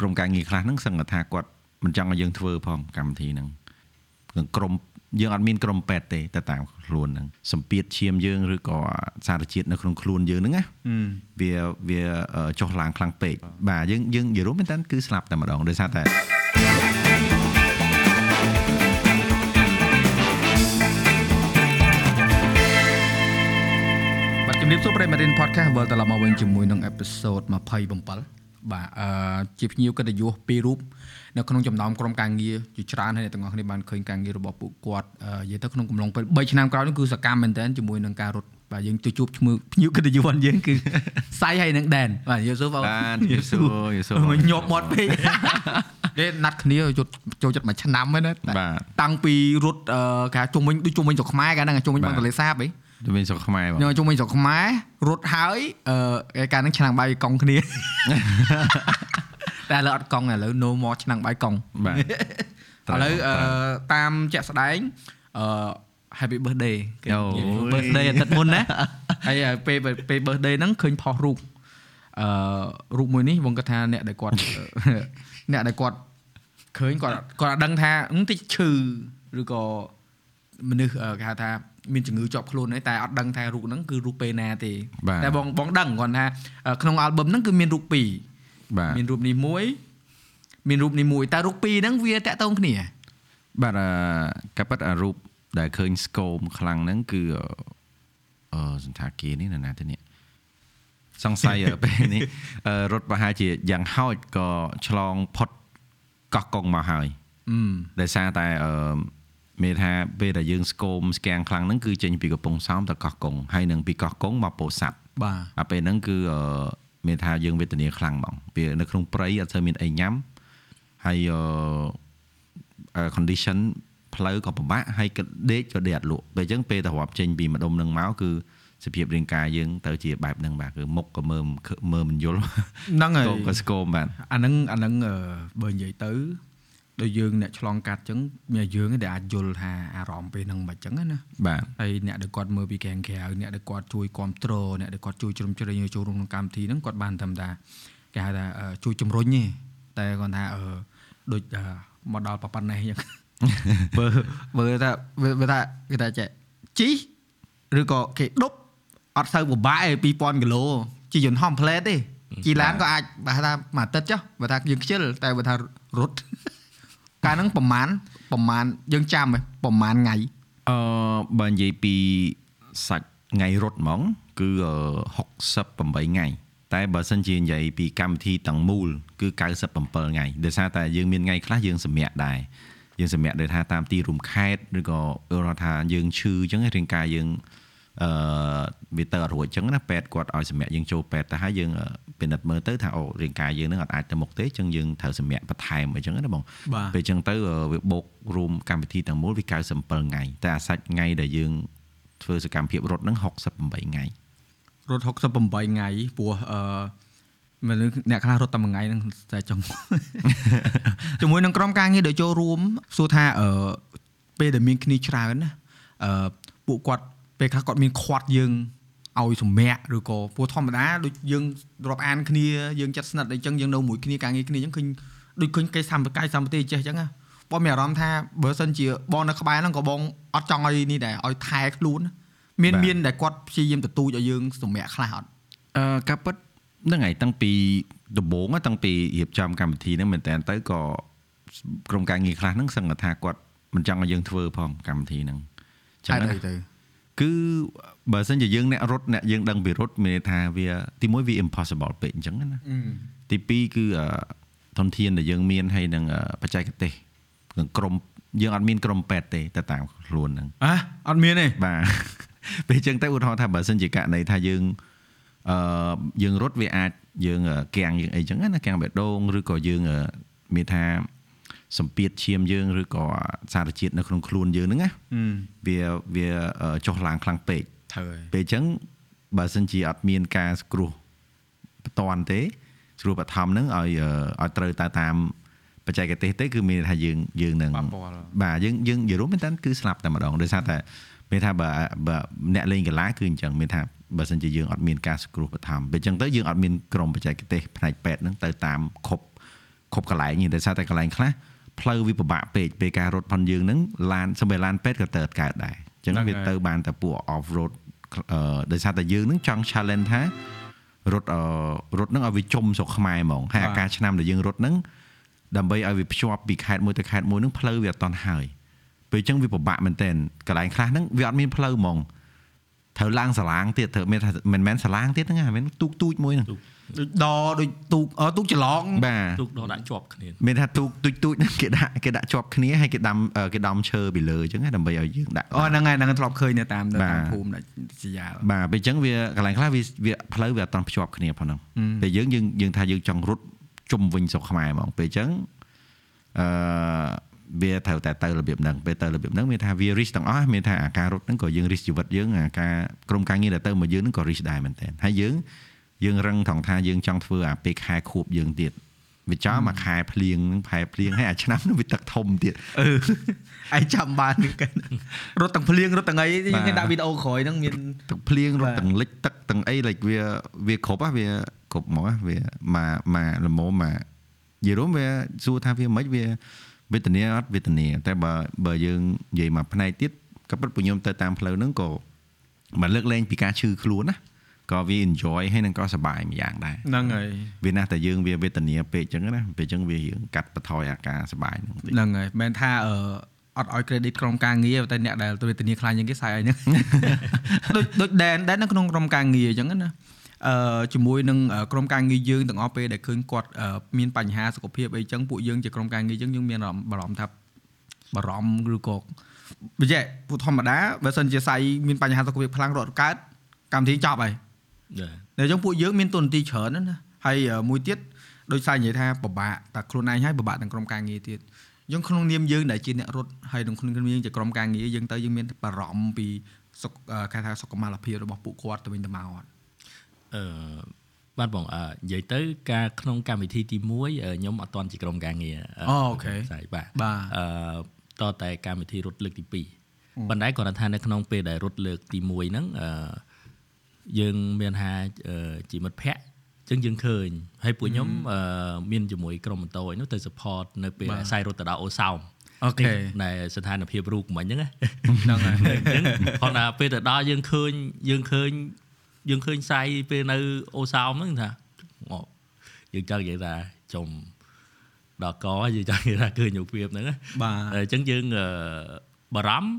ក្រុមការងារខ្លះហ្នឹងសឹងថាគាត់មិនចង់ឲ្យយើងធ្វើផងកម្មវិធីហ្នឹងនឹងក្រុមយើងអត់មានក្រុមពេទ្យទេតែតាមខ្លួនហ្នឹងសម្ពាធឈាមយើងឬក៏សារជាតិនៅក្នុងខ្លួនយើងហ្នឹងណាវាវាចុះឡើងខ្លាំងពេកបាទយើងយើងនិយាយរួមមែនតើគឺស្លាប់តែម្ដងដោយសារតែបាទជំរាបសួរប្រិយមិត្ត podcast វិលត្រឡប់មកវិញជាមួយនឹងអេពីសូត27 បាទអឺជាភ្ញៀវកិត្តិយសពីររូបនៅក្នុងចំណោមក្រុមការងារជាច្រើនហើយអ្នកទាំងអស់គ្នាបានឃើញការងាររបស់ពួកគាត់និយាយទៅក្នុងកំឡុងពេល3ឆ្នាំក្រោយនេះគឺសកម្មមែនទែនជាមួយនឹងការរត់បាទយើងទៅជួបឈ្មោះភ្ញៀវកិត្តិយសយើងគឺសៃហើយនឹងដែនបាទយល់សួរបងបាទយល់សួរយល់សួរញាប់មាត់ពេកគេណាត់គ្នាចូលចិត្តមួយឆ្នាំហ្នឹងណាបាទតាំងពីរត់គេជុំវិញដូចជុំវិញស្រុកខ្មែរកាលហ្នឹងជុំវិញបឹងទលេសាបហី ជុំវិញស្រុកខ្មែរបងជុំវិញស្រុកខ្មែររត់ហើយអឺកាលហ្នឹងឆ្នាំងបាយកង់គ្នាតែឥឡូវអត់កង់ឥឡូវ no more ឆ្នាំងបាយកង់បាទឥឡូវតាមជាក់ស្ដែងអឺ happy birthday គេ birthday អាទិត្យមុនណាហើយពេលពេល birthday ហ្នឹងឃើញផុសរូបអឺរូបមួយនេះបងគាត់ថាអ្នកដែលគាត់អ្នកដែលគាត់ឃើញគាត់គាត់អត់ដឹងថាតិចឈឺឬក៏មនុស្សគេហៅថា មានជំងឺជាប់ខ្លួនហើយតែអត់ដឹងថារូបហ្នឹងគឺរូបពេលណាទេតែបងបងដឹងគាត់ថាក្នុងអាល់ប៊ុមហ្នឹងគឺមានរូបពីរបាទមានរូបនេះមួយមានរូបនេះមួយតែរូបពីរហ្នឹងវាតាក់ទងគ្នាបាទអឺកាពិតអារូបដែលឃើញស្គមខ្លាំងហ្នឹងគឺអឺសន្តាគារនេះណាទៅនេះសង្ស័យពេលនេះរត់ប្រហែលជាយ៉ាងហោចក៏ឆ្លងផុតកោះកុងមកហើយដោយសារតែអឺ មានថាពេលដែលយើងស្គមស្គាំងខ្លាំងហ្នឹងគឺចេញពីកំពង់សោមទៅកោះកុងហើយនឹងពីកោះកុងមកពោធិ៍សាត់បាទអាពេលហ្នឹងគឺមានថាយើងវេទនាខ្លាំងហ្មងពេលនៅក្នុងព្រៃអត់ស្ូវមានអីញ៉ាំហើយអឺ condition ផ្លូវក៏ពិបាកហើយក៏ដេកក៏ដេកអត់លក់ពេលអញ្ចឹងពេលទៅរាប់ចេញពីម្ដុំនឹងមកគឺសភាពរាងកាយយើងទៅជាបែបហ្នឹងបាទគឺមុខក៏មើលមើលមិនយល់ហ្នឹងហើយក៏ស្គមបាទអាហ្នឹងអាហ្នឹងបើនិយាយទៅ ដូចយើងអ្នកឆ្លងកាត់អញ្ចឹងមានយើងដែលអាចយល់ថាអារម្មណ៍ពេលហ្នឹងមិនអញ្ចឹងណាបាទហើយអ្នកដែលគាត់មើលពីខាងក្រៅអ្នកដែលគាត់ជួយគ្រប់គ្រងអ្នកដែលគាត់ជួយជ្រោមជ្រែងចូលរួមក្នុងកម្មវិធីហ្នឹងគាត់បានធម្មតាគេហៅថាជួយជំរុញទេតែគាត់ថាអឺដូចមកដល់ប៉ុណ្ណេះអញ្ចឹងបើបើថាបើថាគេថាចេះជីឬក៏គេដប់អត់សូវពិបាកឯ2000គីឡូជាយន្តហំផ្លែតទេជីឡានក៏អាចបើថាមួយអាទិត្យចុះបើថាយើងខ្ជិលតែបើថារត់ កាលហ្នឹងប្រហែលប្រហែលយើងចាំហ៎ប្រហែលថ្ងៃអឺបើនិយាយពីសាច់ថ្ងៃរត់ហ្មង គឺ68ថ្ងៃតែបើសិនជានិយាយពីកម្មវិធីទាំងមូលគឺ97ថ្ងៃដោយសារតែយើងមានថ្ងៃខ្លះយើងសម្រាកដែរយើងសម្រាកដោយថាតាមទីរួមខេត្តឬក៏គាត់ថាយើងឈឺអញ្ចឹងរាងកាយយើង អឺវាទៅអត់រួចអញ្ចឹងណាពេទ្យគាត់ឲ្យសម្រាប់យើងចូលពេទ្យទៅហើយយើងពិនិត្យមើលទៅថាអូរាងកាយយើងនឹងអត់អាចទៅមុខទេអញ្ចឹងយើងត្រូវសម្រាប់បន្ថែមអញ្ចឹងណាបងពេលអញ្ចឹងទៅវាបូករួមកម្មវិធីទាំងមូលវា97ថ្ងៃតែអាសាច់ថ្ងៃដែលយើងធ្វើសកម្មភាពរត់ហ្នឹង68ថ្ងៃរត់68ថ្ងៃព្រោះអឺមនុស្សអ្នកខ្លះរត់តែមួយថ្ងៃហ្នឹងតែចង់ជាមួយនឹងក្រុមការងារដែលចូលរួមសួរថាអឺពេលដែលមានគ្នាច្រើនណាអឺពួកគាត់ ពេលខ្លះគាត់មានខាត់យើងឲ្យសម្រាកឬក៏ព្រោះធម្មតាដូចយើងរាប់អានគ្នាយើងចិត្តស្និទ្ធអីចឹងយើងនៅមួយគ្នាការងារគ្នាចឹងឃើញដូចឃើញគេសម្បកាយសម្បទាចេះចឹងណាបងមានអារម្មណ៍ថាបើសិនជាបងនៅក្បែរហ្នឹងក៏បងអត់ចង់ឲ្យនេះដែរឲ្យថែខ្លួនមានមានដែលគាត់ព្យាយាមទទូចឲ្យយើងសម្រាកខ្លះអត់អឺការពិតហ្នឹងហើយតាំងពីដំបូងតាំងពីរៀបចំកម្មវិធីហ្នឹងមែនតើទៅក៏ក្រុមការងារខ្លះហ្នឹងសឹងថាគាត់មិនចង់ឲ្យយើងធ្វើផងកម្មវិធីហ្នឹងចឹងទៅ គឺបើសិនជាយើងអ្នករត់អ្នកយើងដឹងពីរត់មានថាវាទីមួយវា impossible ពេកអញ្ចឹងណាទី2គឺធនធានដែលយើងមានហើយនឹងបច្ចេកទេសនឹងក្រុមយើងអត់មានក្រុមពេទ្យទេតែតាមខ្លួនហ្នឹងអះអត់មានទេបាទពេលអញ្ចឹងទៅឧទាហរណ៍ថាបើសិនជាករណីថាយើងអឺយើងរត់វាអាចយើងកាំងយើងអីចឹងណាកាំងបេះដូងឬក៏យើងមានថា សម្ពាធឈាមយើងឬក៏សារជាតិនៅក្នុងខ្លួនយើងហ្នឹងណាវាវាចុះឡើងខ្លាំងពេកត្រូវហើយពេលអញ្ចឹងបើសិនជាអត់មានការស្គ្រោះបន្ទាន់ទេស្រួលបឋមហ្នឹងឲ្យឲ្យត្រូវទៅតាមបច្ចេកទេសទេគឺមានថាយើងយើងនឹងបាទយើងយើងនិយាយរួមមែនតើគឺស្លាប់តែម្ដងដោយសារតែមានថាបើបើអ្នកលេងកីឡាគឺអញ្ចឹងមានថាបើសិនជាយើងអត់មានការស្គ្រោះបឋមពេលអញ្ចឹងទៅយើងអត់មានក្រុមបច្ចេកទេសផ្នែកពេទ្យហ្នឹងទៅតាមខົບគ្រប់កន្លែងទេដោយសារតែកន្លែងខ្លះ ផ្លូវវាពិបាកពេកពេលការរត់ផុនយើងហ្នឹងឡានសំបីឡានពេទ្យក៏ទៅកើតដែរអញ្ចឹងវាទៅបានតែពួក off road អឺដោយសារតែយើងហ្នឹងចង់ challenge ថារត់អឺរត់ហ្នឹងឲ្យវាជុំស្រុកខ្មែរហ្មងហើយអាការឆ្នាំដែលយើងរត់ហ្នឹងដើម្បីឲ្យវាភ្ជាប់ពីខេត្តមួយទៅខេត្តមួយហ្នឹងផ្លូវវាអត់តន់ហើយពេលអញ្ចឹងវាពិបាកមែនតើកន្លែងខ្លះហ្នឹងវាអត់មានផ្លូវហ្មងត្រូវឡើងសាឡាងទៀតត្រូវមានថាមិនមែនសាឡាងទៀតហ្នឹងហ្នឹងទូកទូចមួយហ្នឹង ដូចដដូចទូកអឺទូកច្រឡងបាទទូកដល់ដាក់ជាប់គ្នាមានថាទូកទូចទូចហ្នឹងគេដាក់គេដាក់ជាប់គ្នាហើយគេដាំអឺគេដំឈើពីលើអញ្ចឹងណាដើម្បីឲ្យយើងដាក់អូហ្នឹងហើយហ្នឹងធ្លាប់ឃើញនៅតាមនៅបាទតាមភូមិដាច់ជាយ៉ាលបាទពេលអញ្ចឹងវាកន្លែងខ្លះវាវាផ្លូវវាអត់តន់ភ្ជាប់គ្នាផងហ្នឹងពេលយើងយើងយើងថាយើងចង់រត់ជុំវិញស្រុកខ្មែរហ្មងពេលអញ្ចឹងអឺវាត្រូវតែទៅរបៀបហ្នឹងពេលទៅរបៀបហ្នឹងមានថាវា risk ទាំងអស់មានថាអាការរត់ហ្នឹងក៏យើង risk ជីវិតយើងអាការក្រុមការងារដែលទៅមកយើងហ្នឹងក៏ risk ដែរមែនតើហើយយើង យើងរឹងថងថាយើងចង់ធ្វើអាពេលខែខួបយើងទៀតវាចោលមកខែភ្លៀងហ្នឹងខែភ្លៀងហើយអាឆ្នាំហ្នឹងវាទឹកធំទៀតអឺឯងចាំបាននេះកិនរត់ទាំងភ្លៀងរត់ទាំងអីយើងគេដាក់វីដេអូក្រោយហ្នឹងមានទឹកភ្លៀងរបាត់ទទាំងលិចទឹកទាំងអី like វាវាគ្រប់ហ៎វាគ្រប់ហ្មងហ៎វាមកមកល្មមមកនិយាយរួមវាសួរថាវាមិនវាវេទនាអត់វេទនាតែបើបើយើងនិយាយមកផ្នែកទៀតក៏ពិតពួកខ្ញុំទៅតាមផ្លូវហ្នឹងក៏មិនលើកលែងពីការឈឺខ្លួនណា ក៏វា enjoy ហើយនឹងក៏សប្បាយមួយយ៉ាងដែរហ្នឹងហើយវាណាស់តែយើងវាវេទនាពេកអញ្ចឹងណាពេលអញ្ចឹងវារៀងកាត់បន្ថយអាការសប្បាយហ្នឹងបន្តិចហ្នឹងហើយមិនមែនថាអឺអត់ឲ្យ credit ក្រុមការងារតែអ្នកដែលវេទនាខ្លាំងជាងគេសាយអីហ្នឹងដូចដូចដែនដែននៅក្នុងក្រុមការងារអញ្ចឹងណាអឺជាមួយនឹងក្រុមការងារយើងទាំងអស់ពេលដែលឃើញគាត់អឺមានបញ្ហាសុខភាពអីចឹងពួកយើងជាក្រុមការងារយើងយើងមានអារម្មណ៍បារម្ភថាបារម្ភឬក៏វាចេះពួកធម្មតាបើសិនជាសៃមានបញ្ហាសុខភាពខ្លាំងរត់កើតកម្មវិធីចប់ហើយចា តែអញ្ចឹងពួកយើងមានទុនទីច្រើនណាស់ណាហើយអឺមួយទៀតដោយសារនិយាយថាពិបាកតែខ្លួនឯងហើយពិបាកទាំងក្រុមការងារទៀតអញ្ចឹងក្នុងនាមយើងដែលជាអ្នករត់ហើយក្នុងក្នុងនាមយើងជាក្រុមការងារយើងទៅយើងមានបារម្ភពីសុខអឺគេថាសុខុមាលភាពរបស់ពួកគាត់ទៅវិញទៅមកអត់អឺបាទបងអឺនិយាយទៅការក្នុងកម្មវិធីទី1អឺខ្ញុំអត់ទាន់ជាក្រុមការងារអូអូខេស្អីបាទបាទអឺតតែកម្មវិធីរត់លើកទី2ប៉ុន្តែគាត់ថានៅក្នុងពេលដែលរត់លើកទី1ហ្នឹងអឺ យើងមានថាអឺជាមិត្តភ័ក្តិចឹងយើងឃើញហើយពួកខ្ញុំអឺមានជាមួយក្រុមម៉ូតូឯនោះទៅ support នៅពេលដែលខ្សែរត់ទៅដល់អូសោមអូខេដែលស្ថានភាពរូបមិញហ្នឹងណាហ្នឹងហើយអញ្ចឹងគាត់ថាពេលទៅដល់យើងឃើញយើងឃើញយើងឃើញសាយពេលនៅអូសោមហ្នឹងថាអូយើងចង់និយាយថាចំដល់កយើងចង់និយាយថាឃើញរូបភាពហ្នឹងណាបាទអញ្ចឹងយើងអឺបារម្ភ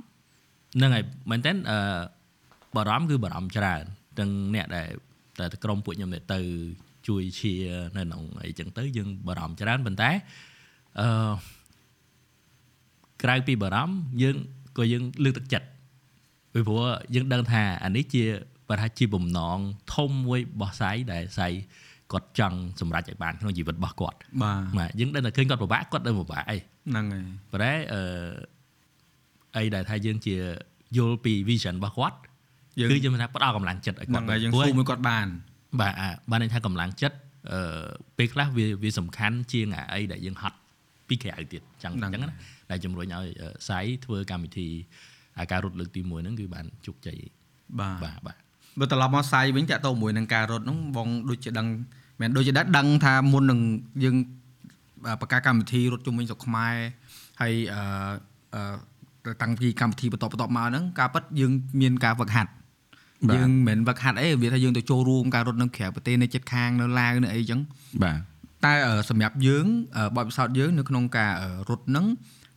ហ្នឹងហើយមែនតើអឺបារម្ភគឺបារម្ភច្រើន ទាំងអ្នកដែលតែក្រុមពួកខ្ញុំដែលទៅជួយឈៀនៅក្នុងអីចឹងទៅយើងបារម្ភច្រើនប៉ុន្តែអឺក្រៅពីបារម្ភយើងក៏យើងលើកទឹកចិត្តពីព្រោះយើងដឹងថាអានេះជាបើថាជាបំណងធំមួយរបស់សៃដែលសៃគាត់ចង់សម្រេចឲ្យបានក្នុងជីវិតរបស់គាត់បាទបាទយើងដឹងតែឃើញគាត់ពិបាកគាត់ទៅពិបាកអីហ្នឹងហើយប៉ុន្តែអឺអីដែលថាយើងជាយល់ពី vision របស់គាត់យើង គឺយើងថាផ្ដល់កម្លាំងចិត្តឲ្យហ្នឹគាត់ងហើយយើងព្រោះស៊ូមួយគាត់បានបាទអាបានន័យថាកម្លាំងចិត្តអឺពេលខ្លះវាវាសំខាន់ជាងអាអីដែលយើងហត់ពីក្រៅទៀតចឹងហ្នឹងចឹងណាដែលជំរុញឲ្យអឺសៃធ្វើកម្មវិធីអាការរត់លើកទី1ហ្នឹងគឺបានជោគជ័យបាទបាទបាទបើត្រឡប់មកសាយវិញតាក់ទងមួយនឹងការរត់ហ្នឹងបងដូចជាដឹងមិនមែនដូចជាដឹងថាមុននឹងយើងបង្កើតកម្មវិធីរត់ជុំវិញស្រុកខ្មែរហើយអឺអឺតាំងពីកម្មវិធីបន្តបន្តមកហ្នឹងការពិតយើងមានការវឹកហាត់បាទ យើងមិនមែនវឹកហាត់អីវាថាយើងទៅចូលរួមការរត់នៅក្រៅប្រទេសនៅជិតខាងនៅឡាវនៅអីចឹងបាទតែអឺសម្រាប់យើងអឺបទពិសោធន៍យើងនៅក្នុងការអឺរត់ហ្នឹង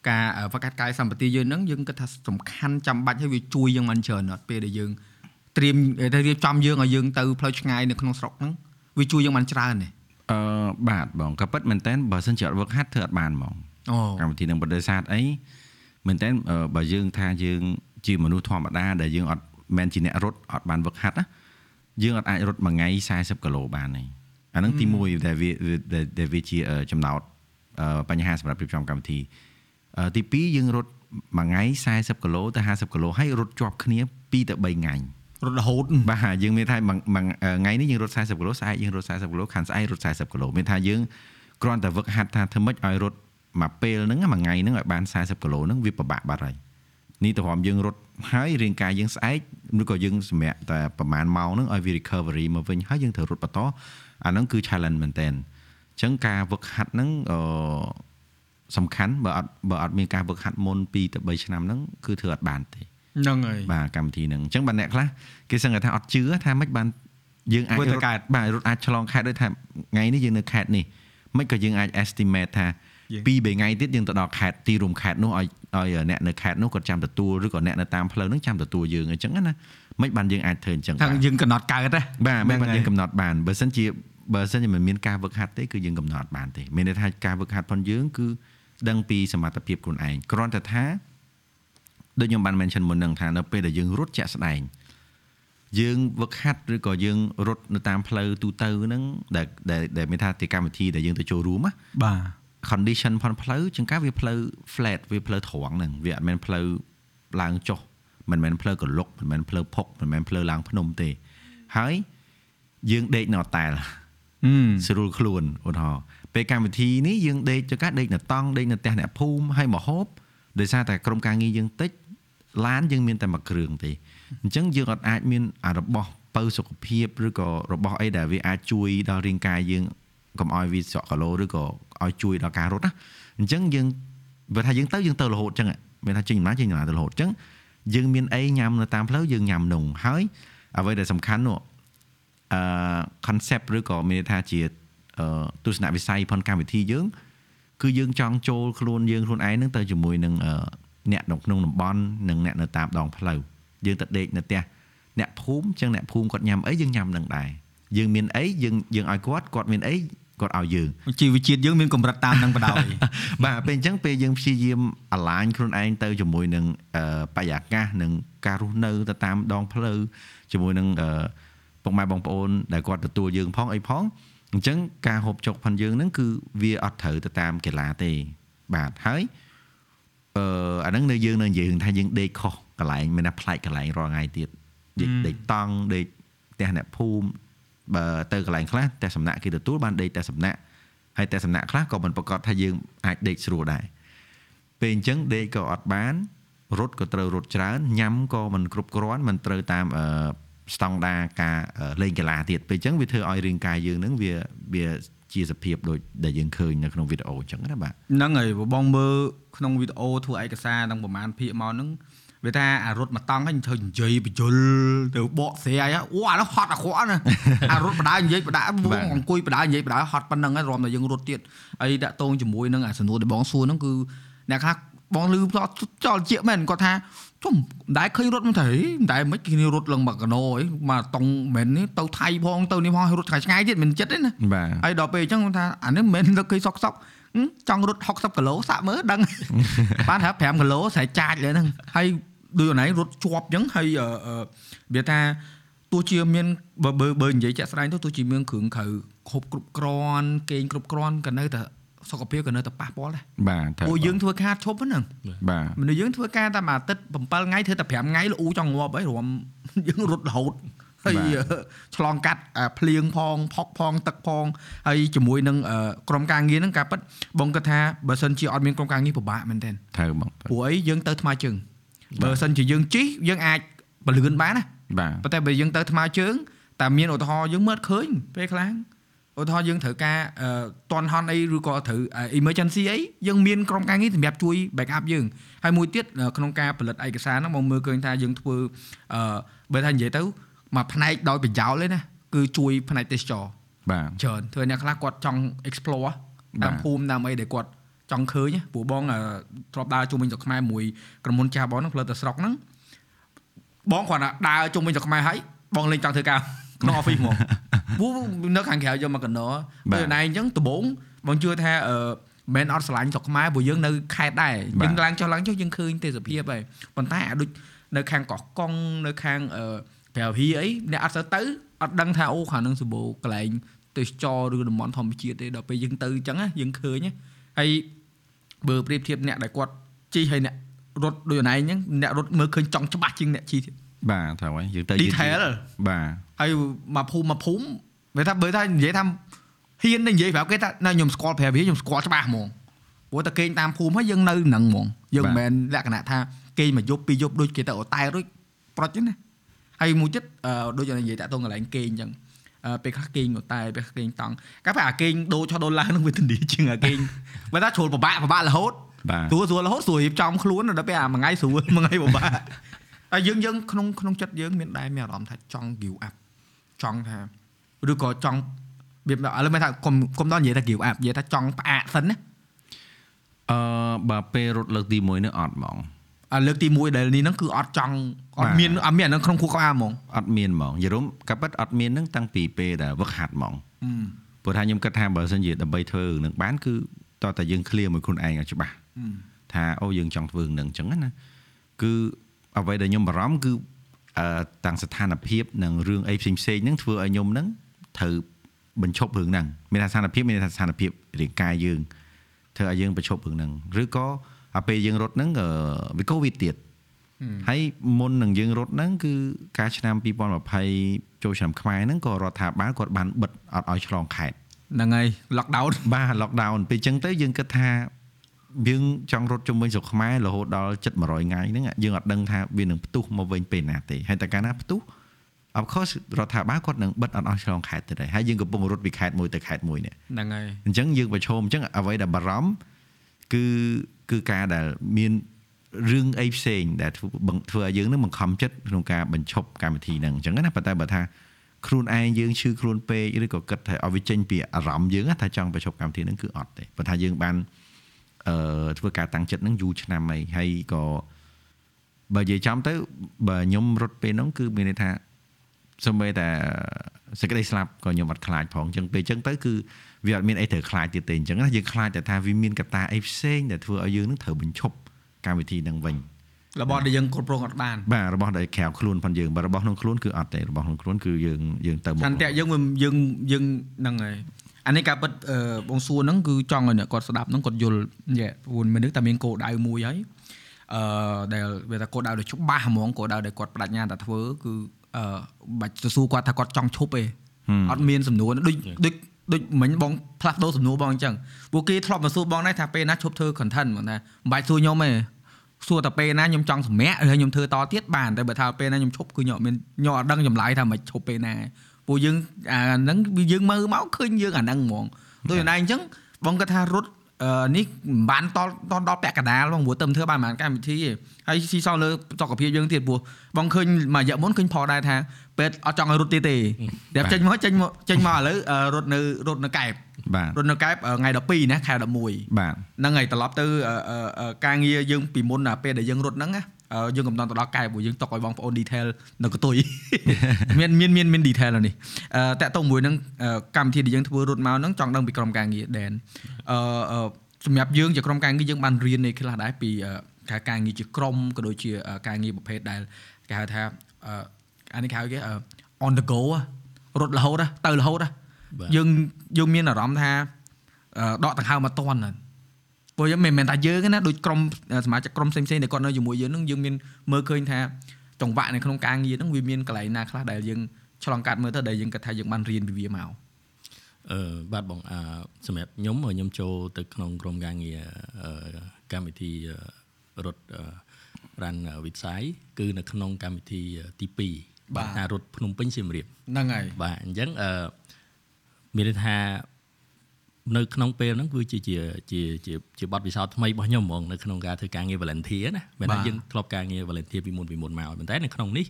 ការអឺវឹកហាត់កាយសម្បត្តិយើងហ្នឹងយើងគិតថាសំខាន់ចាំបាច់ហើយវាជួយយើងមិនច្រើនអត់ពេលដែលយើងត្រៀមតែរៀបចំយើងឲ្យយើងទៅផ្លូវឆ្ងាយនៅក្នុងស្រុកហ្នឹងវាជួយយើងមិនច្រើនទេអឺបាទបងក៏ពិតមែនតើបើសិនជាអត់វឹកហាត់ធ្វើអត់បានហ្មងអូកម្មវិធីនឹងបដិសេធអីមែនតើបើយើងថាយើងជាមនុស្សធម្មតាដែលយើងអត់ មែនជាអ្នករត់អត់បានវឹកហាត់ណាយើងអត់អាចរត់មួយថ្ងៃ40គីឡូបានទេអាហ្នឹងទី1ដែលវាដែលដែលវាជាចំណោទអឺបញ្ហាសម្រាប់រៀបចំកម្មវិធីអឺទី2យើងរត់មួយថ្ងៃ40គីឡូទៅ50គីឡូហើយរត់ជាប់គ្នា2ទៅ3ថ្ងៃរត់រហូតបាទយើងមានថាមួយមួយថ្ងៃនេះយើងរត់40គីឡូស្អែកយើងរត់40គីឡូខាងស្អែករត់40គីឡូមានថាយើងគ្រាន់តែវឹកហាត់ថាធ្វើម៉េចឲ្យរត់មួយពេលហ្នឹងមួយថ្ងៃហ្នឹងឲ្យបាន40គីឡូហ្នឹងវាពិបាកបាត់ហើយនេះទៅព្រមយើងរត់ ហើយរាងកាយយើងស្អែកឬក៏យើងសម្រាកតែប្រហែលម៉ោងហ្នឹងឲ្យវា recovery មកវិញហើយយើងត្រូវរត់បន្តអាហ្នឹងគឺ challenge មែនតើអអញ្ចឹងការវឹកហាត់ហ្នឹងអឺសំខាន់បើអត់បើអត់មានការវឹកហាត់មុន2ទៅ3ឆ្នាំហ្នឹងគឺធ្វើអត់បានទេហ្នឹងហើយបាទកម្មវិធីហ្នឹងអញ្ចឹងបាទអ្នកខ្លះគេសឹងថាអត់ជឿថាមិនបានយើងអាចធ្វើទៅរត់កើតបាទរត់អាចឆ្លងខេត្តដូចថាថ្ងៃនេះយើងនៅខេត្តនេះមិនក៏យើងអាច estimate ថាយើង ពីរបីថ្ងៃទៀតយើងទៅដល់ខេត្តទីរួមខេត្តនោះឲ្យឲ្យអ្នកនៅខេត្តនោះគាត់ចាំទទួលឬក៏អ្នកនៅតាមផ្លូវហ្នឹងចាំទទួលយើងអញ្ចឹងណាមិនបានយើងអាចធ្វើអញ្ចឹងថាបាទយើងកំណត់កើតណាបាទមិនបានហ្នឹងហើយយើងកំណត់បានបើសិនជាបើសិនជាមិនមានការវឹកហាត់ទេគឺយើងកំណត់បានទេមានន័យថាការវឹកហាត់ផងយើងគឺដឹងពីសមត្ថភាពខ្លួនឯងគ្រាន់តែថាដូចខ្ញុំបាន mention មុនហ្នឹងថានៅពេលដែលយើងរត់ជាក់ស្ដែងយើងវឹកហាត់ឬក៏យើងរត់នៅតាមផ្លូវទូទៅហ្នឹងដែលដែលដែលមានថាទីកម្មវិធីដែលយើងទៅចូលរួមណាបាទ condition ផនផ្លូវជាងការវាផ្លូវ flat វាផ្លូវត្រង់ហ្នឹងវាអត់មែនផ្លូវឡើងចុះមិនមែនផ្លូវកលុកមិនមែនផ្លូវភុកមិនមែនផ្លូវឡើងភ្នំទេហើយយើងដេកនៅអតែលហឹមស្រួលខ្លួនឧទាហរណ៍ពេលកម្មវិធីនេះយើងដេកចកាដេកនៅតង់ដេកនៅផ្ទះអ្នកភូមិហើយមកហូបដោយសារតែក្រុមការងារយើងតិចឡានយើងមានតែមួយគ្រឿងទេអញ្ចឹងយើងអត់អាចមានអារបស់បើសុខភាពឬក៏របស់អីដែលវាអាចជួយដល់រាងកាយយើងកុំឲ្យវាស្រក់កាឡូឬក៏ ឲ្យជួយដល់ការរត់ណាអញ្ចឹងយើងបើថាយើងទៅយើងទៅរហូតអញ្ចឹងមានថាចេញដំណើរចេញដំណើរទៅរហូតអញ្ចឹងយើងមានអីញ៉ាំនៅតាមផ្លូវយើងញ៉ាំនងហើយអ្វីដែលសំខាន់នោះអឺ concept ឬក៏មានន័យថាជាអឺទស្សនវិស័យផនកម្មវិធីយើង គឺយើងចង់ចូលខ្លួនយើងខ្លួនឯងហ្នឹងទៅជាមួយនឹងអឺអ្នកនៅក្នុងតំបន់និងអ្នកនៅតាមដងផ្លូវយើងទៅដេកនៅផ្ទះអ្នកភូមិអញ្ចឹងអ្នកភូមិគាត់ញ៉ាំអីយើងញ៉ាំនឹងដែរយើងមានអីយើងយើងឲ្យគាត់គាត់មានអី គាត់ឲ្យយើងជីវជាតិយើងមានកម្រិតតាមនឹងបដ ாய் បាទពេលអញ្ចឹងពេលយើងព្យាយាមអាឡាញខ្លួនឯងទៅជាមួយនឹងអឺបរិយាកាសនិងការរស់នៅទៅតាមដងផ្លូវជាមួយនឹងអឺពុកម៉ែបងប្អូនដែលគាត់ទទួលយើងផងអីផងអញ្ចឹងការហូបចុកផងយើងហ្នឹងគឺវាអត់ត្រូវទៅតាមកីឡាទេបាទហើយអឺអាហ្នឹងនៅយើងនៅនិយាយរឿងថាយើងដេកខុសកន្លែងមានថាប្លែកកន្លែងរាល់ថ្ងៃទៀតដេកហឹមដេកតង់ដេកផ្ទះអ្នកភូមិ បើទៅកន្លែងខ្លះតែសំណាក់គេទទួលបានដេកតែសំណាក់ហើយតែសំណាក់ខ្លះក៏មិនប្រកាសថាយើងអាចដេកស្រួលដែរពេលអញ្ចឹងដេកក៏អត់បានរត់ក៏ត្រូវរត់ច្រើនញ៉ាំក៏មិនគ្រប់គ្រាន់មិនត្រូវតាមអឺស្តង់ដារការអឺលេងកីឡាទៀតពេលអញ្ចឹងវាធ្វើឲ្យរាងកាយយើងហ្នឹងវាវាជាសភាពដូចដែលយើងឃើញនៅក្នុងវីដេអូអញ្ចឹងណាបាទហ្នឹងហើយបងមើលក្នុងវីដេអូធ្វើឯកសារទាំងប្រហែលភាគមកហ្នឹង វាថាអារត់មកតង់ហើយធ្វើនិយាយបញ្យលទៅបកស្រាយអូអានោះហត់អាក្រក់ណាអារត់បដានិយាយបដាវងអង្គុយបដានិយាយបដាហត់ប៉ុណ្្នឹងហើយរំតែយើងរត់ទៀតហើយដាក់តងជាមួយនឹងអាសំណួរដែលបងសួរហ្នឹងគឺអ្នកខ្លះបងលឺផ្លោះចោលជាមែនគាត់ថាជុំមិនដែលឃើញរត់មិនទេមិនដែលមិនគ្នារត់ឡើងមកកណោអីមកតង់មែននេះទៅថៃផងទៅនេះផងរត់ឆ្ងាយឆ្ងាយទៀតមិនចិត្តទេណាបាទហើយដល់ពេលអញ្ចឹងគាត់ថាអានេះមិនមែនលើកគេសក់សក់ហឹមចង់រត់60គីឡូសាក់មើលដឹងបានថា5គីឡូស្រែចាចលើហ្នឹងហើយ ដូចអនឡាញរត់ជាប់អញ្ចឹងហើយអឺអឺវាថាទោះជាមានបើបើបើនិយាយចាក់ស្ដែងទៅទោះជាមានគ្រឿងក្រៅគ្រប់គ្រប់គ្រាន់គេងគ្រប់គ្រាន់ក៏នៅតែសុខភាពក៏នៅតែប៉ះពាល់ដែរបាទត្រូវពួកយើងធ្វើការឈប់ហ្នឹងបាទមនុស្សយើងធ្វើការតែមួយអាទិត្យ7ថ្ងៃធ្វើតែ5ថ្ងៃលូចង់ងាប់ហើយរួមយើងរត់រហូតហើយឆ្លងកាត់អាភ្លៀងផងផុកផងទឹកផងហើយជាមួយនឹងអឺក្រុមការងារហ្នឹងការប៉ັດបងគាត់ថាបើសិនជាអត់មានក្រុមការងារពិបាកមែនទែនត្រូវបងព្រោះអីយើងទៅថ្មើរជើង បើសិនជាយើងជិះយើងអាចបលឿនបានណាបាទប៉ុន្តែបើយើងទៅថ្មើរជើងតែមានឧទាហរណ៍យើងមើលឃើញពេលខ្លះឧទាហរណ៍យើងត្រូវការអឺតន់ហន់អីឬក៏ត្រូវ emergency អីយើងមានក្រុមការងារសម្រាប់ជួយ back up យើងហើយមួយទៀតក្នុងការផលិតឯកសារហ្នឹងមកមើលឃើញថាយើងធ្វើអឺបើថានិយាយទៅមួយផ្នែកដោយប្រយោលទេណាគឺជួយផ្នែកទេសចរបាទច្រើនធ្វើអ្នកខ្លះគាត់ចង់ explore បាទតាមភូមិតាមអីដែលគាត់ ចង់ឃើញណាព្រោះបងអឺធ្លាប់ដើរជុំវិញស្រុកខ្មែរមួយក្រុមហ៊ុនចាស់បងហ្នឹងផ្លិតទៅស្រុកហ្នឹងបងគ្រាន់តែដើរជុំវិញស្រុកខ្មែរហើយបងលេងចង់ធ្វើការក្នុង office ហ្មងព្រោះនៅខាងក្រៅយកមកកណ្ដោបាទពេលណៃអញ្ចឹងដំបូងបងជឿថាអឺមិនអត់ស្រឡាញ់ស្រុកខ្មែរព្រោះយើងនៅខេត្តដែរបាទយើងឡើងចុះឡើងចុះយើងឃើញទេសភាពហើយប៉ុន្តែអាដូចនៅខាងកោះកុងនៅខាងអឺប្រៅហ៊ីអីអ្នកអត់ទៅទៅអត់ដឹងថាអូខាងហ្នឹងសម្បូរកន្លែងទេសចរឬតំបន់ធម្មជាតិទេដល់ពេលយើងទៅអញ្ចឹងណាយើងឃើញណាហើយ បើប្រៀបធៀបអ្នកដែលគាត់ជិះហើយអ្នករត់ដូចអនឡាញអញ្ចឹងអ្នករត់មើលឃើញចង់ច្បាស់ជាងអ្នកជិះទៀតបាទត្រូវហើយយើងទៅ detail បាទហើយមកភូមិមកភូមិវាថាបើថានិយាយថាហ៊ានទៅនិយាយប្រាប់គេថាណាខ្ញុំស្គាល់ប្រាប់វាខ្ញុំស្គាល់ច្បាស់ហ្មងព្រោះតែគេងតាមភូមិហើយយើងនៅនឹងហ្មងយើងមិនមែនលក្ខណៈថាគេងមកយប់ពីរយប់ដូចគេទៅអតែរួចប្រុចទេណាហើយមួយទៀតអឺដូចនិយាយតាក់ទងកន្លែងគេងអញ្ចឹងអអឺ ពេលខ្លះគេងងតែពេលខ្លះគេងតង់កាលពេលអាគេងដូរឆោះដូរឡើងនឹងវាទន្ទីជាងអាគេងបើថាជ្រុលពិបាកពិបាករហូតបាទស្រួលស្រួលរហូតស្រួលរៀបចំខ្លួនដល់ពេលអាមួយថ្ងៃស្រួលមួយថ្ងៃពិបាកហើយយើងយើងក្នុងក្នុងចិត្តយើងមានដែរមានអារម្មណ៍ថាចង់ give up ចង់ថាឬក៏ចង់វាឥឡូវមិនថាកុំកុំដល់និយាយថា give up និយាយថាចង់ផ្អាកសិនណាអឺបើពេលរត់លើកទី1នេះអត់ហ្មង អាលើកទី1ដែលនេះហ្នឹងគឺអត់ចង់អបាត់ទមានអត់មានអាហ្នឹងក្នុងខួរក្បាលហ្មងអត់មានហ្មងយល់រំកាពិតអត់មានហ្នឹងតាំងពីពេលដែលវឹកហាត់ហ្មងព្រោះថាខ្ញុំគិតថាបើសិនជាដើម្បីធ្វើរឿងហ្នឹងបានគឺតោះតែយើង clear មួយខ្លួនឯងឲ្យច្បាស់ថាអូយើងចង់ធ្វើរឿងហ្នឹងអញ្ចឹងណាគឺអ្វីដែលខ្ញុំបារម្ភគឺអឺតាំងស្ថានភាពនិងរឿងអីផ្សេងផ្សេងៗហ្នឹងធ្វើឲ្យខ្ញុំហ្នឹងត្រូវបញ្ឈប់រឿងហ្នឹងមានថាស្ថានភាពមានថាស្ថានភាពរាងកាយយើងធ្វើឲ្យយើងបញ្ឈប់រឿងហ្នឹងឬក៏ អាពេលយើងរត់ហ្នឹងអឺវាកូវីដទៀតហើយមុននឹងយើងរត់ហ្នឹងគឺការឆ្នាំ2020ចូលឆ្នាំខ្មែរហ្នឹងក៏រដ្ឋាភិបាលគាត់បានបិទអត់ឲ្យឆ្លងខេត្តហ្នឹងហើយ lockdown បាទ lockdown ពេលអញ្ចឹងទៅយើងគិតថាយើងចង់រត់ជុំវិញស្រុកខ្មែររហូតដល់ជិត100ថ្ងៃហ្នឹងយើងអត់ដឹងថាវានឹងផ្ទុះមកវិញពេលណាទេហើយតែកាលណាផ្ទុះ of course រដ្ឋាភិបាលគាត់នឹងបិទអត់ឲ្យឆ្លងខេត្តទៅដែរហើយយើងកំពុងរត់ពីខេត្តមួយទៅខេត្តមួយនេះហ្នឹងហើយអញ្ចឹងយើងប្រឈមអញ្ចឹងអ្វីដែលបារម្ភគឺ គឺការដែលមានរឿងអីផ្សេងដែលធ្វើបង្ធ្វើឲ្យយើងនឹងបង្ខំចិត្តក្នុងការបញ្ឈប់កម្មវិធីហ្នឹងអញ្ចឹងណាប៉ុន្តែបើថាខ្លួនឯងយើងឈឺខ្លួនពេកឬក៏គិតថាឲ្យវាចេញពីអារម្មណ៍យើងណាថាចង់បញ្ឈប់កម្មវិធីហ្នឹងគឺអត់ទេប៉ុន្តែយើងបានអឺធ្វើការតាំងចិត្តហ្នឹងយូរឆ្នាំហើយហើយក៏បើនិយាយចំទៅបើខ្ញុំរត់ពេលហ្នឹងគឺមានន័យថាសូម្បីតែសេចក្តីស្លាប់ក៏ខ្ញុំអត់ខ្លាចផងអញ្ចឹងពេលអញ្ចឹងទៅគឺ វាអត់មានអីត្រូវខ្លាចទៀតទេអញ្ចឹងណាយើងខ្លាចតែថាវាមានកត្តាអីផ្សេងដែលធ្វើឲ្យយើងនឹងត្រូវបញ្ឈប់កម្មវិធីហ្នឹងវិញរបស់ដែលយើងគ្រប់គ្រងអត់បានបាទរបស់ដែលក្រៅខ្លួនផងយើងបើរបស់ក្នុងខ្លួនគឺអត់ទេរបស់ក្នុងខ្លួនគឺយើងយើងទៅមុខឆន្ទៈយើងវាយើងយើងហ្នឹងហើយអានេះការពិតអឺបងសួរហ្នឹងគឺចង់ឲ្យអ្នកគាត់ស្ដាប់ហ្នឹងគាត់យល់យេព្រោះមនុស្សតែមានគោលដៅមួយហើយអឺដែលវាថាគោលដៅដែលច្បាស់ហ្មងគោលដៅដែលគាត់បដិញ្ញាតែធ្វើគឺអឺបាច់ទៅសួរគាត់ថាគាត់ចង់ឈប់ទេអត់មានសំណួរដូចដូច ដូចមិញបងផ្លាស់ប្ដូរសំណួរបងអញ្ចឹងពួកគេធ្លាប់មកសួរបងដែរថាពេលណាឈប់ធ្វើ content ហ្មងថាមិនបាច់សួរខ្ញុំទេសួរតែពេលណាខ្ញុំចង់សម្រាកឬខ្ញុំធ្វើតទៀតបានតែបើថាពេលណាខ្ញុំឈប់គឺខ្ញុំអត់មានខ្ញុំអត់ដឹងចម្លើយថាមិនឈប់ពេលណាពួកយើងអាហ្នឹងវាយើងមើលមកឃើញយើងអាហ្នឹងហ្មងដូចណៃអញ្ចឹងបងគាត់ថារត់អឺ នេះមិនបានតតដល់ពាក់កណ្ដាលបងព្រោះទៅធ្វើបានប្រហែលកម្មវិធីទេហើយស៊ីសងលើសុខភាពយើងទៀតព្រោះបងឃើញមួយរយៈមុនឃើញផលដែរថាពេទ្យអត់ចង់ឲ្យរត់ទៀតទេតែចេញមកចេញមកចេញមកឥឡូវអឺរត់នៅរត់នៅកែបបាទរត់នៅកែបថ្ងៃ12ណាខែ11បាទហ្នឹងហើយត្រឡប់ទៅអឺអឺអឺការងារយើងពីមុនណាពេលដែលយើងរត់ហ្នឹងណាអឺ យើងកំណត់ទៅដល់កែព្រោះយើងຕົកឲ្យបងប្អូន detail នៅកតុយមានមានមានមាន detail នៅនេះអឺតាក់ទងមួយនឹងអឺកម្មវិធីដែលយើងធ្វើរត់មកហ្នឹងចង់ដឹងពីក្រុមការងារដែនអឺអឺសម្រាប់យើងជាក្រុមការងារយើងបានរៀននៃខ្លះដែរពីអឺការការងារជាក្រុមក៏ដូចជាអឺការងារប្រភេទដែលគេហៅថាអឺអានេះគេហៅគេអឺ on the go ហ៎រត់រហូតហ៎ទៅរហូតហ៎បាទយើងយើងមានអារម្មណ៍ថាអឺដកដង្ហើមមកតន់ហ្នឹង ព្រោះយើងមិនមែនតែយើងទេណាដូចក្រុមសមាជិកក្រុមផ្សេងៗដែលគាត់នៅជាមួយយើងហ្នឹងយើងមានមើលឃើញថាចង្វាក់នៅក្នុងការងារហ្នឹងវាមានកន្លែងណាខ្លះដែលយើងឆ្លងកាត់មើលទៅដែលយើងគិតថាយើងបានរៀនពីវាមកអឺបាទបងអឺសម្រាប់ខ្ញុំខ្ញុំចូលទៅក្នុងក្រុមការងារអឺកម្មវិធីអឺរត់អឺរ៉ាន់វិស័យគឺនៅក្នុងកម្មវិធីទី2បាទបាទថារត់ភ្នំពេញសៀមរាបហ្នឹងហើយបាទអញ្ចឹងអឺមានន័យថា នៅក្នុងពេលហ្នឹងគឺជាជាជាជាជាបទពិសោធន៍ថ្មីរបស់ខ្ញុំហ្មងនៅក្នុងការធ្វើការងារ volunteer ណាមិនបាទថាយើងធ្លាប់ការងារ volunteer ពីមុនពីមុនមកប៉ុន្តែនៅក្នុងនេះ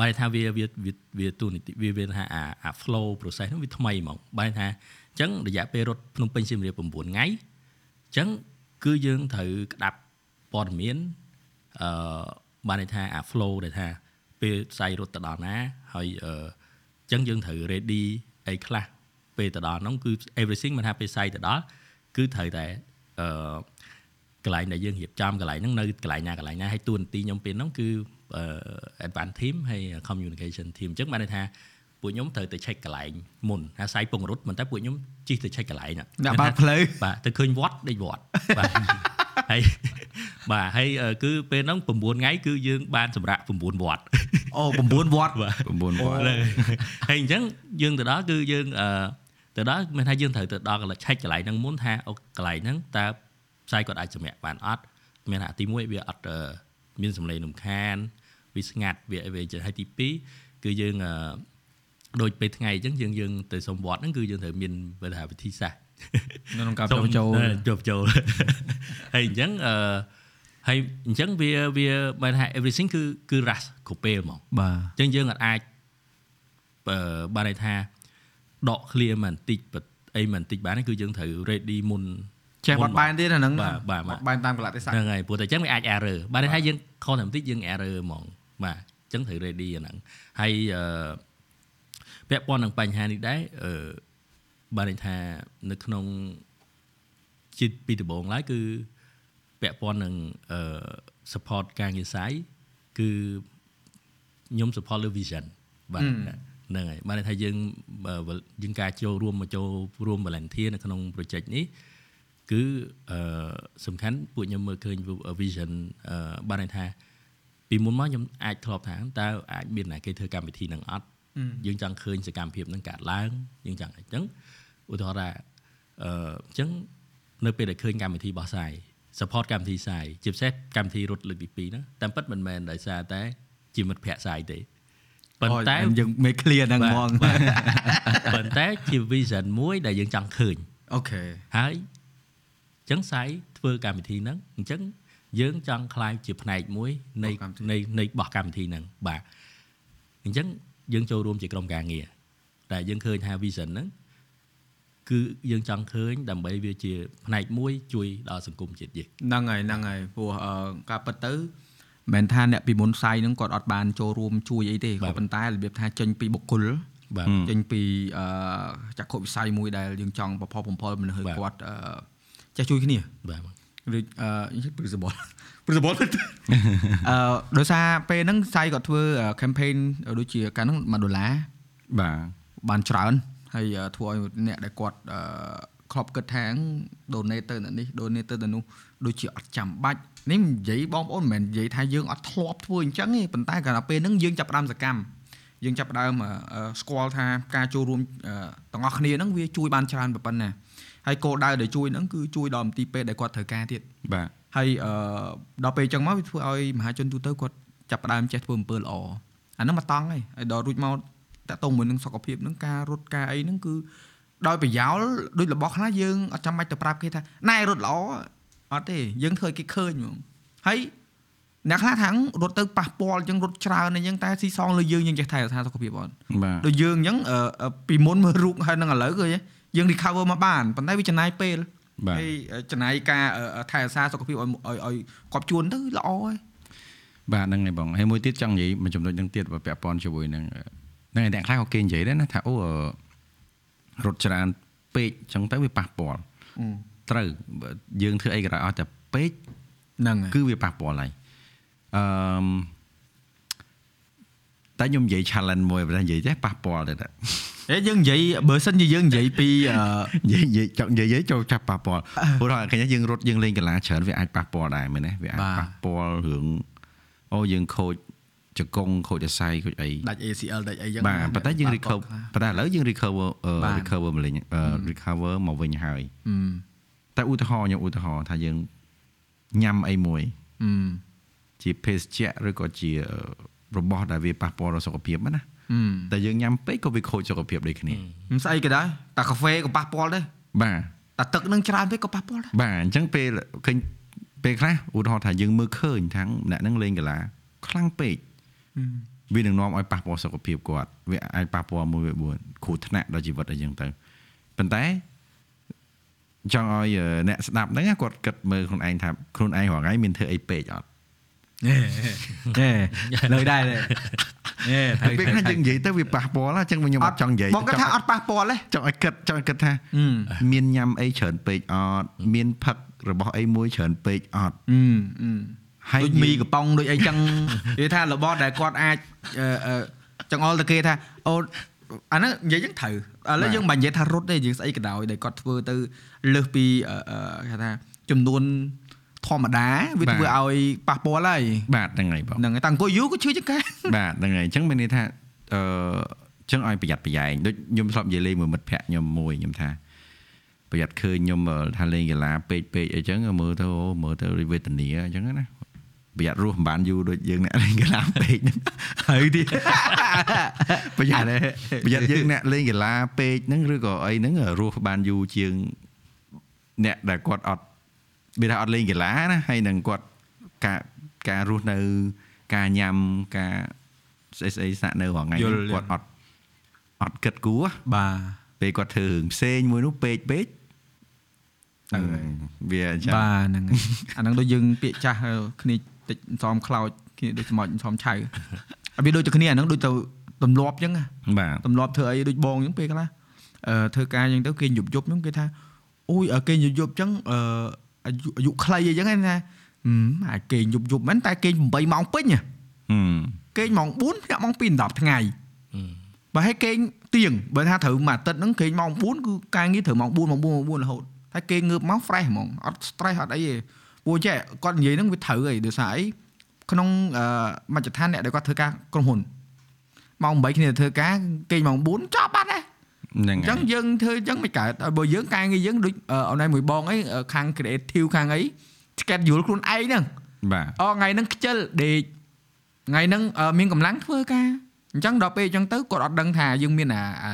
បែរថាវាវាវាវាទូនីតិវាវាថាអាអា flow process ហ្នឹងវាថ្មីហ្មងបែរថាអញ្ចឹងរយៈពេលរត់ភ្នំពេញសៀមរាប9ថ្ងៃអញ្ចឹងគឺយើងត្រូវក្តាប់ព័ត៌មានអឺបានន័យថាអា flow ដែលថាពេលផ្សាយរត់ទៅដល់ណាហើយអឺអញ្ចឹងយើងត្រូវ ready អីខ្លះ ពេលទៅដល់ហ្នឹងគឺ everything មិនថាពេលសាយទៅដល់គឺត្រូវតែអឺកន្លែងដែលយើងរៀបចំកន្លែងហ្នឹងនៅកន្លែងណាកន្លែងណាហើយតួនាទីខ្ញុំពេលហ្នឹងគឺអឺ advance team ហើយ communication team អញ្ចឹងបានន័យថាពួកខ្ញុំត្រូវទៅ check កន្លែងមុនថាសាយពងរត់មិនតែពួកខ្ញុំជិះទៅ check កន្លែងហ្នឹងអ្នកបើកផ្លូវបាទទៅឃើញវត្តដេកវត្តបាទហើយបាទហើយអឺគឺពេលហ្នឹង9ថ្ងៃគឺយើងបានសម្រាប់9វត្តអូ9វត្តបាទ9វត្តហ្នឹងហើយអញ្ចឹងយើងទៅដល់គឺយើងអឺ ទៅដល់មានថាយើងត្រូវទៅដល់កន្លែងឆែកកន្លែងហ្នឹងមុនថាអូកន្លែងហ្នឹងតើផ្សាយគាត់អាចសម្រាកបានអត់មានថាទី1វាអត់អឺមានសម្លេងរំខានវាស្ងាត់វាវាអីចឹងហើយទី2គឺយើងអឺដូចពេលថ្ងៃអញ្ចឹងយើងយើងទៅសុំវត្តហ្នឹងគឺយើងត្រូវមានវិធីវិធីសាស្ត្រនៅក្នុងការចូលចូលចូលចូលហើយអញ្ចឹងអឺហើយអញ្ចឹងវាវាបើថា everything គឺគឺ rush គ្រប់ពេលហ្មងបាទអញ្ចឹងយើងអាចអាចអឺបានន័យថា ដក clear មិនបន្តិចអីមិនបន្តិចបានទេគឺយើងត្រូវ ready មុនចេះបត់បែនទៀតអាហ្នឹងបាទបាទបត់បែនតាមកលៈទេសៈហ្នឹងហើយព្រោះតែអញ្ចឹងវាអាច error បានន័យថាយើងខុសតែបន្តិចយើង error ហ្មងបាទអញ្ចឹងត្រូវ ready អាហ្នឹងហើយអឺពាក់ព័ន្ធនឹងបញ្ហានេះដែរអឺបានន័យថានៅក្នុងជាពីដំបូងឡើយគឺពាក់ព័ន្ធនឹងអឺ support ការងារសាយគឺខ្ញុំ support លើ vision បាទ ហ្នឹងហើយបានន័យថាយើងបើយើងការចូលរួមមកចូលរួម volunteer នៅក្នុង project នេះគឺអឺសំខាន់ពួកខ្ញុំមើលឃើញ vision អឺបានន័យថាពីមុនមកខ្ញុំអាចធ្លាប់ថាតើអាចមានណាគេធ្វើកម្មវិធីនឹងអត់យើងចង់ឃើញសកម្មភាពនឹងកើតឡើងយើងចង់អញ្ចឹងឧទាហរណ៍ថាអឺអញ្ចឹងនៅពេលដែលឃើញកម្មវិធីបោះសាយ support កម្មវិធីសាយជាពិសេសកម្មវិធីរត់លើកទី2ហ្នឹងតាមពិតមិនមែនដោយសារតែជាមិត្តភ័ក្តិសាយទេ ប៉ុន្តែយើង make clear ហ្នឹងហ្មងបាទប៉ុន្តែជា vision មួយដែលយើងចង់ឃើញអូខេហើយអញ្ចឹងសាយធ្វើកម្មវិធីហ្នឹងអញ្ចឹងយើងចង់ខ្លាយជាផ្នែកមួយនៃរបស់កម្មវិធីនៃនៃបោះកម្មវិធីហ្នឹងបាទអញ្ចឹងយើងចូលរួមជាក្រុមការងារតែយើងឃើញថា vision ហ្នឹងគឺយើងចង់ឃើញដើម្បីវាជាផ្នែកមួយជួយដល់សង្គមជាតិយើងហ្នឹងហើយហ្នឹងហើយព្រោះអឺការពិតទៅ មិនមែនថាអ្នកពីមុនផ្សាយហ្នឹងគាត់អត់បានចូលរួមជួយអីទេបាទក៏ប៉ុន្តែរបៀបថាចេញពីបុគ្គលបាទចេញពីអឺចក្ខុវិស័យមួយដែលយើងចង់ប្រផុសបំផុលមនុស្សឲ្យបាទគាត់អឺចេះជួយគ្នាបាទឬអឺព្រឹសបលព្រឹសបលអឺដោយសារពេលហ្នឹងផ្សាយគាត់ធ្វើ campaign ដូចជាកាលហ្នឹង1ដុល្លារបាទបានច្រើនហើយអឺធ្វើឲ្យអ្នកដែលគាត់អឺក្លប់គិតថាដូនេតទៅអ្នកនេះដូនេតទៅទៅនោះដូចជាអត់ចាំបាច់ នេះនិយាយបងប្អូនមិនមែននិយាយថាយើងអត់ធ្លាប់ធ្វើអញ្ចឹងទេប៉ុន្តែកាលដល់ពេលហ្នឹងយើងចាប់ផ្ដើមសកម្មយើងចាប់ផ្ដើមអឺអឺស្គាល់ថាការចូលរួមអឺទាំងអស់គ្នាហ្នឹងវាជួយបានច្រើនប៉ុណ្ណាហើយគោលដៅដែលជួយហ្នឹងគឺជួយដល់មន្ទីរពេទ្យដែលគាត់ត្រូវការទៀតបាទហើយអឺដល់ពេលអញ្ចឹងមកវាធ្វើឲ្យមហាជនទូទៅគាត់ចាប់ផ្ដើមចេះធ្វើអំពើល្អអាហ្នឹងមកតង់ហើយហើយដល់រួចមកតាក់ទងមួយនឹងសុខភាពហ្នឹងការរត់ការអីហ្នឹងគឺដោយប្រយោលដូចរបស់ខ្លះយើងអត់ចាំបាច់ទៅប្រាប់គេថាណែរត់ល្អ អត់ទេយើងធ្វើឲ្យគេឃើញហ្មងហើយអ្នកខ្លះថារត់ទៅប៉ះពាល់អញ្ចឹងរត់ច្រើនអញ្ចឹងតែស៊ីសងលើយើងយើងចេះថែរក្សាសុខភាពអត់បាទដូចយើងអញ្ចឹងអឺអឺពីមុនមើលរូបហើយនឹងឥឡូវគឺយើង recover មកបានប៉ុន្តែវាចំណាយពេលបាទហើយចំណាយការអឺថែរក្សាសុខភាពឲ្យឲ្យឲ្យគាត់ជួនទៅល្អហើយបាទហ្នឹងហើយបងហើយមួយទៀតចង់និយាយមួយចំណុចហ្នឹងទៀតបើពាក់ព័ន្ធជាមួយនឹងហ្នឹងហើយអ្នកខ្លះក៏គេនិយាយដែរណាថាអូអឺរត់ច្រើនពេកអញ្ចឹងទៅវាប៉ះពាល់ ត្រូវបើយើងធ្វើអីក៏ដោយអស់តែពេកហ្នឹងហើយគឺវាប៉ះពាល់ហើយអឺមតែខ្ញុំនិយាយ challenge មួយបើនិយាយទេប៉ះពាល់ទៅតែហេយើងនិយាយបើសិនជាយើងនិយាយពីអឺនិយាយនិយាយចង់និយាយចូលចាប់ប៉ះពាល់ព្រោះថាឃើញយើងរត់យើងលេងកីឡាច្រើនវាអាចប៉ះពាល់ដែរមែនទេវាអាចប៉ះពាល់រឿងអូយើងខូចជង្គង់ខូចអស័យខូចអីដាច់ ACL ដាច់អីចឹងបាទប៉ុន្តែយើង recover ប៉ុន្តែឥឡូវយើង recover អឺបាទ recover មកលេងអឺ recover មកវិញហើយអឺ តែឧទាហរណ៍ខ្ញុំឧទាហរណ៍ថាយើងញ៉ាំអីមួយអឺជាភេសជ្ជៈឬក៏ជារបស់ដែលវាប៉ះពាល់ដល់សុខភាពណាអឺតែយើងញ៉ាំពេកក៏វាខូចសុខភាពដូចគ្នាមិនស្អីក៏ដែរតែកាហ្វេក៏ប៉ះពាល់ដែរបាទតែទឹកនឹងច្រើនពេកក៏ប៉ះពាល់ដែរបាទអញ្ចឹងពេលឃើញពេលខ្លះឧទាហរណ៍ថាយើងមើលឃើញថាអ្នកហ្នឹងលេងកីឡាខ្លាំងពេកវានឹងនាំឲ្យប៉ះពាល់សុខភាពគាត់វាអាចប៉ះពាល់មួយវា4គ្រោះថ្នាក់ដល់ជីវិតអីចឹងទៅប៉ុន្តែ ចង់ឲ្យអ្នកស្ដាប់ហ្នឹងគាត់គិតមើលខ្លួនឯងថាខ្លួនឯងរាល់ថ្ងៃមានធ្វើអីពេកអត់ហេហេលើដែរហេតែពេលខ្លះយើងនិយាយទៅវាប៉ះពាល់អញ្ចឹងខ្ញុំអត់ចង់និយាយបងគាត់ថាអត់ប៉ះពាល់ទេចង់ឲ្យគិតចង់ឲ្យគិតថាអឺមានញ៉ាំអីច្រើនពេកអត់មានផឹករបស់អីមួយច្រើនពេកអត់អឺអឺហើយដូចមីកំប៉ុងដូចអីចឹងនិយាយថារបស់ដែលគាត់អាចអឺអឺចង្អុលទៅគេថាអូ អាហ្នឹងនិយាយចឹងត្រូវឥឡូវយើងមិននិយាយថារត់ទេយើងស្អីក៏ដោយដែលគាត់ធ្វើទៅលើសពីអឺអឺគេថាចំនួនធម្មតាវាធ្វើឲ្យប៉ះពាល់ហើយបាទហ្នឹងហើយបងហ្នឹងហើយតែអង្គុយយូរក៏ឈឺចឹងដែរបាទហ្នឹងហើយអញ្ចឹងមានន័យថាអឺអញ្ចឹងឲ្យប្រយ័ត្នប្រយែងដូចខ្ញុំធ្លាប់និយាយលេងមួយមិត្តភ័ក្ដិខ្ញុំមួយខ្ញុំថាប្រយ័ត្នឃើញខ្ញុំថាលេងកីឡាពេកពេកអីចឹងមើលទៅអូមើលទៅវេទនាអញ្ចឹងណា ប្រយ័ត្នរស់មិនបានយូរដូចយើងអ្នកលេងកីឡាពេកហ្នឹងហើយទៀតប្រយ័ត្នប្រយ័ត្នយើងអ្នកលេងកីឡាពេកហ្នឹងឬក៏អីហ្នឹងរស់បានយូរជាងអ្នកដែលគាត់អត់វាថាអត់លេងកីឡាណាហើយនឹងគាត់ការការរស់នៅការញ៉ាំការស្អីស្អីសាក់នៅរាល់ថ្ងៃយល់ហ្នឹងគាត់អត់អត់គិតគូរបាទពេលគាត់ធ្វើរឿងផ្សេងមួយនោះពេកពេកហ្នឹងហើយវាអញ្ចឹងបាទហ្នឹងហើយអាហ្នឹងដូចយើងពាក្យចាស់គ្នា តិចសំខ្លោចគ្នាដូចស្មោចសំឆៅអាវាដូចតែគ្នាអាហ្នឹងដូចទៅទម្លាប់អញ្ចឹងណាបាទទម្លាប់ធ្វើអីដូចបងអញ្ចឹងពេលខ្លះអឺធ្វើការអញ្ចឹងទៅគេយប់យប់អញ្ចឹងគេថាអូយគេយប់យប់អញ្ចឹងអឺអាយុអាយុខ្លីអញ្ចឹងណាហឹមអាគេយប់យប់មែនតែគេ8ម៉ោងពេញហ៎ហឹមគេម៉ោង4ភ្នាក់ម៉ោង2 10ថ្ងៃអឺបើឲ្យគេទៀងបើថាត្រូវមួយអាទិត្យហ្នឹងគេម៉ោង4គឺការងារត្រូវម៉ោង4ម៉ោង4ម៉ោង4រហូតតែគេងើបមក fresh ហ្មងអត់ stress អត់អីទេ ពួកចេះគាត់និយាយហ្នឹងវាត្រូវអីដោយសារអីក្នុងអឺមជ្ឈដ្ឋានអ្នកដែលគាត់ធ្វើការក្រុមហ៊ុនម៉ោង8គ្នាធ្វើការគេម៉ោង4ចប់បាត់ហើយហ្នឹងអញ្ចឹងយើងធ្វើអញ្ចឹងមិនកើតហើយបើយើងការងារយើងដូចអឺអនឡាញមួយបងអីអឺខាង creative ខាងអី schedule ខ្លួនឯងហ្នឹងបាទអថ្ងៃហ្នឹងខ្ជិលដេកថ្ងៃហ្នឹងអឺមានកម្លាំងធ្វើការអញ្ចឹងដល់ពេលអញ្ចឹងទៅគាត់អត់ដឹងថាយើងមានអាអា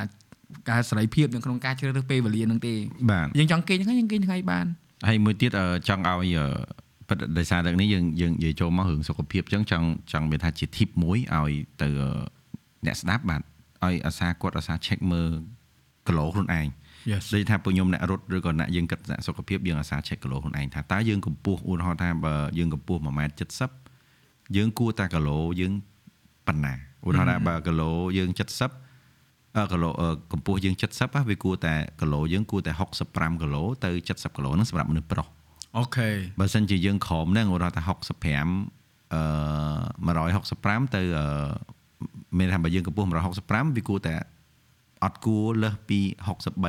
ការសេរីភាពនៅក្នុងការជ្រើសរើសពេលវេលាហ្នឹងទេបាទយើងចង់គេងថ្ងៃយើងគេងថ្ងៃបាន ហើយមួយទៀតអឺចង់ឲ្យអឺប៉ិតដោយសារតែនេះយើងយើងនិយាយចូលមករឿងសុខភាពអញ្ចឹងចង់ចង់មានថាជា tip មួយឲ្យទៅអឺអ្នកស្ដាប់បាទឲ្យអាសាគាត់អាសា check មើលគីឡូខ្លួនឯង Yes ដូចថាពួកខ្ញុំអ្នករត់ឬក៏អ្នកយើងគិតថាសុខភាពយើងអាសា check គីឡូខ្លួនឯងថាតើយើងកម្ពស់ឧទាហរណ៍ថាបើយើងកម្ពស់1.70ម៉ែត្រយើងគួរតែគីឡូយើងប៉ុណ្ណាឧទាហរណ៍ថាបើគីឡូយើង70អឺ គីឡូអឺកម្ពស់យើង70ហ៎វាគួរតែគីឡូយើងគួរតែ65គីឡូទៅ70គីឡូហ្នឹងសម្រាប់មនុស្សប្រុសអូខេបើសិនជាយើងក្រោមហ្នឹងឧទាហរណ៍ថា65អឺ165ទៅអឺមានថាបើយើងកម្ពស់165វាគួរតែអត់គួរលើសពី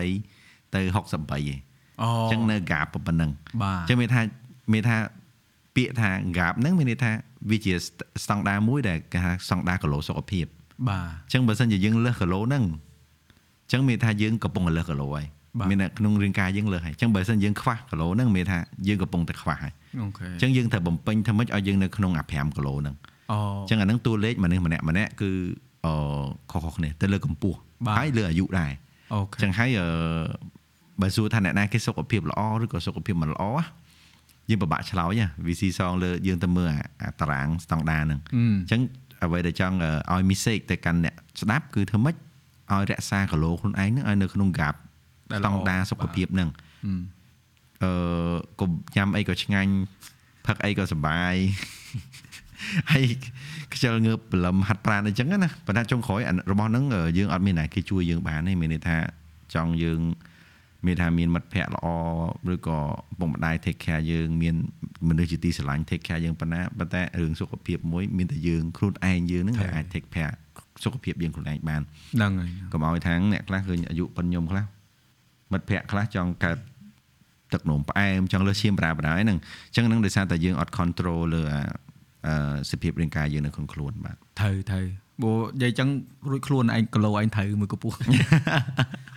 63ទៅ63ឯងអូអញ្ចឹងនៅ gap ប៉ុណ្ណឹងបាទអញ្ចឹងមានថាមានថាពាក្យថា gap ហ្នឹងមានន័យថាវាជាស្តង់ដារមួយដែលគេថាស្តង់ដារគីឡូសុខភាព បាទអញ្ចឹងបើសិនជាយើងលើសគីឡូហ្នឹងអញ្ចឹងមានថាយើងកំពុងតែលើសគីឡូហើយបាទមានតែក្នុងរាងកាយយើងលើសហើយអញ្ចឹងបើសិនយើងខ្វះគីឡូហ្នឹងមានថាយើងកំពុងតែខ្វះហើយអូខេអញ្ចឹងយើងត្រូវបំពេញធ្វើម៉េចឲ្យយើងនៅក្នុងអា5គីឡូហ្នឹងអូអញ្ចឹងអាហ្នឹងតួលេខមនុស្សម្នាក់ម្នាក់គឺអឺខុសៗគ្នាទៅលើកម្ពស់បាទហើយលើអាយុដែរអូអខេញ្ចឹងហើយអឺបើសួរថាអ្នកណាគេសុខភាពល្អឬក៏សុខភាពមិនល្អណាយើងពិបាកឆ្លើយណាវាស៊ីសងលើយើងទៅមើលអាអាតារាងស្តង់ដារហ្នឹងហឹមអញ្ចឹង អ្វីដែលចង់អឺឲ្យ mistake ទៅកាន់អ្នកស្ដាប់គឺធ្វើម៉េចឲ្យរក្សាគីឡូខ្លួនឯងហ្នឹងឲ្យនៅក្នុង gap ស្តង់ដារសុខភាពហ្នឹងហឹមអឺកុំញ៉ាំអីក៏ឆ្ងាញ់ផឹកអីក៏សុបាយហើយខ្ជិលងើបព្រលឹមហាត់ប្រាណអញ្ចឹងណាប៉ុន្តែចុងក្រោយអារបស់ហ្នឹងអឺយើងអត់មានណាគេជួយយើងបានទេមានន័យថាចង់យើងមានថាមានមិត្តភ័ក្តិល្អឬក៏ពុកម្ដាយ take care យើងមាន មនុស្សជាទីស្រឡាញ់ take care យើងប៉ុណ្ណាប៉ុន្តែរឿងសុខភាពមួយមានតែយើងខ្លួនឯងយើងហ្នឹងដែលអាច take care សុខភាពយើងខ្លួនឯងបានហ្នឹងហើយកុំឲ្យថាងអ្នកខ្លះឃើញអាយុប៉ុនខ្ញុំខ្លះមិត្តភ័ក្តិខ្លះចង់កើតទឹកនោមផ្អែមចង់លើសឈាមប្រាបណ្ដោយហ្នឹងអញ្ចឹងហ្នឹងដោយសារតែយើងអត់ control លើអាអឺសភាពរាងកាយយើងនៅក្នុងខ្លួនបាទត្រូវត្រូវបើនិយាយចឹងរួចខ្លួនឯងគីឡូឯងត្រូវមួយកម្ពស់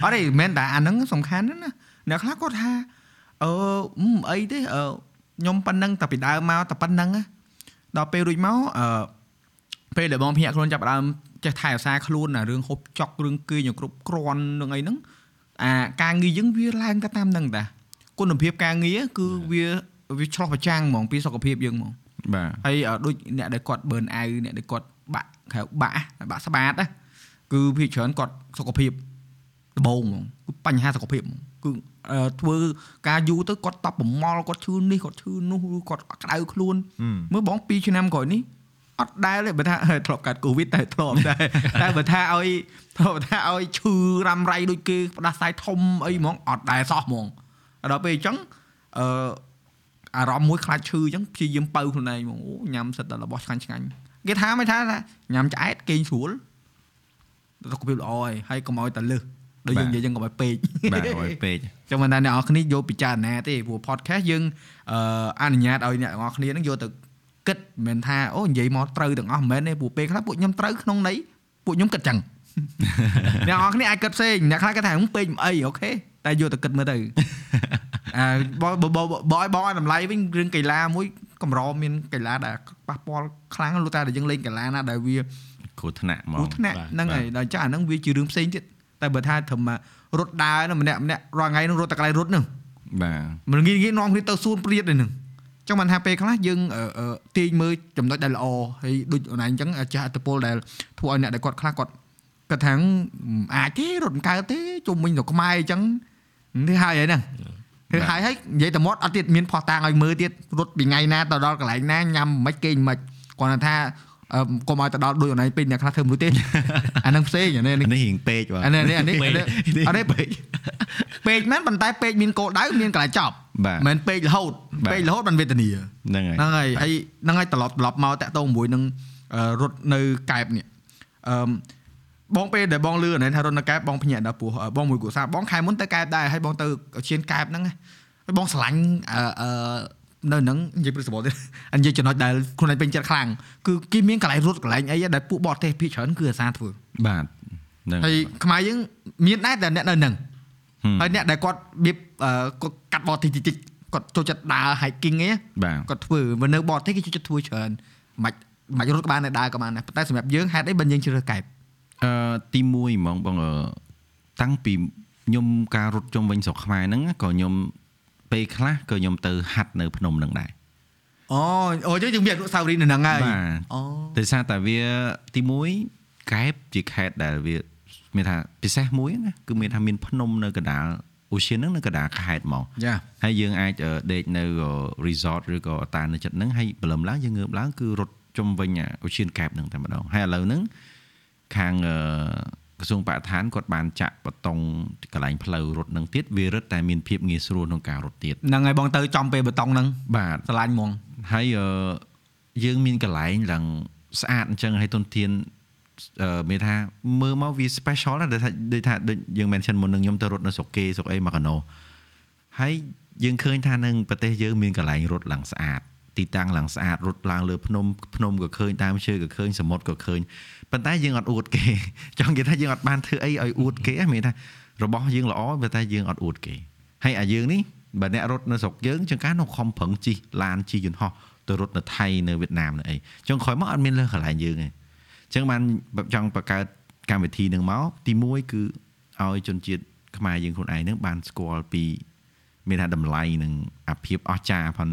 អត់ទេមិនមែនតែអាហ្នឹងសំខាន់ណាស់ណាអ្នកខ្លះគាត់ថាអឺអឺអីទេអឺ ខ្ញុំប៉ុណ្ណឹងតែពីដើមមកតែប៉ុណ្ណឹងណាដល់ពេលរួចមកអឺពេលដែលបងភ្នាក់ខ្លួនចាប់ផ្ដើមចេះថែរក្សាខ្លួនអារឿងហូបចុករឿងគេងឲ្យគ្រប់គ្រាន់នឹងអីហ្នឹងអាការងារយើងវាឡើងទៅតាមហ្នឹងតាគុណភាពការងារគឺវាវាឆ្លោះប្រចាំងហ្មងពីសុខភាពយើងហ្មងបាទហើយអឺដូចអ្នកដែលគាត់បឺនអាវអ្នកដែលគាត់បាក់ក្រៅបាក់បាក់ស្បាតណាគឺភាគច្រើនគាត់សុខភាពដំបូងហ្មងគឺបញ្ហាសុខភាពហ្មងគឺអឺ ធ្វើការយូរទៅគាត់តប់ប្រមល់គាត់ឈឺនេះគាត់ឈឺនោះឬគាត់ក្តៅខ្លួនមើលបង2ឆ្នាំក្រោយនេះអត់ដែលទេបើថាធ្លាប់កាត់កូវីដតែធ្លាប់ដែរតែបើថាឲ្យធ្លាប់ថាឲ្យឈឺរ៉ាំរ៉ៃដូចគេផ្ដាសាយធំអីហ្មងអត់ដែរសោះហ្មងដល់ពេលអញ្ចឹងអឺអារម្មណ៍មួយខ្លាចឈឺអញ្ចឹងព្យាយាមបើខ្លួនឯងហ្មងអូញ៉ាំសិតតែរបស់ឆ្ងាញ់ឆ្ងាញ់គេថាមិនថាថាញ៉ាំឆ្អែតគេងស្រួលសុខភាពល្អហើយហើយកុំឲ្យតែលឹះ ដូចយើងនិយាយចឹងកុំឲ្យពេកបាទឲ្យពេកចឹងមិនថាអ្នកនរគ្នាយកពិចារណាទេព្រោះ podcast យើងអឺអនុញ្ញាតឲ្យអ្នកនរគ្នានឹងយកទៅគិតមិនមែនថាអូនិយាយមកត្រូវទាំងអស់មិនមែនទេព្រោះពេលខ្លះពួកខ្ញុំត្រូវក្នុងន័យពួកខ្ញុំគិតចឹងអ្នកនរគ្នាអាចគិតផ្សេងអ្នកខ្លះគាត់ថាហឹមពេកមិនអីអូខេតែយកទៅគិតមើលទៅអើបងបងបងបងឲ្យបងឲ្យតម្លៃវិញរឿងកីឡាមួយកម្រមានកីឡាដែលប៉ះពាល់ខ្លាំងលុះតែដែលយើងលេងកីឡាណាដែលវាគ្រោះថ្នាក់ហ្មគ្រោះងថ្នាក់បាទហ្នឹងហើយដល់ចាស់អាហ្នឹងវាជារឿងផ្សេងទៀត តែបើថាត្រឹមរត់ដើរហ្នឹងម្នាក់ម្នាក់រាល់ថ្ងៃហ្នឹងរត់តែកន្លែងរត់ហ្នឹងបាទមិនងាយងាយនាំគ្នាទៅសួនព្រាតឯហ្នឹងអញ្ចឹងបានថាពេលខ្លះយើងអឺអឺទាញមើលចំណុចដែលល្អហើយដូចអូនឯងអញ្ចឹងចាស់អត្តពលដែលធ្វើឲ្យអ្នកដែលគាត់ខ្លះគាត់គាត់ថាអាចទេរត់មិនកើតទេជុំវិញទៅខ្មែរអញ្ចឹងនេះហើយហើយហ្នឹងគឺហើយហើយនិយាយតែមាត់អត់ទៀតមានផោះតាងឲ្យមើលទៀតរត់ពីថ្ងៃណាទៅដល់កន្លែងណាញ៉ាំមិនគេងមិនគាត់ថាអឺ កុំឲ្យទៅដល់ដូចអូនឯងពេញអ្នកខ្លះធ្វើមនុស្សទេអាហ្នឹងផ្សេងអានេះនេះរៀងពេកបាទអានេះអានេះអានេះពេកអានេះអានេះពេកពេកមែនប៉ុន្តែពេកមានគោលដៅមានកន្លែងចប់បាទមិនមែនពេករហូតបាទពេករហូតបានវេទនាហ្នឹងហើយហ្នឹងហើយហើយហ្នឹងហើយត្រឡប់ត្រឡប់មកតាក់ទងជាមួយនឹងអឺរត់នៅកែបនេះអឺបងពេលដែលបងលឺអានេះថារត់នៅកែបបងភ្ញាក់ដល់ពោះអឺបងមួយគូសាបងខែមុនទៅកែបដែរហើយបងទៅឈានកែបហ្នឹងហើយបងស្រឡាញ់អឺអឺ នៅហ្នឹងនិយាយព្រឹកសបោទៀតនិយាយចំណុចដែលខ្លួនឯងពេញចិត្តខ្លាំងគឺគេមានកន្លែងរត់កន្លែងអីដែលពួកបរទេសភាគច្រើនគឺអាសាធ្វើបាទហ្នឹងហើយខ្មែរយើងមានដែរតែអ្នកនៅហ្នឹងហឹមហើយអ្នកដែលគាត់របៀបអឺគាត់កាត់បរទេសតិចតិចគាត់ចូលចិត្តដើរ hiking ឯងបាទគាត់ធ្វើមកនៅបរទេសគេចូលចិត្តធ្វើច្រើនមិនមិនរត់ក៏បានដែរដើរក៏បានដែរប៉ុន្តែសម្រាប់យើងហេតុអីបើយើងជ្រើសរើសកែបអឺទី1ហ្មងបងអឺតាំងពីខ្ញុំការរត់ជុំវិញស្រុកខ្មែរហ្នឹងក៏ខ្ញុំ ពេលខ្លះក៏ខ្ញុំទៅហាត់នៅភ្នំហ្នឹងដែរអូអូយើងយើងមានអនុស្សាវរីយ៍នៅហ្នឹងហើយបាទអូដោយសារតែវាទី1កែបជាខេត្តដែលវាមានថាពិសេសមួយណាគឺមានថាមានភ្នំនៅកណ្ដាលអូសៀនហ្នឹងនៅកណ្ដាលខេត្តហ្មងយ៉ាហើយយើងអាចអឺដេកនៅ resort ឬក៏តានៅចិត្តហ្នឹងហើយព្រលឹមឡើងយើងងើបឡើងគឺរត់ជុំវិញអូសៀនកែបហ្នឹងតែម្ដងហើយឥឡូវហ្នឹងខាងអឺ ក្រសួងបរិស្ថានគាត់បានចាក់បតង់កន្លែងផ្លូវរត់ហ្នឹងទៀតវារឹតតែមានភាពងាយស្រួលក្នុងការរត់ទៀតហ្នឹងហើយបងទៅចំពេលបតង់ហ្នឹងបាទឆ្លាញ់ហ្មងហើយអឺយើងមានកន្លែងឡើងស្អាតអញ្ចឹងហើយទុនធានអឺមានថាមើលមកវា special ណាស់ដែលថាដូចថាដូចយើង mention មុននឹងខ្ញុំទៅរត់នៅស្រុកគេស្រុកអីមកកណោហើយយើងឃើញថានៅប្រទេសយើងមានកន្លែងរត់ឡើងស្អាតទីតាំងឡើងស្អាតរត់ឡើងលើភ្នំភ្នំក៏ឃើញតាមឈើក៏ឃើញសមុទ្រក៏ឃើញ ប៉ុន្តែយើងអត់អួតគេចង់និយាយថាយើងអត់បានធ្វើអីឲ្យអួតគេហ្នឹងមានថារបស់យើងល្អប៉ុន្តែយើងអត់អួតគេហើយអាយើងនេះបើអ្នករត់នៅស្រុកយើងជាងការនៅខំប្រឹងជិះឡានជិះយន្តហោះទៅរត់នៅថៃនៅវៀតណាមនៅអីចុងក្រោយមកអត់មានលើកន្លែងយើងទេអញ្ចឹងបានចង់បង្កើតកម្មវិធីនឹងមកទី1គឺឲ្យជនជាតិខ្មែរយើងខ្លួនឯងហ្នឹងបានស្គាល់ពីមានថាតម្លៃនិងអាភាពអស្ចារ្យផង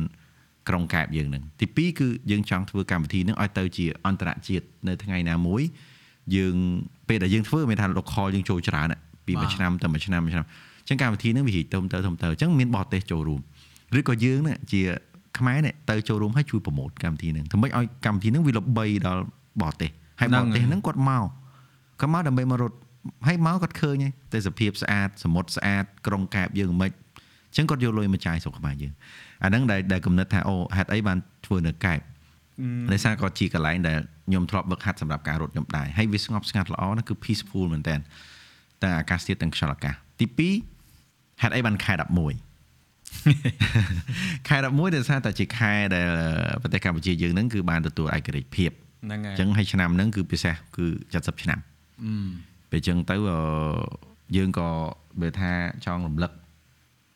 ក្រុងកែបយើងនឹងទី2គឺយើងចង់ធ្វើកម្មវិធីនឹងឲ្យទៅជាអន្តរជាតិនៅថ្ងៃណាមួយយើងពេលដែលយើងធ្វើមានថា local យើងចូលច្រើនណាពីមួយឆ្នាំទៅមួយឆ្នាំមួយឆ្នាំអញ្ចឹងកម្មវិធីនឹងវារីកទៅទៅទៅទៅអញ្ចឹងមានបរទេសចូលរួមឬក៏យើងនេះជាខ្មែរនេះទៅចូលរួមឲ្យជួយប្រម៉ូទកម្មវិធីនឹងធ្វើម៉េចឲ្យកម្មវិធីនឹងវាល្បីដល់បរទេសហើយបរទេសនឹងគាត់មកគាត់មកដើម្បីមករត់ហើយមកគាត់ឃើញហើយតែសភាពស្អាតសមុទ្រស្អាតក្រុងកែបយើងមិនអញ្ចឹងគាត់យកលុយមកចាយស្រុកខ្មែរយើង អាហ្នឹងដែលដែលគំនិតថាអូហេតុអីបានធ្វើនៅកែបដោយសារគាត់ជាកន្លែងដែលខ្ញុំធ្លាប់វឹកហាត់សម្រាប់ការរត់ខ្ញុំដែរហើយវាស្ងប់ស្ងាត់ល្អណាស់គឺ peaceful មែនតើតែអាកាសធាតុទាំងខ្យល់អាកាសទី2ហេតុអីបានខែ11ខែ11ដោយសារតែជាខែដែលប្រទេសកម្ពុជាយើងហ្នឹងគឺបានទទួលឯករាជ្យភាពហ្នឹងហើយអញ្ចឹងហើយឆ្នាំហ្នឹងគឺពិសេសគឺ70ឆ្នាំពេលចឹងទៅអឺយើងក៏បើថាចង់រំលឹក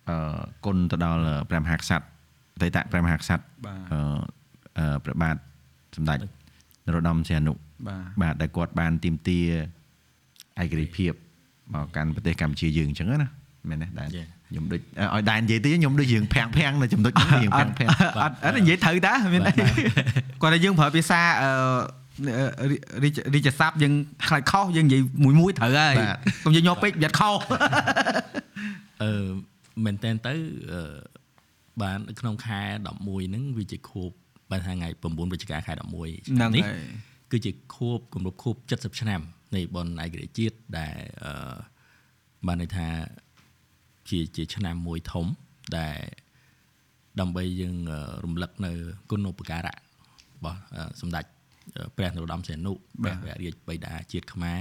អឺគុណទៅដល់ព្រះមហាក្សត្រអ តីតព្រះមហាក្សត្របាទអឺអឺព្រះបាទសម្ដេចនរោត្តមសីហនុបាទបាទដែលគាត់បានទីមទាឯករាជ្យភាពមកកាន់ប្រទេសកម្ពុជាយើងអញ្ចឹងណាមែនទេដែរ Yeah. ខ្ញុំដូចឲ្យដែរនិយាយទៅខ្ញុំដូចយើងភាំងភាំងនៅចំណុចហ្នឹងយើងភាំងភាំងអត់អត់និយាយត្រូវតាមានអីគាត់ថាយើងប្រើភាសាអឺរីករីកស័ព្ទយើងខ្លាចខុសយើងនិយាយមួយមួយត្រូវហើយកុំនិយាយញាប់ពេកប្រយ័ត្នខុសអឺមែនតើទៅអឺ បាននៅក្នុងខែ11ហ្នឹងវាជាខួបបើថាថ្ងៃ9វិច្ឆិកាខែ11ហ្នឹងនេះហើយគឺជាខួបគម្រប់ខួប70ឆ្នាំនៃបនឯករាជ្យជាតិដែលអឺបានន័យថាជាជាឆ្នាំមួយធំដែលដើម្បីយើងអឺរំលឹកនៅគុណូបការៈរបស់អឺសម្ដេចអឺព្រះនរោត្តមសីហនុព្រះវររាជបិតាជាតិខ្មែរ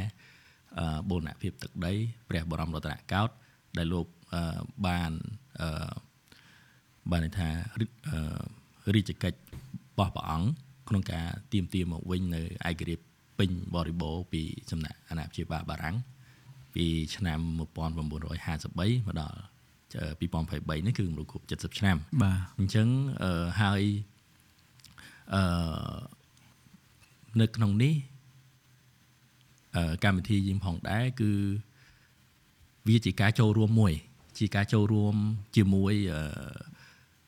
អឺបូរណភាពទឹកដី ព្រះបរមរតនកោដ្ឋដែលលោកអឺបានអឺ បានន័យថារិអឺរាជកិច្ចរបស់ព្រះអង្គក្នុងការទៀមទាមកវិញនៅឯករាជ្យពេញបរិបូរណ៍ពីសំណាក់អាណាព្យាបាលបារាំងពីឆ្នាំ1953មកដល់2023នេះគឺរំលឹកខួប70ឆ្នាំបាទអញ្ចឹងអឺហើយអឺនៅក្នុងនេះអឺកម្មវិធីយើងផងដែរគឺវាជាការចូលរួមមួយ ជាការចូលរួមជាមួយអឺ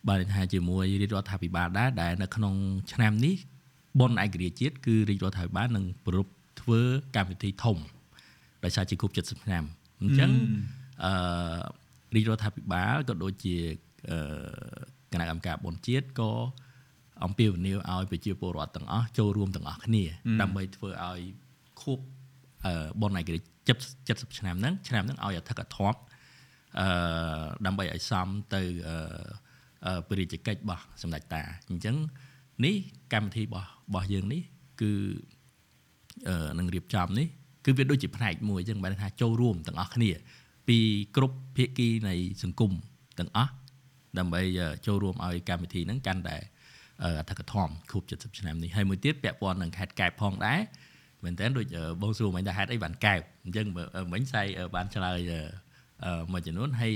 បានន័យថាជាមួយរាជរដ្ឋាភិបាលដែរដែលនៅក្នុងឆ្នាំនេះប៉ុនឯករាជ្យជាតិគឺរាជរដ្ឋាភិបាលនឹងប្រពធ្វើកម្មវិធីធំដោយសារជាគ្រប់70ឆ្នាំអញ្ចឹងអឺរាជរដ្ឋាភិបាលក៏ដូចជាអឺគណៈកម្មការបុណ្យជាតិក៏អំពាវនាវឲ្យប្រជាពលរដ្ឋទាំងអស់ចូលរួមទាំងអស់គ្នាដើម្បីធ្វើឲ្យខួបអឺបុណ្យឯករាជ្យ70 70ឆ្នាំហ្នឹងឆ្នាំហ្នឹងឲ្យអធិកអធមអឺដើម្បីឲ្យសមទៅអឺអឺ ព្រះរាជកិច្ចរបស់សម្ដេចតាអញ្ចឹងនេះកម្មវិធីរបស់របស់យើងនេះគឺអឺនឹងរៀបចំនេះគឺវាដូចជាផ្នែកមួយអញ្ចឹងបានថាចូលរួមទាំងអស់គ្នា ពីគ្រប់ភាគីនៃសង្គមទាំងអស់ដើម្បីចូលរួមឲ្យកម្មវិធីហ្នឹងកាន់តែអធិកធមខូប70ឆ្នាំនេះហើយមួយទៀតពាក់ព័ន្ធនឹងខេត្តកែបផងដែរមែនតើដូចបងសួរមិញថាហេតុអីបានកែបអញ្ចឹងមិញសៃបានឆ្លើយមួយចំនួនហើយ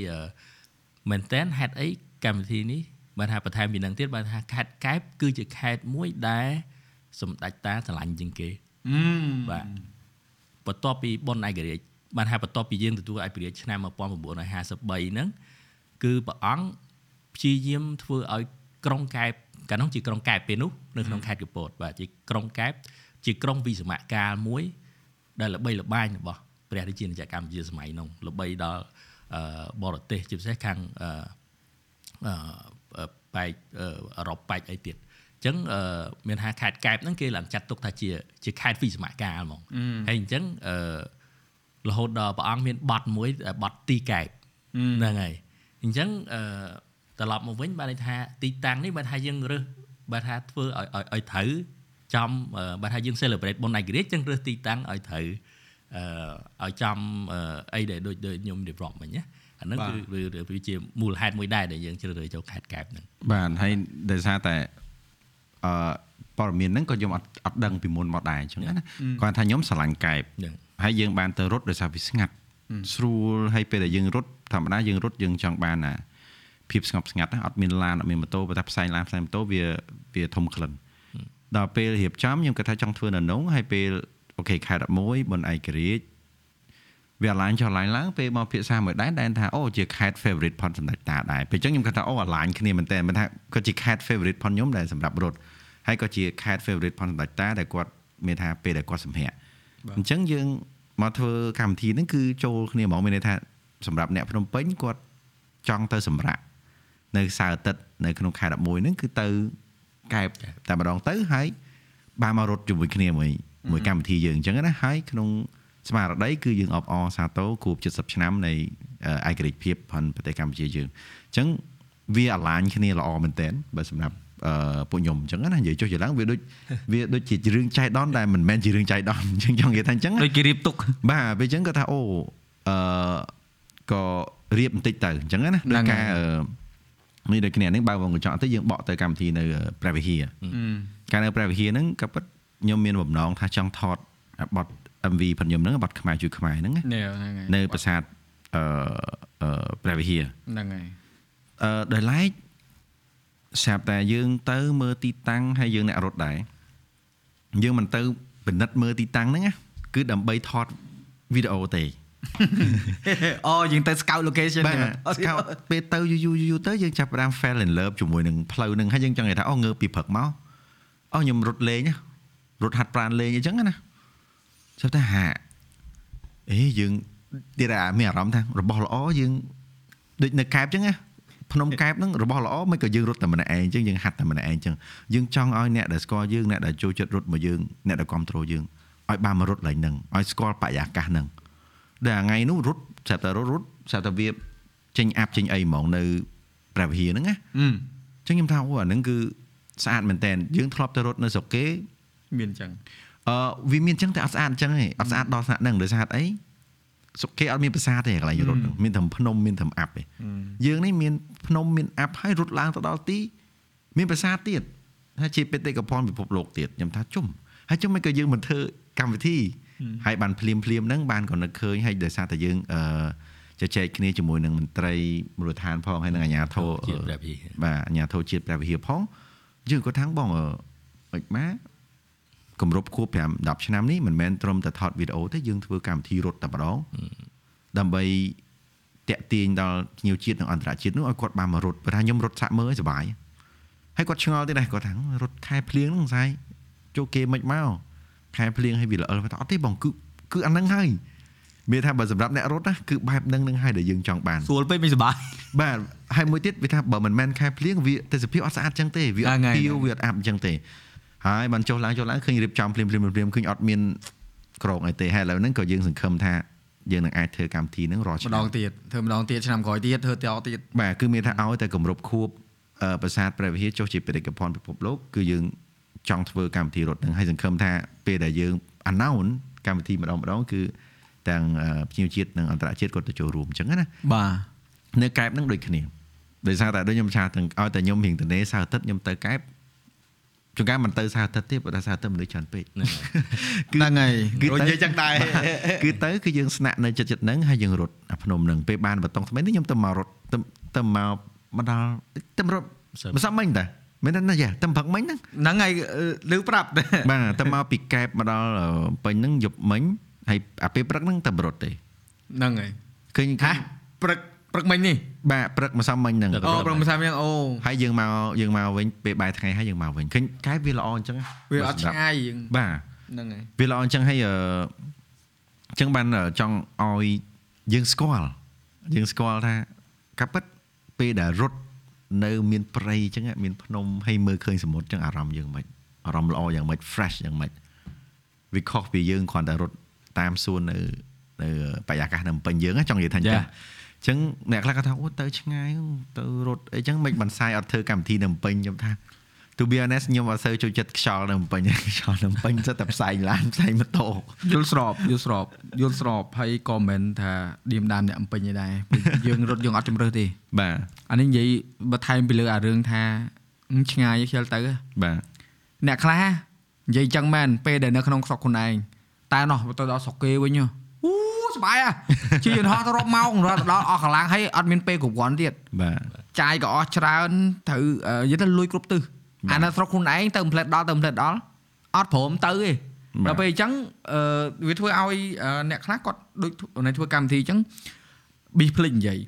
មែនតើហេតុអី កម្មវិធីនេះបានថាបន្ថែមពីនឹងទៀតបានថាខេត្តកែបគឺជាខេត្តមួយដែលសម្ដេចតាឆ្លាញ់ជាងគេបាទបន្ទាប់ពីប៉ុនឯករាជ្យបានថាបន្ទាប់ពីយើងទទួលឯករាជ្យឆ្នាំ1953ហ្នឹងគឺព្រះអង្គព្យាយាមធ្វើឲ្យក្រុងកែបកាលនោះជាក្រុងកែបពេលនោះនៅក្នុងខេត្តកពតបាទជាក្រុងកែបជាក្រុងវិសមកាលមួយ ដែលល្បីល្បាញរបស់ព្រះរាជាណាចក្រកម្ពុជាសម័យនោះល្បីដល់បរទេសជាពិសេសខាងអឺ ប៉ែកអឺរ៉ុបប៉ែកអីទៀតអញ្ចឹងមានថាខេត្តកែបហ្នឹងគេឡើងចាត់ទុកថាជាជាខេត្តវិសមកាលហ្មងហើយអញ្ចឹងអឺរហូតដល់ព្រះអង្គមានបတ်មួយបတ်ទីកែបហ្នឹងហើយអញ្ចឹងអឺត្រឡប់មកវិញបានន័យថាទីតាំងនេះបានថាយើងរើសបានថាធ្វើឲ្យឲ្យត្រូវចំបានថាយើង celebrate បុណ្យឯករាជ្យចឹងរើសទីតាំងឲ្យត្រូវអឺឲ្យចំអីដែលដូចដូចខ្ញុំ develop មិញណា អាហ្នឹងគឺវាជាមូលហេតុមួយដែរដែលយើងជ្រើសរើសចូលខេត្តកែបហ្នឹងបាទហើយដោយសារតែអឺព័ត៌មានហ្នឹងក៏ខ្ញុំអត់អត់ដឹងពីមុនមកដែរអញ្ចឹងណាគាត់ថាខ្ញុំស្រឡាញ់កែបហើយយើងបានទៅរត់ដោយសារវាស្ងាត់ស្រួលហើយពេលដែលយើងរត់ធម្មតាយើងរត់យើងចង់បានណាភាពស្ងប់ស្ងាត់អត់មានឡានអត់មានម៉ូតូបើតែផ្សែងឡានផ្សែងម៉ូតូវាវាធំក្លិនដល់ពេលរៀបចំខ្ញុំគាត់ថាចង់ធ្វើនៅនោះហើយពេលអូខេខែ11បុណ្យឯករាជ្យ វាអាឡាញចុះឡាញឡើងពេលមកភាសាមួយដែរដែលថាអូជាខេត favorite ផនសម្ដេចតាដែរពេលអញ្ចឹងខ្ញុំគាត់ថាអូអាឡាញគ្នាមែនតើមិនថាគាត់ជាខេត favorite ផនខ្ញុំដែលសម្រាប់រត់ហើយក៏ជាខេត favorite ផនសម្ដេចតាដែលគាត់មានថាពេលដែលគាត់សម្ភារអញ្ចឹងយើងមកធ្វើកម្មវិធីហ្នឹងគឺចូលគ្នាហ្មងមានន័យថាសម្រាប់អ្នកភ្នំពេញគាត់ចង់ទៅសម្រាប់នៅសៅរ៍អាទិត្យនៅក្នុងខែ11ហ្នឹងគឺទៅកែបតែម្ដងទៅហើយបានមករត់ជាមួយគ្នាមួយមួយកម្មវិធីយើងអញ្ចឹងណាហើយក្នុង ស្មារតីគឺយើងអបអរសាទរគូប70ឆ្នាំនៃឯករាជ្យភាពផងប្រទេសកម្ពុជាយើងអញ្ចឹងវាអាឡាញគ្នាល្អមែនតើបើសម្រាប់អឺពួកខ្ញុំអញ្ចឹងណានិយាយចុះច្រឡំវាដូចវាដូចជារឿងចៃដនដែលមិនមែនជារឿងចៃដនអញ្ចឹងចង់និយាយថាអញ្ចឹងដូចគេរៀបទុកបាទពេលអញ្ចឹងគាត់ថាអូអឺក៏រៀបបន្តិចទៅអញ្ចឹងណាដូចការអឺនេះដូចគ្នានេះបើវងកញ្ចក់ទៅយើងបកទៅកម្មវិធីនៅព្រះវិហារការនៅព្រះវិហារហ្នឹងក៏ពិតខ្ញុំមានបំណងថាចង់ថតបទ MV ផងខ្ញុំហ្នឹងបទខ្មែរជួយខ្មែរហ្នឹងនៅប្រាសាទអឺព្រះវិហារហ្នឹងហើយអឺដោយឡែកស្រាប់តែយើងទៅមើលទីតាំងហើយយើងអ្នករត់ដែរយើងមិនទៅពិនិត្យមើលទីតាំងហ្នឹងណាគឺដើម្បីថតវីដេអូទេអូយើងទៅ scout location បាទ scout ពេលទៅយូរយូរទៅយើងចាប់ផ្ដើម fell in love ជាមួយនឹងផ្លូវហ្នឹងហើយយើងចង់និយាយថាអូងើពីព្រឹកមកអូខ្ញុំរត់លេងរត់ហាត់ប្រាណលេងអញ្ចឹងណា ចាប់តែហាអេយើងទៀតអាមានអារម្មណ៍ថារបស់ល្អយើងដូចនៅកែបអញ្ចឹងណាភ្នំកែបហ្នឹងរបស់ល្អមិនក៏យើងរត់តែម្នាក់ឯងអញ្ចឹងយើងហាត់តែម្នាក់ឯងអញ្ចឹងយើងចង់ឲ្យអ្នកដែលស្គាល់យើងអ្នកដែលចូលចិត្តរត់មកយើងអ្នកដែលគ្រប់គ្រងយើងឲ្យបានមករត់ឡើងហ្នឹងឲ្យស្គាល់បរិយាកាសហ្នឹងដែលថ្ងៃនោះរត់ស្រាប់តែរត់រត់ស្រាប់តែវាចេញអាប់ចេញអីហ្មងនៅព្រះវិហារហ្នឹងណាអញ្ចឹងខ្ញុំថាអូអាហ្នឹងគឺស្អាតមែនតើយើងធ្លាប់ទៅរត់នៅស្រុកគេមានអញ្ចឹង អឺវាមានអញ្ចឹងតែអត់ស្អាតអញ្ចឹងទេអត់ស្អាតដល់ស្អាតហ្នឹងដោយសារអីសុខគេអត់មានប្រាសាទទេកន្លែងរត់មានតែភ្នំមានតែអាប់ទេយើងនេះមានភ្នំមានអាប់ហើយរត់ឡើងទៅដល់ទីមានប្រាសាទទៀតហើយជាបេតិកភណ្ឌពិភពលោកទៀតខ្ញុំថាជុំហើយជុំមិនក៏យើងមិនធ្វើកម្មវិធីហើយបានភ្លាមភ្លាមហ្នឹងបានក៏នឹកឃើញហើយដោយសារតែយើងអឺជជែកគ្នាជាមួយនឹងមន្ត្រីមូលដ្ឋានផងហើយនឹងអាជ្ញាធរជាតិព្រះវិហារបាទអាជ្ញាធរជាតិព្រះវិហារផងយើងក៏ថាំងបងមិនមក គម្រប់ខួប5 10ឆ្នាំនេះមិនមែនត្រឹមតែថតវីដេអូទេយើងធ្វើកម្មវិធីរត់តែម្ដងដើម្បីតាក់ទាញដល់ភ្ញៀវជាតិនិងអន្តរជាតិនោះឲ្យគាត់បានមករត់ព្រោះថាខ្ញុំរត់សាក់មើលឲ្យសុបាយហើយគាត់ឆ្ងល់ទៀតដែរគាត់ថារត់ខែភ្លៀងហ្នឹងស្អីចូលគេមិនមកខែភ្លៀងឲ្យវាល្អគាត់ថាអត់ទេបងគឺគឺអាហ្នឹងហើយមានថាបើសម្រាប់អ្នករត់ណាគឺបែបហ្នឹងនឹងហើយដែលយើងចង់បានស្រួលពេកមិនសុបាយបាទហើយមួយទៀតវាថាបើមិនមែនខែភ្លៀងវាទេសភាពអត់ស្អាតចឹងទេវាអត់ហ្នឹងហើយពីវវាអត់អាប់ចឹងទេ ហើយបានចុះឡើងចុះឡើងឃើញរៀបចំភ្លាមភ្លាមភ្លាមឃើញអត់មានក្រងអីទេហើយឥឡូវហ្នឹងក៏យើងសង្ឃឹមថាយើងនឹងអាចធ្វើកម្មវិធីហ្នឹងរាល់ម្ឆ្នាំដងទៀតធ្វើម្ដងទៀតឆ្នាំក្រោយទៀតធ្វើតទៀតបាទគឺមានថាឲ្យតែគម្រប់ខួបអឺប្រាសាទព្រះវិហារចុះជាបេតិកភណ្ឌពិភពលោកគឺយើងចង់ធ្វើកម្មវិធីរត់ហ្នឹងហើយសង្ឃឹមថាពេលដែលយើង announce កម្មវិធីម្ដងម្ដងគឺទាំងអឺភ្ញៀវជាតិនិងអន្តរជាតិគាត់ទៅចូលរួមអញ្ចឹងណាបាទនៅកែបហ្នឹងដូចគ្នាដោយសារតែដូចខ្ញុំឆាទាំងឲ្យតែខ្ញុំរៀងទៅនេសៅរ៍អាទិត្យខ្ញុំទៅកែប ជួនកាលមិនទៅសៅរ៍អាទិត្យទេព្រោះថាសៅរ៍អាទិត្យមនុស្សច្រើនពេកហ្នឹងហើយគឺរួចទៅនិយាយចឹងដែរគឺទៅគឺយើងស្នាក់នៅចិត្តចិត្តហ្នឹងហើយយើងរត់អាភ្នំហ្នឹងពេលបានបតងថ្មីនេះខ្ញុំទៅមករត់ទៅទៅមកមកដល់ទៅរត់មិនសមមិញតាមែនទេណាយ៉ាទៅព្រឹកមិញហ្នឹងហ្នឹងហើយលឺប្រាប់តែបាទទៅមកពីកែបមកដល់អឺពេញហ្នឹងយប់មិញហើយអាពេលព្រឹកហ្នឹងទៅរត់ទេហ្នឹងហើយឃើញហាព្រឹក ព្រឹកមិញនេះបាទព្រឹកមកសមមិញហ្នឹងអូព្រឹកមិនសាមយ៉ាងអូហើយយើងមកយើងមកវិញពេលបាយថ្ងៃហើយយើងមកវិញឃើញកែបវាល្អអញ្ចឹងណាវាអត់ឆ្ងាយយើងបាទហ្នឹងហើយវាល្អអញ្ចឹងហើយអឺអញ្ចឹងបានអឺចង់ឲ្យយើងស្គាល់យើងស្គាល់ថាកាពិតពេលដែលរត់នៅមានព្រៃអញ្ចឹងមានភ្នំហើយមើលឃើញសមុទ្រអញ្ចឹងអារម្មណ៍យើងមិនអារម្មណ៍ល្អយ៉ាងម៉េច fresh យ៉ាងម៉េចវាខុសពីយើងគ្រាន់តែរត់តាមសួននៅនៅបរិយាកាសនៅភ្នំពេញយើងណាចង់និយាយថាអញ្ចឹងអញ្ចឹងអ្នកខ្លះក៏ថាអូទៅឆ្ងាយទៅរត់អីចឹងមិនបន្សាយអត់ធ្វើកម្មវិធីនៅភ្នំពេញខ្ញុំថា to be honest ខ្ញុំអត់សូវចូលចិត្តខ្យល់នៅភ្នំពេញខ្យល់នៅភ្នំពេញសិតតែផ្សែងឡានផ្សែងម៉ូតូយល់ស្របយល់ស្របយល់ស្របហើយក៏មិនមែនថាឌៀមដាមអ្នកអំពេញឯដែរពេលយើងរត់យើងអត់ជំរឿសទេបាទអានេះនិយាយបើថែមពីលើអារឿងថាអឺឆ្ងាយខ្ជិលទៅបាទអ្នកខ្លះនិយាយចឹងមែនពេលដែលនៅក្នុងស្រុកខ្លួនឯងតែណោះទៅដល់ស្រុកគេវិញហ៎ អូសបាយអាជិះយន្តហោះទៅរាប់ម៉ោងរត់ដល់អស់កន្លងហើយអត់មានពេលគ្រប់គ្រាន់ទៀតបាទចាយក៏អស់ច្រើនត្រូវអឺនិយាយទៅលួយគ្រប់ទិសបាទអានៅស្រុកខ្លួនឯងទៅផ្លែតដល់ទៅផ្លែតដល់អត់ព្រមទៅទេបាទដល់ពេលអញ្ចឹងអឺវាធ្វើឲ្យអឺអ្នកខ្លះគាត់ដូចនៅធ្វើកម្មវិធីអញ្ចឹងប៊ីភ្លេចនិយាយ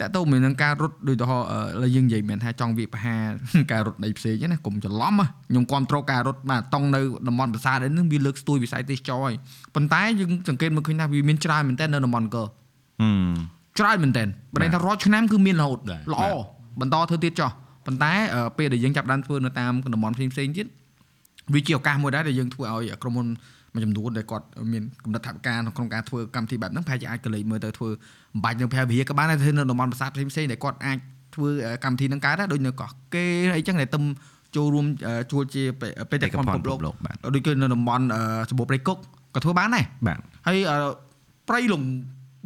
តែទៅមាននឹងការរត់ដូចទៅហោអឺឥឡូវយើងនិយាយមិនមែនថាចង់វាបហាការរត់នៃផ្សេងទេណាកុំច្រឡំណាខ្ញុំគ្រប់គ្រងការរត់បាទតង់នៅតំបន់ប្រាសាទនេះនឹងវាលើកស្ទួយវិស័យទេសចរហើយប៉ុន្តែយើងសង្កេតមើលឃើញថាវាមានច្រើនមែនតើនៅតំបន់អង្គរហឹមច្រើនមែនតើបើន័យថារាល់ឆ្នាំគឺមានរហូតបាទល្អបន្តធ្វើទៀតចោះប៉ុន្តែអឺពេលដែលយើងចាប់ផ្ដើមធ្វើនៅតាមតំបន់ផ្សេងផ្សេងៗទៀតវាជាឱកាសមួយដែរដែលយើងធ្វើឲ្យក្រុមហ៊ុន មួយចំនួនដែលគាត់មានកំណត់ថវិកានៅក្នុងការធ្វើកម្មវិធីបែបហ្នឹងប្រហែលជាអាចកលេចមើលទៅធ្វើបំបាច់នៅភ័យវិហារក៏បានដែរធ្វើនៅតំបន់ប្រាសាទផ្សេងផ្សេងៗដែលគាត់អាចធ្វើអឺកម្មវិធីហ្នឹងកើតដែរដូចនៅកោះគេអីចឹងដែលទំចូលរួមអឺជួលជាបេបេតិកភណ្ឌពិភពលោកលោកបាទដូចគឺនៅតំបន់អឺសម្បូរព្រៃគុកក៏ធ្វើបានដែរបាទហើយអឺព្រៃលំ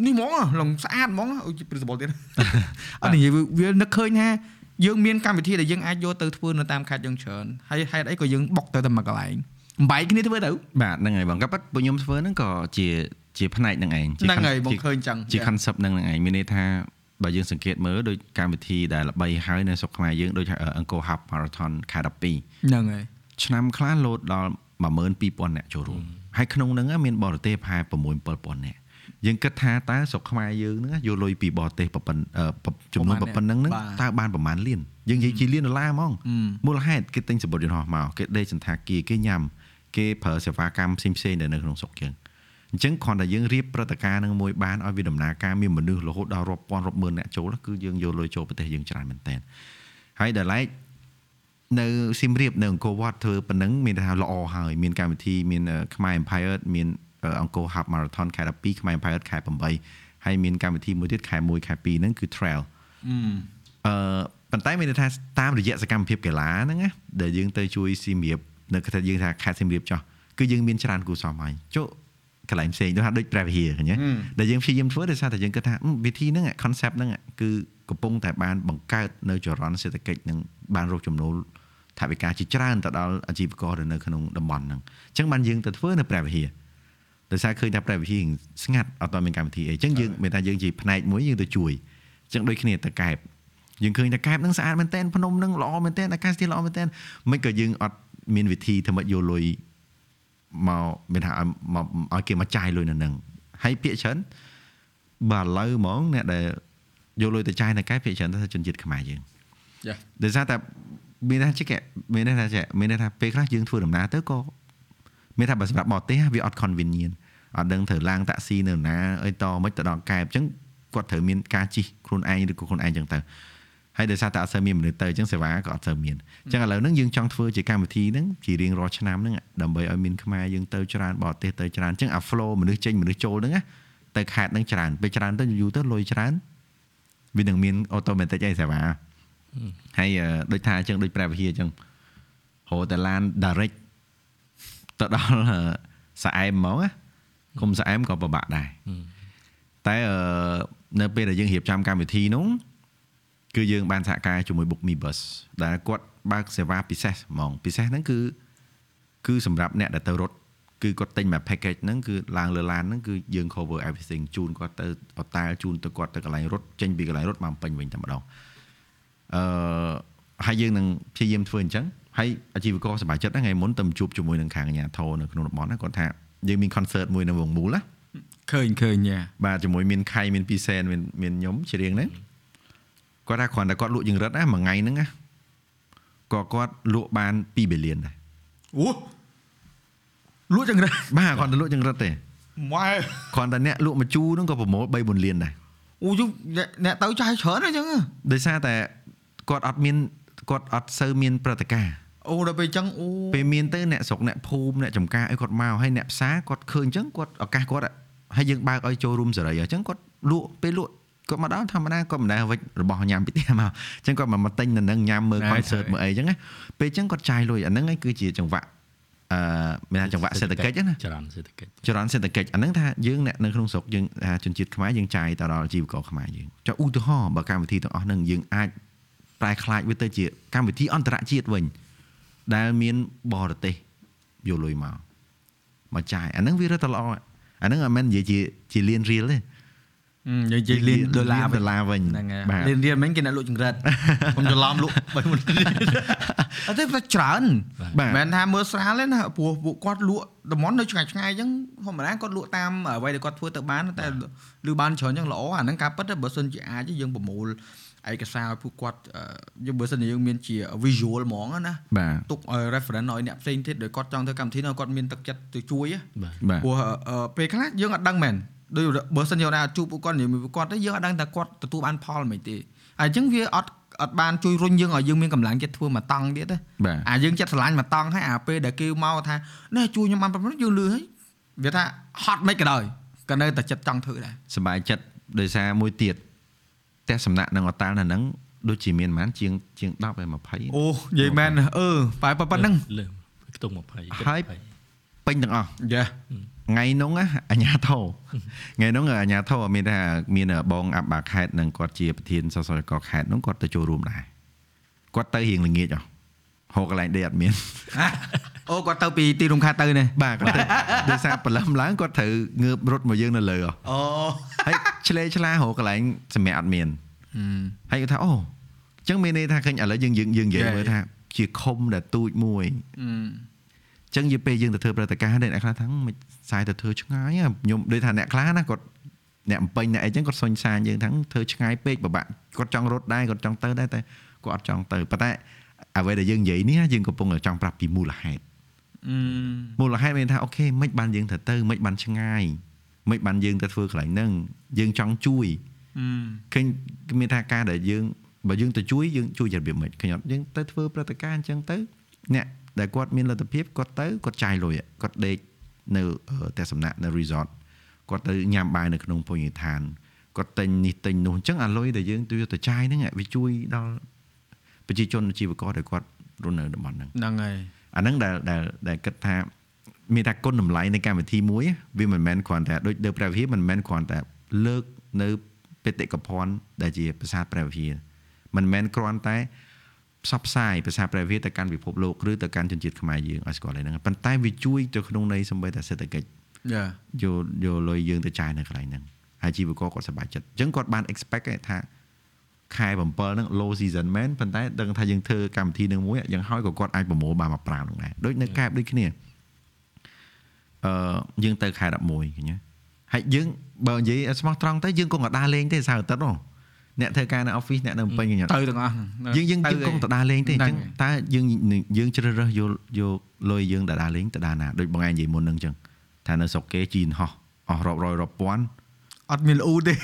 នេះហ្មងលំស្អាតហ្មងអូយព្រឹសបលទៀតអត់និយាយវាវានឹកឃើញថាយើងមានកម្មវិធីដែលយើងអាចយកទៅធ្វើនៅតាមខេត្តយើងច្រើនហើយហេតុអីក៏យើងបុកទៅតែមួយកន្លែង បំបែកគ្នាធ្វើទៅបាទហ្នឹងហើយបងក៏ប៉ិតពួកខ្ញុំធ្វើហ្នឹងក៏ជាជាផ្នែកហ្នឹងឯងជាហ្នឹង con- ហើយបងជាឃើញចឹងជា concept ហ្នឹងហ្នឹងឯងមានន័យថាបើយើងសង្កេតមើលដូចកម្មវិធីដែលល្បីហើយនៅស្រុកខ្មែរយើងដូចអង្គរ Hub Marathon ខែ12ហ្នឹងហើយឆ្នាំខ្លះលោតដល់12000អ្នកចូលរួមហើយក្នុងហ្នឹងមានបរទេសប្រហែល6 7000អ្នកយើងគិតថាតើស្រុកខ្មែរយើងហ្នឹងយកលុយពីបរទេសប្រប៉ុណ្ណអឺប្រចំនួនប្រប៉ុណ្ណឹងហ្នឹងតើបានប្រមាណលានយើងនិយាយជាលានដុល្លារហ្មងមូលហេតុគេទិញសម្បត្តិយន្តហោះមកគេដេកសន្តាគារគេញ៉ាំ គេប្រើសេវាកម្មផ្សេងផ្សេងៗដែលនៅក្នុងស្រុកយើងអញ្ចឹងគ្រាន់តែយើងរៀបព្រឹត្តិការណ៍នឹងមួយបានឲ្យវាដំណើរការមានមនុស្សរហូតដល់រាប់ពាន់រាប់ម៉ឺនអ្នកចូលគឺយើងយកលុយចូលប្រទេសយើងច្រើនមែនតើហើយដល់ឡែកនៅសៀមរាបនៅអង្គរវត្តធ្វើប៉ុណ្ណឹងមានថាល្អហើយមានកម្មវិធីមានអឺខ្មែរ Empire មានអឺអង្គរ Hub Marathon ខែ12ខ្មែរ Empire ខែ8ហើយមានកម្មវិធីមួយទៀតខែ1ខែ2ហ្នឹងគឺ trail អឺប៉ុន្តែមានន័យថាតាមរយៈសកម្មភាពកីឡាហ្នឹងណាដែលយើងទៅជួយសៀមរាប នៅខេត្តយើងថាខេត្តសៀមរាបចោះគឺយើងមានច្រើនគូសំហើយចុះកន្លែងផ្សេងដូចថាដូច Travel here ឃើញទេដែលយើងព្យាយាមធ្វើដោយសារតែយើងគិតថាអឺវិធីហ្នឹង concept ហ្នឹងគឺកំពុងតែបានបង្កើតនៅចរន្តសេដ្ឋកិច្ចនិងបានរកចំណូលថវិកាជាច្រើនទៅដល់អាជីវករដែលនៅក្នុងតំបន់ហ្នឹងអញ្ចឹងបានយើងទៅធ្វើនៅ Travel here ដោយសារឃើញថា Travel here ស្ងាត់អត់តមានកម្មវិធីអីអញ្ចឹងយើងមានថាយើងជាផ្នែកមួយយើងទៅជួយអញ្ចឹងដូចគ្នាទៅកែបយើងឃើញតែកែបហ្នឹងស្អាតមែនតើភ្នំហ្នឹងល្អមែនតើអាកាសធាតុល្អមែនតើមិនក៏យើងអត់ មានវិធីធ្វើម៉េចយកលុយមកមានថាឲ្យមកឲ្យគេមកចាយលុយនៅនឹងហើយពាក្យច្រើនបាទឥឡូវហ្មងអ្នកដែលយកលុយទៅចាយនៅកែពាក្យច្រើនទៅជនជាតិខ្មែរយើងចាដោយសារតែមានថាជាមានន័យថាចេះមានន័យថាពេលខ្លះយើងធ្វើដំណើរទៅក៏មានថាបើសម្រាប់បរទេសវាអត់ convenient អត់ដឹងត្រូវឡើងតាក់ស៊ីនៅណាអីតមិនទៅដល់កែបអញ្ចឹងគាត់ត្រូវមានការជិះខ្លួនឯងឬក៏ខ្លួនឯងអញ្ចឹងទៅ ហើយដោយសារតែអត់សូវមានមនុស្សទៅអញ្ចឹងសេវាក៏អត់សូវមានអញ្ចឹងឥឡូវហ្នឹងយើងចង់ធ្វើជាកម្មវិធីហ្នឹងជារៀងរាល់ឆ្នាំហ្នឹងដើម្បីឲ្យមានខ្មែរយើងទៅច្រើនបរទេសទៅច្រើនអញ្ចឹងអា flow មនុស្សចេញមនុស្សចូលហ្នឹងណាទៅខេត្តហ្នឹងច្រើនពេលច្រើនទៅយូរទៅលុយច្រើនវានឹងមាន automatic ឯសេវាហើយអឺដូចថាអញ្ចឹងដូចព្រះវិហារអញ្ចឹងហៅតែឡាន direct ទៅដល់អឺសាអែមហ្មងណាគុំសាអែមក៏ពិបាកដែរតែអឺនៅពេលដែលយើងរៀបចំកម្មវិធីនោះ គឺយើងបានសហការជាមួយ Book Me Bus ដែលគាត់បើកសេវាពិសេសហ្មងពិសេសហ្នឹងគឺគឺសម្រាប់អ្នកដែលទៅរត់គឺគាត់ទិញមក package ហ្នឹងគឺឡើងលើឡានហ្នឹងគឺយើង cover everything ជូនគាត់ទៅអតាលជូនទៅគាត់ទៅកន្លែងរត់ចេញពីកន្លែងរត់មកពេញវិញតែម្ដងអឺហើយយើងនឹងព្យាយាមធ្វើអញ្ចឹងហើយអាជីវករសប្បាយចិត្តណាថ្ងៃមុនទៅជួបជាមួយនឹងខាងអាជ្ញាធរនៅក្នុងតំបន់ណាគាត់ថាយើងមាន concert មួយនៅវងមូលណាឃើញឃើញយ៉ាបាទជាមួយមានខៃមានពីសែនមានមានខ្ញុំជារៀងហ្នឹង គាត់ថាគ្រាន់តែគាត់លក់យើងរត់ណាមួយថ្ងៃហ្នឹងណាក៏គាត់លក់បាន2 billion ដែរអូលក់ចង្រិតបាទគ្រាន់តែលក់យើងរត់ទេម៉ែគ្រាន់តែអ្នកលក់មួយជូរហ្នឹងក៏ប្រមូល3 4លានដែរអូយអ្នកអ្នកទៅចាយច្រើនអញ្ចឹងដោយសារតែគាត់អត់មានគាត់អត់សូវមានព្រឹត្តិការណ៍អូដល់ពេលអញ្ចឹងអូពេលមានទៅអ្នកស្រុកអ្នកភូមិអ្នកចំការអីគាត់មកហើយអ្នកផ្សារគាត់ឃើញអញ្ចឹងគាត់ឱកាសគាត់ហើយយើងបើកឲ្យចូលរួមសេរីអញ្ចឹងគាត់លក់ពេលលក់ គាត់មកដល់ធម្មតាគាត់មិនដែលវិចរបស់ញ៉ាំពីផ្ទះមកអញ្ចឹងគាត់មកមកទិញនៅនឹងញ៉ាំមើល concert មើលអីអញ្ចឹងណាពេលអញ្ចឹងគាត់ចាយលុយអាហ្នឹងឯងគឺជាចង្វាក់អឺមានថាចង្វាក់សេដ្ឋកិច្ចណាចរន្តសេដ្ឋកិច្ចចរន្តសេដ្ឋកិច្ចអាហ្នឹងថាយើងអ្នកនៅក្នុងស្រុកយើងថាជនជាតិខ្មែរយើងចាយទៅដល់ជីវករខ្មែរយើងចុះឧទាហរណ៍បើកម្មវិធីទាំងអស់ហ្នឹងយើងអាចប្រែក្លាយវាទៅជាកម្មវិធីអន្តរជាតិវិញដែលមានបរទេសយកលុយមកមកចាយអាហ្នឹងវារត់ទៅល្អអាហ្នឹងអត់មែននិយាយជាជាលៀនរៀលទេ យើងនិយាយលៀនដុល្លារដុល្លារវិញហ្នឹងហើយបាទលៀនរៀលមិញគេអ្នកលក់ចង្រិតខ្ញុំច្រឡំលក់បីមុនអត់ទេតែច្រើនបាទមិនមែនថាមើលស្រាលទេណាព្រោះពួកគាត់លក់តំបន់នៅឆ្ងាយឆ្ងាយអញ្ចឹងធម្មតាគាត់លក់តាមអ្វីដែលគាត់ធ្វើទៅបានតែលឺបានច្រើនអញ្ចឹងល្អអាហ្នឹងការពិតទៅបើសិនជាអាចយើងប្រមូលឯកសារឲ្យពួកគាត់អឺយើងបើសិនជាយើងមានជា visual ហ្មងណាបាទទុកឲ្យ reference ឲ្យអ្នកផ្សេងទៀតដែលគាត់ចង់ធ្វើកម្មវិធីនោះគាត់មានទឹកចិត្តទៅជួយណាបាទបាទព្រោះអឺពេលខ្លះយើងអត់ដឹងមែន ដូចបើសិនយើងអាចជួបពួកគាត់និយាយមួយពួកគាត់ទៅយើងអត់ដឹងថាគាត់ទទួលបានផលមិនទេហើយអញ្ចឹងវាអត់អត់បានជួយរុញយើងឲ្យយើងមានកម្លាំងចិត្តធ្វើមួយតង់ទៀតទេបាទអាយើងចិត្តស្រឡាញ់មួយតង់ហើយអាពេលដែលគេមកថានេះជួយខ្ញុំបានប៉ុណ្ណឹងយើងលឺហើយវាថាហត់មិនក៏ដោយក៏នៅតែចិត្តចង់ធ្វើដែរសប្បាយចិត្តដោយសារមួយទៀតផ្ទះសំណាក់នឹងអតាល់នៅហ្នឹងដូចជាមានប្រហែលជាងជាង10ហើយ20អូនិយាយមែនអឺបែបប៉ុណ្ណឹងលើខ្ទង់20ហើយពេញទាំងអស់យ៉ា ថ្ងៃនោះណាអាញាធរថ្ងៃនោះអាញាធរមានថាមានបងអាប់បាខេតនិងគាត់ជាប្រធានសសរកខេតនោះគាត់ទៅចូលរួមដែរគាត់ទៅរៀងល្ងាចហ៎ហូរកន្លែងដេកអត់មានអូគាត់ទៅពីទីរំខាត់ទៅនេះបាទគាត់ទៅដោយសារព្រលឹមឡើងគាត់ត្រូវងើបរត់មកយើងនៅលើហ៎អូហើយឆ្លេឆ្លាហូរកន្លែងសម្រាប់អត់មានហើយគាត់ថាអូអញ្ចឹងមានន័យថាឃើញឥឡូវយើងយើងយើងនិយាយមើលថាជាខុំដែលទូចមួយអឺចឹងនិយាយពេលយើងទៅធ្វើព្រឹត្តិការណ៍នេះអ្នកខ្លះថាមិន សាយទៅធ្វើឆ្ងាយហ៎ខ្ញុំដូចថាអ្នកខ្លះណាគាត់អ្នកអំពេញអ្នកអីចឹងគាត់សុញសាញយើងថាធ្វើឆ្ងាយពេកពិបាកគាត់ចង់រត់ដែរគាត់ចង់ទៅដែរតែគាត់អត់ចង់ទៅប៉ុន្តែអ្វីដែលយើងនិយាយនេះយើងកំពុងតែចង់ប្រាប់ពីមូលហេតុអឺមូលហេតុមានថាអូខេមិនបានយើងទៅទៅមិនបានឆ្ងាយមិនបានយើងទៅធ្វើកន្លែងហ្នឹងយើងចង់ជួយអឺឃើញមានថាការដែលយើងបើយើងទៅជួយយើងជួយជារបៀបម៉េចឃើញអត់យើងទៅធ្វើព្រឹត្តិការណ៍អញ្ចឹងទៅអ្នកដែលគាត់មានលទ្ធភាពគាត់ទៅគាត់ចាយលុយគាត់ដេក នៅផ្ទះសំណាក់នៅ resort គាត់ទៅញ៉ាំបាយនៅក្នុងភោជនីយដ្ឋានគាត់ទិញនេះទិញនោះអញ្ចឹងអាលុយដែលយើងទៅយកទៅចាយហ្នឹងវាជួយដល់ប្រជាជនជីវករដែលគាត់រស់នៅតំបន់ហ្នឹងហ្នឹងហើយអាហ្នឹងដែលដែលដែលគិតថាមានថាគុណតម្លៃនៃកម្មវិធីមួយវាមិនមែនគ្រាន់តែដូចដើព្រះវិហារមិនមែនគ្រាន់តែលើកនៅបេតិកភណ្ឌដែលជាប្រាសាទព្រះវិហារមិនមែនគ្រាន់តែ ផ្សព្វផ្សាយប្រាសាទព្រះវិហារទៅកាន់ពិភពលោកឬទៅកាន់ជនជាតិខ្មែរយើងឲ្យស្គាល់ហ្នឹងប៉ុន្តែវាជួយទៅក្នុងន័យសម្បីតែសេដ្ឋកិច្ចយ៉ាយកយកលុយយើងទៅចាយនៅកន្លែងហ្នឹងហើយជីវករគាត់សប្បាយចិត្តអញ្ចឹងគាត់បាន expect ឯថាខែ7ហ្នឹង low season មែនប៉ុន្តែដឹងថាយើងធ្វើកម្មវិធីនឹងមួយយ៉ាងហោចក៏គាត់អាចប្រមូលបានមកប្រាំហ្នឹងដែរដូចនៅកែបដូចគ្នាអឺយើងទៅខែ11ឃើញទេហើយយើងបើនិយាយឲ្យស្មោះត្រង់ទៅយើងគង់តែដើរលេងទេសៅរ៍អាទិត្យហ៎ អ្នកធ្វើការនៅ office អ្នកនៅភ្នំពេញឃើញទេទៅទាំងអស់ហ្នឹងយើងយើងយើងគង់តដើរលេងទេអញ្ចឹងហ្នឹងតើយើងយើងជ្រើសរើសយកយកលុយយើងតដើរលេងតដើរណាដូចបងឯងនិយាយមុនហ្នឹងអញ្ចឹងថានៅស្រុកគេជីនហោះអស់រាប់រយរាប់ពាន់អត់មានល្អូទេ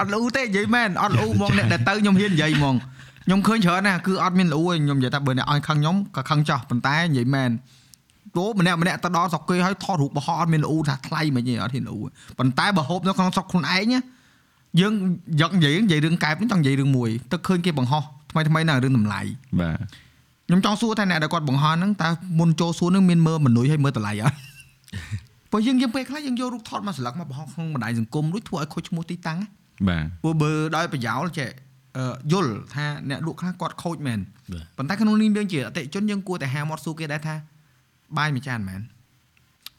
អត់ល្អូទេនិយាយមែនអត់ល្អូហ្មងអ្នកដែលទៅខ្ញុំហ៊ាននិយាយហ្មងខ្ញុំឃើញច្រើនណាស់គឺអត់មានល្អូទេខ្ញុំនិយាយថាបើអ្នកឲ្យខឹងខ្ញុំក៏ខឹងចោះប៉ុន្តែនិយាយមែនទោះម្នាក់ម្នាក់ទៅដល់ស្រុកគេហើយថតរូបបោះអត់មានល្អូថាថ្លៃមិនទេអត់ហ៊ានល្អូទេប៉ុន្តែបើហូបនៅក្នុងស្រុកខ្លួនឯងណា យើងយកនិយាយនិយាយរឿងកែបនេះចង់និយាយរឿងមួយទឹកឃើញគេបង្ហោះថ្មីថ្មីណារឿងតម្លៃបាទខ្ញុំចង់សួរថាអ្នកដែលគាត់បង្ហោះហ្នឹងតើមុនចូលសួរហ្នឹងមានមើលមនុយហើយមើលតម្លៃអត់ព្រោះយើងយើងពេលខ្លះយើងយករូបថតមកស្លឹកមកបង្ហោះក្នុងបណ្ដាញសង្គមរួចធ្វើឲ្យខូចឈ្មោះទីតាំងណាបាទព្រោះបើដោយប្រយោលចេះអឺយល់ថាអ្នកលក់ខ្លះគាត់ខូចមែនបាទប៉ុន្តែក្នុងនេះយើងជាអតិថិជនយើងគួរតែហាមាត់សួរគេដែរថាបាយមួយចានមែន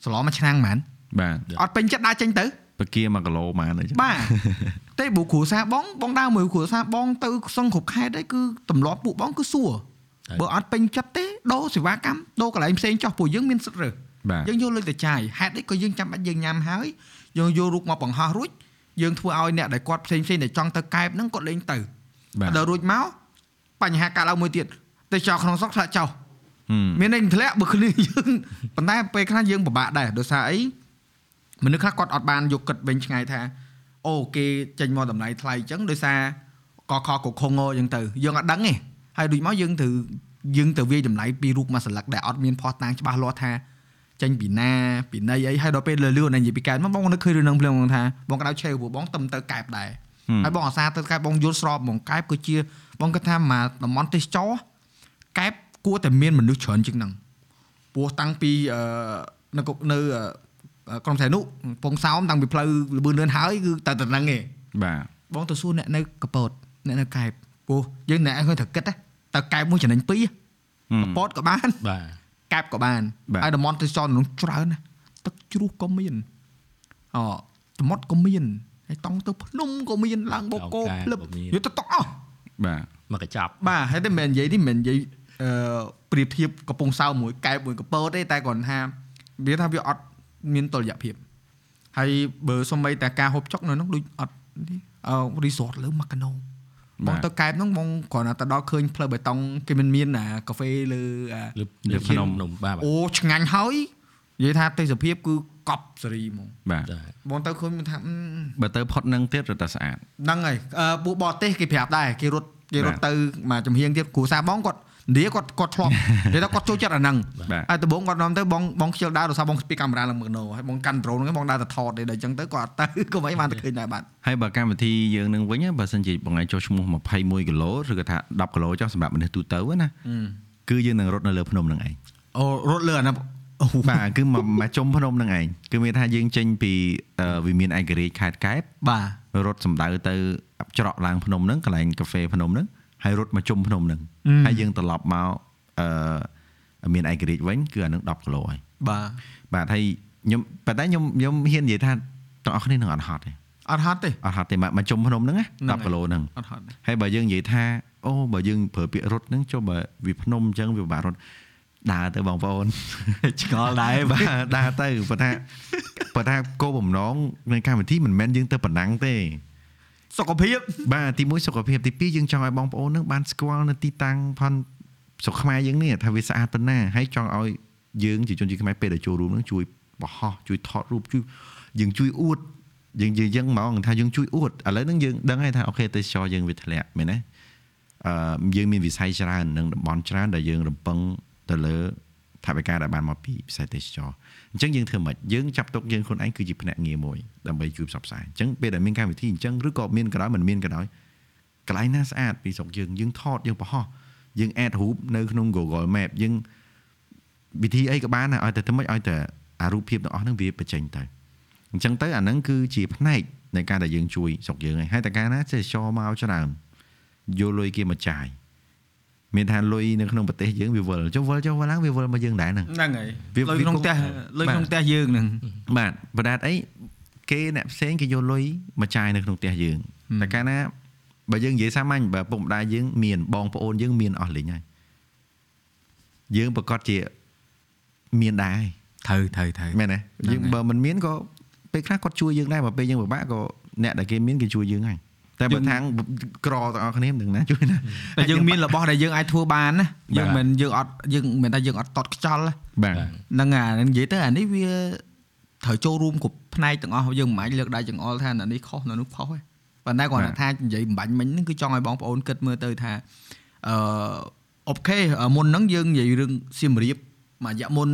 សឡមួយឆ្នាំងមែនបាទអត់ពេញចិត្តដើរចេញទៅ បកា1គីឡូម៉ានអីចឹងបាទទេបើគ្រួសារបងបងដើរមួយគ្រួសារបងទៅសឹងគ្រប់ខេត្តហើយគឺទម្លាប់ពួកបងគឺសួរហើយបើអត់ពេញចិត្តទេដូរសេវាកម្មដូរកន្លែងផ្សេងចោះពួកយើងមានសិទ្ធិរើសបាទយើងយកលុយទៅចាយហេតុអីក៏យើងចាំបាច់យើងញ៉ាំហើយយើងយករូបមកបង្ហោះរួចយើងធ្វើឲ្យអ្នកដែលគាត់ផ្សេងផ្សេងដែលចង់ទៅកែបហ្នឹងគាត់លេងទៅបាទដល់រួចមកបញ្ហាកើតឡើងមួយទៀតទៅចោលក្នុងស្រុកធ្លាក់ចោលហឹមមានន័យធ្លាក់បើគ្នាយើងប៉ុន្តែពេលខ្លះយើងពិបាកដែរដោយសារអី មនុស្សខ្លះគាត់អត់បានយកគិតវិញឆ្ងាយថាអូគេចេញមកតម្លៃថ្លៃអញ្ចឹងដោយសារកខកខងអញ្ចឹងទៅយើងអត់ដឹងទេហើយដូចមកយើងត្រូវយើងទៅវាយតម្លៃពីរូបមួយស្លឹកដែលអត់មានផុសតាងច្បាស់លាស់ថាចេញពីណាពីណីអីហើយដល់ពេលលឺលឿននិយាយពីកែបមកបងនឹកឃើញរឿងហ្នឹងភ្លាមបងថាបងក្តៅឆេវព្រោះបងទៅទៅកែបដែរហើយបងអាសាទៅកែបបងយល់ស្របហ្មងកែបគឺជាបងគិតថាមកតំបន់ទេសចរកែបគួរតែមានមនុស្សច្រើនជាងហ្នឹងព្រោះតាំងពីអឺនៅគុកនៅអឺ ក្រុមសែនុពងសោមតាំងពីផ្លូវលបឿនលឿនហើយគឺទៅតែហ្នឹងឯងបាទបងទៅសួរអ្នកនៅកពតអ្នកនៅកែបព្រោះយើងអ្នកឃើញត្រូវគិតណាតើកែបមួយចំណេញពីរហឹមកពតក៏បានបាទកែបក៏បានបាទហើយតំបន់ទេសចរនោះច្រើនណាស់ទឹកជ្រោះក៏មានអូសមុទ្រក៏មានហើយតង់ទៅភ្នំក៏មានឡើងបូកគោភ្លឹបយកទៅតក់អស់បាទមកកញ្ចប់បាទហើយតែមិនមែននិយាយនេះមិនមែននិយាយអឺប្រៀបធៀបកំពង់សោមមួយកែបមួយកពតទេតែគ្រាន់ថាវាថាវាអត់ មានតុល្យភាពហើយបើសំបីតែការហូបចុកនៅនោះដូចអត់នេះអឺរីសតលើមកកាណូបងទៅកែបហ្នឹងបងគ្រាន់តែទៅដល់ឃើញផ្លូវបេតុងគេមិនមានអាកាហ្វេលើអាលើលើលើភ្ភ្នំនំភ្នំបាទបាទអូឆ្ងាញ់ហើយនិយាយថាទេសភាពគឺកប់សេរីហ្មងបាទចាបងទៅឃើញមិនថាអឺបើទៅផុតនឹងទៀតរត់តែស្អាតហ្នឹងហើយអឺពួកបរទេសគេប្រាប់ដែរគេរត់គេរបាត់ទទៅមកចំហៀងទៀតគ្រូសាបងគាត់ និយាយគាត់គាត់ឆ្លប់និយាយថាគាត់ចូលចិត្តអាហ្នឹងបាទហើយដំបូងគាត់នាំទៅបងបងខ្ជិលដើរដោយសារបងស្ពីកាមេរ៉ាឡើងមើលណូហើយបងកាន់ដ្រូនហ្នឹងបងដើរទៅថតទេដល់អញ្ចឹងទៅគាត់អត់ទៅក៏មិនបានទៅឃើញដែរបាទហើយបើកម្មវិធីយើងនឹងវិញបើសិនជាបងឯងចុះឈ្មោះ21គីឡូឬក៏ថា10គីឡូចុះសម្រាប់មនុស្សទូទៅណាគឺយើងនឹងរត់នៅលើភ្នំនឹងឯងអូរត់លើអាហ្នឹងអូបាទគឺមកមកជុំភ្នំនឹងឯងគឺមានថាយើងចេញពីអឺវិមានឯករាជ្យខេត្តកែបបាទរត់សម្ដៅទៅច្រកឡើងភ្នំហ្នឹងកន្លែងកាហ្វេភ្នំហ្នឹង ហើយរត់មកជុំភ្នំហ្នឹងហើយយើងត្រឡប់មកអឺមានឯករាជ្យវិញគឺអានឹង10គីឡូហើយបាទបាទហើយខ្ញុំប៉ុន្តែខ្ញុំខ្ញុំហ៊ាននិយាយថាទាំងអស់គ្នានឹងអត់ហត់ទេអត់ហត់ទេអត់ហត់ទេមកមកជុំភ្នំហ្នឹងណាហ្នឹងហើយ10គីឡូហ្នឹងអត់ហត់ទេហើយបើយើងនិយាយថាអូបើយើងប្រើពាក្យរត់ហ្នឹងចុះបើវាភ្នំអញ្ចឹងវាពិបាករត់ដើរទៅបងប្អូនឆ្ងល់ដែរបាទដើរទៅប៉ុន្តែប៉ុន្តែគោលបំណងនៃកម្មវិធីមិនមែនយើងទៅប៉ុណ្ណឹងទេ សុខភាពបាទទីមួយសុខភាពទីពីរយើងចង់ឲ្យបងប្អូននឹងបានស្គាល់នៅទីតាំងផនស្រុកខ្មែរយើងនេះថាវាស្អាតប៉ុណ្ណាហើយចង់ឲ្យយើងជាជនជាតិខ្មែរពេលដែលចូលរួមនឹងជួយបោះហោះជួយថតរូបជួយយើងជួយអួតយើងយើងយើងហ្មងថាយើងជួយអួតឥឡូវហ្នឹងយើងដឹងហើយថាអូខេទេសចរយើងវាធ្លាក់មែនទេអឺយើងមានវិស័យច្រើននិងតំបន់ច្រើនដែលយើងរំពឹងទៅលើថាវិការដែលបានមកពីវិស័យទេសចរអញ្ចឹងយើងធ្វើម៉េចយើងចាប់ទុកយើងខ្លួនឯងគឺជាភ្នាក់ងារមួយដើម្បីជួយផ្សព្វផ្សាយអញ្ចឹងពេលដែលមានកម្មវិធីអញ្ចឹងឬក៏មានក៏ដោយមិនមានក៏ដោយកន្លែងណាស្អាតពីស្រុកយើងយើងថតយើងបោះហោះយើង add រូបនៅក្នុង Google Map យើងវិធីអីក៏បានដែរឲ្យតែធ្វើម៉េចឲ្យតែអារូបភាពទាំងអស់ហ្នឹងវាបញ្ចេញទៅអញ្ចឹងទៅអាហ្នឹងគឺជាផ្នែកនៃការដែលយើងជួយស្រុកយើងហើយហើយតែកាលណាចេះចមកច្រើនយកលុយគេមកចាយ មានថាលុយនៅក្នុងប្រទេសយើងវាវិលចុះវិលចុះវិលឡើងវាវិលមកយើងដែរហ្នឹងហ្នឹងហើយវាលុយក្នុងផ្ទះវាលុយបាទក្នុងផ្ទះយើងហ្នឹងបាទបដាតអីគេអ្នកផ្សេងគេយកលុយមកចាយនៅក្នុងផ្ទះយើងតែកាលណាបើយើងនិយាយសាមញ្ញបើពុកម្ដាយយើងមានបងប្អូនយើងមានអស់លេងហើយយើងប្រកាសជាមានដែរត្រូវត្រូវត្រូវមែនទេយើងបើមិនមានក៏ពេលខ្លះគាត់ជួយយើងដែរបើពេលយើងពិបាកក៏អ្នកដែលគេមានគេជួយយើងហើយ តែបើខាងក្រទាំងអស់គ្នាមិនដឹងណាជួយណាតែយើងមានរបស់ដែលយើងអាចធ្វើបានណាយើងបាទមិនយើងអត់យើងមិនថាយើងអត់តត់ខ្ចល់ណាបាទហ្នឹងអាហ្នឹងនិយាយទៅអានេះវាត្រូវចូលរួមគ្រប់ផ្នែកទាំងអស់យើងមិនអាចលើកដៃចង្អុលថាអានេះខុសអានោះខុសទេប៉ុន្តែគាត់ថានិយាយបំបញ្ញមិញហ្នឹងគឺចង់ឲ្យបងប្អូនគិតមើលទៅថាអឺអូខេមុនហ្នឹងយើងនិយាយរឿងសៀមរាបមួយរយៈមុន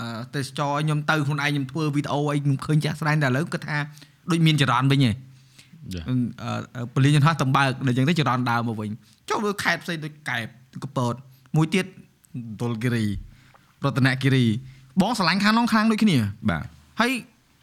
អឺទេសចរខ្ញុំទៅខ្លួនឯងខ្ញុំធ្វើវីដេអូអីខ្ញុំឃើញចាស់ស្ដែងតែឥឡូវគាត់ថាដូចមានចរន្តវិញឯងចាអឺអឺ ពលានយន្តហោះតំបើកដល់អញ្ចឹងទៅចរន្តដើមមកវិញចុះមើលខេត្តផ្សេងដូចកែបកពតមួយទៀតដុលគិរីរតនគិរីបងស្រឡាញ់ខាងនោះខាងដូចគ្នាបាទហើយ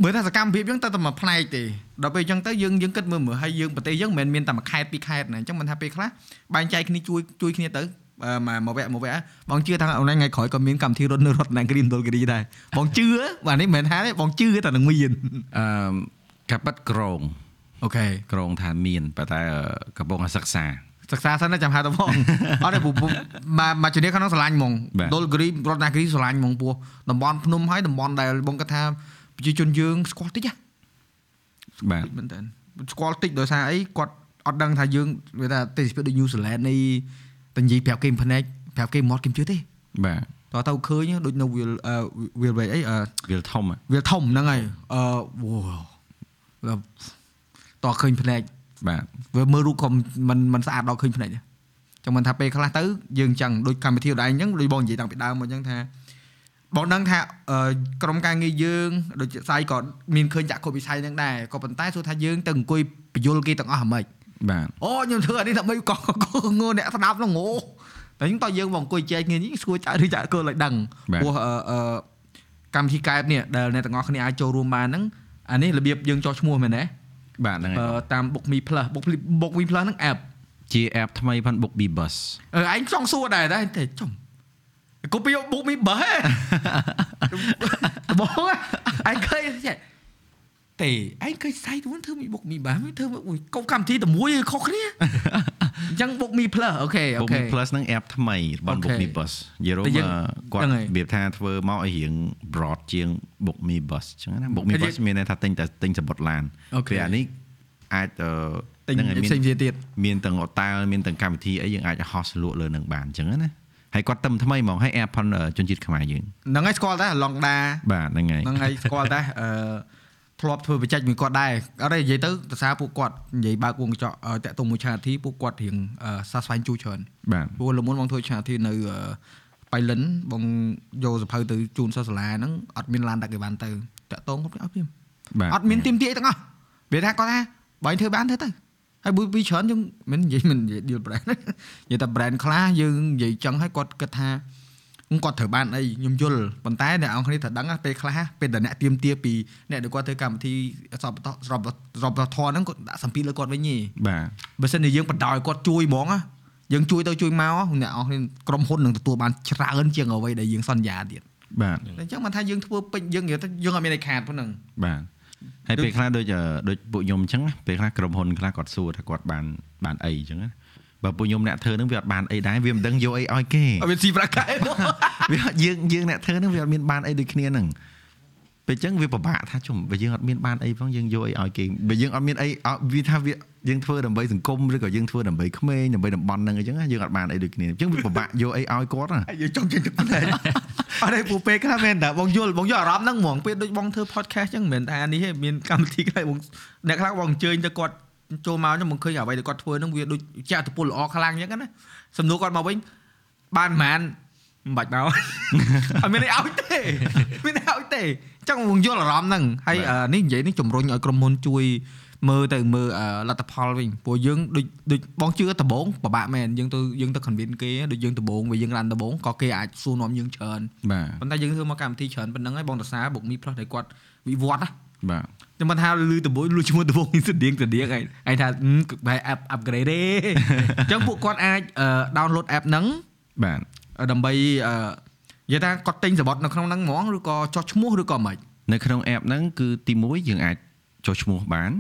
បើថាសកម្មភាពយើងទៅតែមួយផ្នែកទេដល់ពេលអញ្ចឹងទៅយើងយើងគិតមើលមើលហើយយើងប្រទេសយើងមិនមែនមានតែមួយខេត្តពីរខេត្តណាអញ្ចឹងមិនថាពេលខ្លះបែងចែកគ្នាជួយជួយគ្នាទៅអឺមកមកវគ្គមកវគ្គបងជឿថាអូនថ្ងៃក្រោយក៏មានកម្មវិធីរត់នៅរតនគិរីមណ្ឌលគិរីដែរបងជឿបាទនេះមិនមែនថាទេបងជឿតែនឹងមានអឺកាប៉ាត់ក្រង អូខេក្រងថាមានប៉ុន្តែអឺកំពុងតែសិក្សាសិក្សាសិនណាចាំហៅទៅផងអត់ទេពូពូមកមកជំនាញខាងនោះស្រឡាញ់ហ្មងបាទដុលគ្រីរតនាគ្រីស្រឡាញ់ហ្មងពោះតំបន់ភ្នំហើយតំបន់ដែលបងគាត់ថាប្រជាជនយើងស្គាល់តិចហ៎បាទមែនតើស្គាល់តិចដោយសារអីគាត់អត់ដឹងថាយើងវាថាទេសភាពដូច New Zealand នេះតែនិយាយប្រាប់គេមិនភ្នែកប្រាប់គេមកគេមិនជឿទេបាទតោះទៅឃើញដូចនៅវាលវាលវេអីអឺវាធំហ៎វាលធំហ្នឹងហើយអឺវ៉ូ តោះឃើញភ្នែកបាទវាមើលរូបក៏មិនមិនស្អាតដល់ឃើញភ្នែកដែរចឹងមិនថាពេលខ្លះទៅយើងចឹងដូចកម្មវិធីដៃអញ្ចឹងដូចបងនិយាយតាំងពីដើមមកអញ្ចឹងថាបងដឹងថាអឺក្រុមការងារយើងដូចជាសាយក៏មានឃើញចាក់គ្រប់វិស័យហ្នឹងដែរក៏ប៉ុន្តែសួរថាយើងទៅអង្គុយបញ្យលគេទាំងអស់ហ្មងបាទអូខ្ញុំធ្វើអានេះដើម្បីក៏ងងអ្នកស្ដាប់ហ្នឹងអូតែខ្ញុំតើយើងមកអង្គុយចែកគ្នានេះស្គួរចាក់ឬចាក់គោលឲ្យដឹងព្រោះអឺអឺកម្មវិធីកែបនេះដែលអ្នកទាំងអស់គ្នាអាចចូលរួមបានហ្នឹងអានេះរបៀបយើងចោះឈ្មោះមែនទេ បាទហ្នឹង អឺ ហើយ តាម Book Me Plus Book Me- Book Me Plus ហ្នឹង app ជា app ថ្មីផាន់ book b bus អឺឯងចង់សួរដែរតែតែចំកូពី Book Me Bus ហ៎បងឯងឃើញ ទេទេឯងឃើញសាយទួនធ្វើមី Book Me Bus មិនធ្វើមួយកុំកម្មវិធីតែមួយខុសគ្នាអញ្ចឹង Book Me Plus អូខេអូ book ខេ me plus ហ្នឹង app ថ្មីរបស់ book me Okay. bus និយាយរតែមយើងគាត់ហ្នឹងហើយរបៀបថាធ្វើមកឲ្យរៀង broad ជាង book me bus អញ្ចឹងណា book me តែយើង bus មានន័យថាទិញតែទិញសំបុត្រឡាន Okay. ពេលអានេះអាចអឺទិញហ្នឹងហើយផ្សេងមានៗទៀតមានទាំងអតាលមានទាំងកម្មវិធីអីយើងអាចហោះលក់លើនឹងបានអញ្ចឹងណាហើយគាត់ទៅថ្មីហ្មងហើយ app ផនជនជាតិខ្មែរយើងហ្នឹងហើយស្គាល់តែឡងដាបាទហ្នឹងហើយហ្នឹងហើយស្គាល់តែអឺ ធ្លាប់ធ្វើបច្ចេកមួយគាត់ដែរអត់ទេនិយាយទៅភាសាពួកគាត់និយាយបើកវងកញ្ចក់អឺតាក់ទងមួយឆានធីពួកគាត់រៀងអឺសាស្វែងជួយច្រើនបាទព្រោះលមុនបងធ្វើឆានធីនៅអឺបៃលិនបងយកសភៅទៅជូនសិស្សសាលាហ្នឹងអត់មានឡានដឹកអីវ៉ាន់ទៅតាក់ទងគាត់អត់មានបាទអត់មានទីមទីអីទាំងអស់វាថាគាត់ថាបើឯងធ្វើបានធ្វើទៅហើយមួយពីច្រើនយើងមិននិយាយមិននិយាយ deal brand និយាយតែ brand ខ្លះយើងនិយាយចឹងហើយគាត់គិតថា គាត់ត្រូវបានអីខ្ញុំយល់ប៉ុន្តែអ្នកអង្គគ្នាត្រូវដឹងណាពេលខ្លះពេលដែលអ្នកទៀមទាពីអ្នកដែលគាត់ធ្វើកម្មវិធីសពតសពសពធរហ្នឹងគាត់ដាក់សម្ពាធលើគាត់វិញទេបាទបើសិនជាយើងបដ ாய் គាត់ជួយហ្មងណាយើងជួយទៅជួយមកអ្នកអង្គគ្នាក្រុមហ៊ុននឹងទទួលបានច្រើនជាងអ្វីដែលយើងសន្យាទៀតបាទអញ្ចឹងមិនថាយើងធ្វើពេញយើងនិយាយទៅយើងអត់មានឯខាតប៉ុណ្ណឹងបាទហើយពេលខ្លះដូចអឺដូចពួកខ្ញុំអញ្ចឹងណាពេលខ្លះក្រុមហ៊ុនខ្លះគាត់សួរថាគាត់បានបានអីអញ្ចឹងណា បើពួកខ្ញុំអ្នកធ្វើហ្នឹងវាអត់បានអីដែរវាមិនដឹងយកអីឲ្យគេអត់មានស៊ីប្រាក់ខែវាយើងយើងអ្នកធ្វើហ្នឹងវាអត់មានបានអីដូចគ្នាហ្នឹងពេលអញ្ចឹងវាពិបាកថាជុំបើយើងអត់មានបានអីផងយើងយកអីឲ្យគេបើយើងអត់មានអីអត់វាថាវាយើងធ្វើដើម្បីសង្គមឬក៏យើងធ្វើដើម្បីក្មេងដើម្បីតំបន់ហ្នឹងអញ្ចឹងណាយើងអត់បានអីដូចគ្នាអញ្ចឹងវាពិបាកយកអីឲ្យគាត់ណាយើងចង់ចេញទឹកភ្នែកអត់ទេពូពេកខ្លះមែនតាបងយល់បងយល់អារម្មណ៍ហ្នឹងហ្មងពេលដូចបងធ្វើ podcast ចឹងមិនមែនថានេះទេមានកម្មវិធីខ្លះបងអ្នកខ្លះបងអញ្ជើញទៅគាត់ ចូលមកចឹងបងឃើញអ្វីដែលគាត់ធ្វើហ្នឹងវាដូចចាក់តពលល្អខ្លាំងចឹងណាសំណួរគាត់មកវិញបានប៉ុន្មានមិនបាច់មកអត់មានអីឲ្យទេមានអីឲ្យទេអញ្ចឹងបងយល់អារម្មណ៍ហ្នឹងហើយអឺនេះនិយាយនេះជំរុញឲ្យក្រុមហ៊ុនជួយមើលទៅមើលអឺលទ្ធផលវិញព្រោះយើងដូចដូចបងជឿដំបងពិបាកមែនយើងទៅយើងទៅ convince គេដូចយើងដំបងវាយើងរ៉ាន់ដំបងក៏គេអាចសួរនាំយើងច្រើនបាទប៉ុន្តែយើងធ្វើមកកម្មវិធីច្រើនប៉ុណ្ណឹងហើយបងតសាបុកមីផ្លោះតែគាត់វិវត្តណាបាទ ខ្ញុំមិនថាលឺដំបងលឺឈ្មោះដំបងនេះស្តៀងស្តៀងឯងឯងថាហឹមបែរ app upgrade ទេអញ្ចឹងពួកគាត់អាចអឺ download app ហ្នឹងបាទដើម្បីអឺនិយាយថាគាត់ទិញសបត់នៅក្នុងហ្នឹងហ្មងឬក៏ចោះឈ្មោះឬក៏មិននៅក្នុង app ហ្នឹងគឺទី1យើងអាចចុះឈ្មោះបាន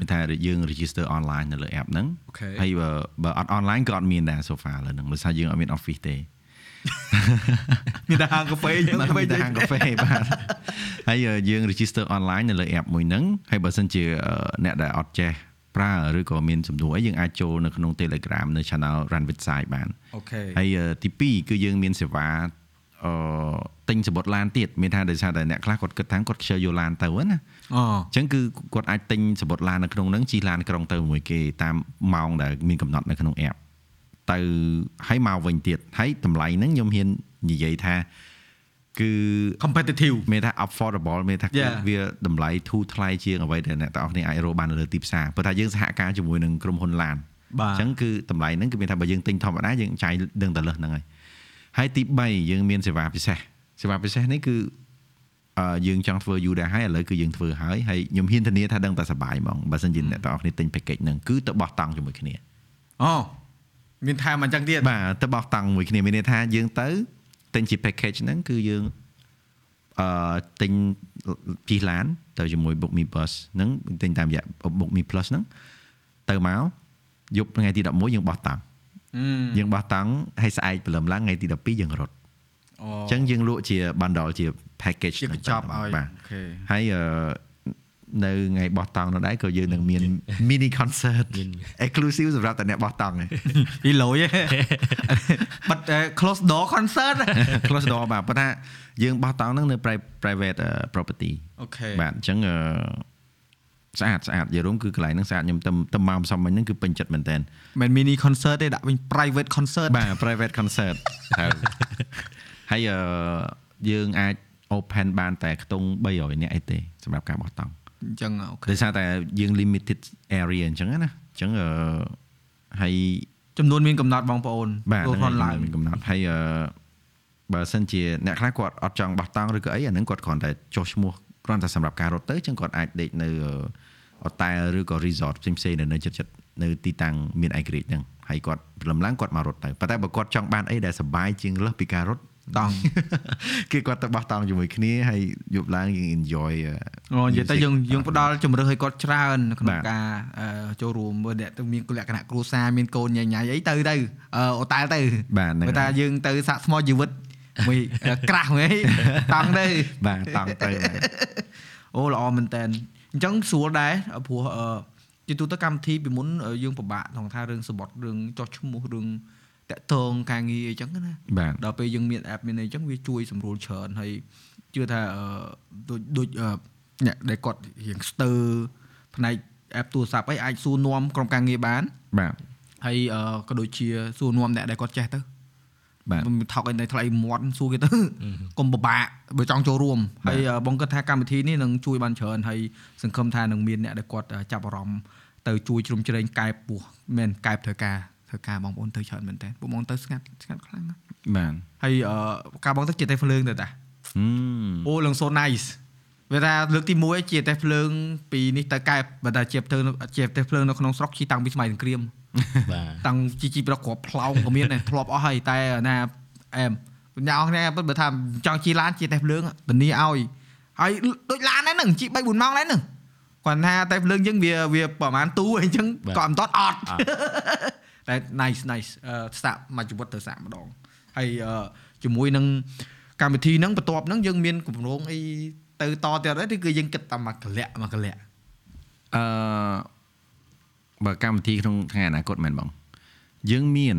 មានថាយើង register online នៅលើ app ហ្នឹងអូខេហើយបើបើអត់ online ក៏អត់មានដែរ so far លើហ្នឹងដោយសារយើងអត់មាន office ទេ មានតែហាងកាហ្វេយើងបាទមានតែហាងកាហ្វេបាទហើយយើង register online នៅលើ app មួយហ្នឹងហើយបើសិនជាអ្នកដែលអត់ចេះប្រើឬក៏មានសំណួរអីយើងអាចចូលនៅក្នុង Telegram នៅ channel Run with Sai បានអូខេហើយទី2គឺយើងមានសេវាអឺទិញសំបុត្រឡានទៀតមានថាដោយសារតែអ្នកខ្លះគាត់គិតថាគាត់ខ្ជិលយកឡានទៅណាអូអញ្ចឹងគឺគាត់អាចទិញសំបុត្រឡាននៅក្នុងហ្នឹងជិះឡានក្រុងទៅមួយគេតាមម៉ោងដែលមានកំណត់នៅក្នុង app ទៅហើយមកវិញទៀតហើយតម្លៃហ្នឹងខ្ញុំហ៊ាននិយាយថាគឺ competitive មានថា affordable មានថា Yeah. វាតម្លៃធូរថ្លៃជាងអ្វីដែលអ្នកទាំងអស់គ្នាអាចរកបាននៅលើទីផ្សារព្រោះថាយើងសហការជាមួយនឹងក្រុមហ៊ុនឡានបាទអញ្ចឹងគឺតម្លៃហ្នឹងគឺមានថាបើយើងទិញធម្មតាយើងចាយដឹងតែលើសហ្នឹងហើយហើយទី3យើងមានសេវាពិសេសសេវាពិសេសនេះគឺអឺយើងចង់ធ្វើយូរដែរហើយឥឡូវគឺយើងធ្វើហើយហើយខ្ញុំហ៊ានធានាថាដឹងតែសប្បាយហ្មងបើសិនជាអ្នកទាំងអស់គ្នាទិញ package ហ្នឹងគឺទៅបោះតង់ជាមួយគ្នាអូ មានថែមអញ្ចឹងទៀតបាទទៅបោះតង់មួយគ្នាមានន័យថាយើងទៅទិញជា package ហ្នឹងគឺយើងអឺទិញជិះឡានទៅជាមួយ Book Me Bus ហ្នឹងទិញតាមរយៈ Book Me Plus ហ្នឹងទៅមកយប់ថ្ងៃទី11យើងបោះតង់អឺយើងបោះតង់ហើយស្អែកព្រលឹមឡើងថ្ងៃទី12យើងរត់អូអញ្ចឹងយើងលក់ជា bundle ជា package ជាកញ្ចប់ឲ្យបាទអូខេហើយអឺ នៅថ្ងៃបោះតង់នោះដែរក៏យើងនឹងមាន mini concert exclusive សម្រាប់តែអ្នកបោះតង់ឯងពីលយបិទ close door concert close door បាទប៉ុន្តែយើងបោះតង់ហ្នឹងនៅ pri- private អឺ property អូខេបាទអញ្ចឹងអឺស្អាតស្អាតយរួមគឺកន្លែងហ្នឹងស្អាតខ្ញុំទៅទៅមកផ្សំមិញហ្នឹងគឺពេញចិត្តមែនតើមិន mini concert ទេដាក់វិញ private concert បាទ private concert ហើយហើយអឺយើងអាច open បានតែខ្ទង់300នាក់អីទេសម្រាប់ការបោះតង់ អញ្ចឹងអូខេដោយសារតែយើង limited area អញ្ចឹងណាអញ្ចឹងអឺហើយចំនួនមានកំណត់បងប្អូនបាទព្រោះហ្នឹងផងឡើងហើយមានកំណត់ហើយអឺបើសិនជាអ្នកខ្លះគាត់អត់ចង់បោះតង់ឬក៏អីអាហ្នឹងគាត់គ្រាន់តែចុះឈ្មោះគ្រាន់តែសម្រាប់ការរត់ទៅអញ្ចឹងគាត់អាចដេកនៅអឺ hotel ឬក៏ resort ផ្សេងផ្សេងៗនៅនៅជិតជិតៗនៅទីតាំងមានឯករាជ្យហ្នឹងហើយគាត់ព្រលឹមឡើងគាត់មករត់ទៅប៉ុន្តែបើគាត់ចង់បានអីដែលសប្បាយជាងលើសពីការរត់ តង់គឺគាត់ទៅបោះតង់ជាមួយគ្នាហើយយប់ឡើងយើង enjoy អឺអូនិយាយទៅយើងយើងផ្ដល់ជំរឿសឲ្យគាត់ច្រើននៅក្នុងបាទការអឺចូលរួមមើលអ្នកទៅមានលក្ខណៈគ្រួសារមានកូនញ៉ៃញ៉ៃអីទៅទៅអឺអូតែលទៅបាទហ្នឹងបើថាយើងទៅសាក់ស្មោះជីវិតមួយអឺក្រាស់មួយតង់ទៅបាទតង់ទៅបាទអូល្អមែនតើអញ្ចឹងស្រួលដែរព្រោះអឺជាទូទៅកម្មវិធីពីមុនអឺយើងពិបាកក្នុងថារឿងសបត់រឿងចោះឈ្មោះរឿង តាក់ទងការងារអីចឹងណាបាទដល់ពេលយើងមាន app មានអីចឹងវាជួយសម្រួលច្រើនហើយជឿថាអឺដូចដូចអឺអ្នកដែលគាត់រៀងស្ទើរផ្នែក app ទូរស័ព្ទអីអាចសួរនាំក្រុមការងារបានបាទហើយអឺក៏ដូចជាសួរនាំអ្នកដែលគាត់ចេះទៅបាទមិនថោកអីនៅថ្លៃមាត់សួរគេទៅកុំពិបាកបើចង់ចូលរួមហើយអឺបងគិតថាកម្មវិធីនេះនឹងជួយបានច្រើនហើយសង្ឃឹមថានឹងមានអ្នកដែលគាត់អឺចាប់អារម្មណ៍ទៅជួយជ្រោមជ្រែងកែបពោះមែនកែបធ្វើការ ធ្វើការបងប្អូនទៅច្រើនមែនតើពួកបងទៅស្ងាត់ស្ងាត់ខ្លាំងណាស់បាទហើយអឺការបងទៅជាតែភ្លើងទៅតាហឹមអូឡើង so nice វាថាលើកទី1ជាតែភ្លើងពីនេះទៅកែបបើថាជាទៅជាតែភ្លើងនៅក្នុងស្រុកជីតាំងពីសម័យសង្គ្រាមបាទតាំងជីជីប្រកគ្រាប់ផ្លោងក៏មានដែរធ្លាប់អស់ហើយតែណាអែមអ្នកអស់គ្នាពិតបើថាចង់ជិះឡានជាតែភ្លើងធានាឲ្យហើយដូចឡានដែរហ្នឹងជិះ3 4ម៉ោងដែរហ្នឹងគាត់ថាតែភ្លើងយើងវាវាប្រហែលទូអីចឹងក៏មិនតតអត់ តែ nice nice អឺសាក់មកជីវិតទៅសាក់ម្ដងហើយអឺជាមួយនឹងកម្មវិធីហ្នឹងបន្ទាប់ហ្នឹងយើងមានគម្រោងអីទៅតទៀតដែរឬគឺយើងគិតតែមកកលៈមកកលៈអឺបើកម្មវិធីក្នុងថ្ងៃអនាគតមែនបងយើងមាន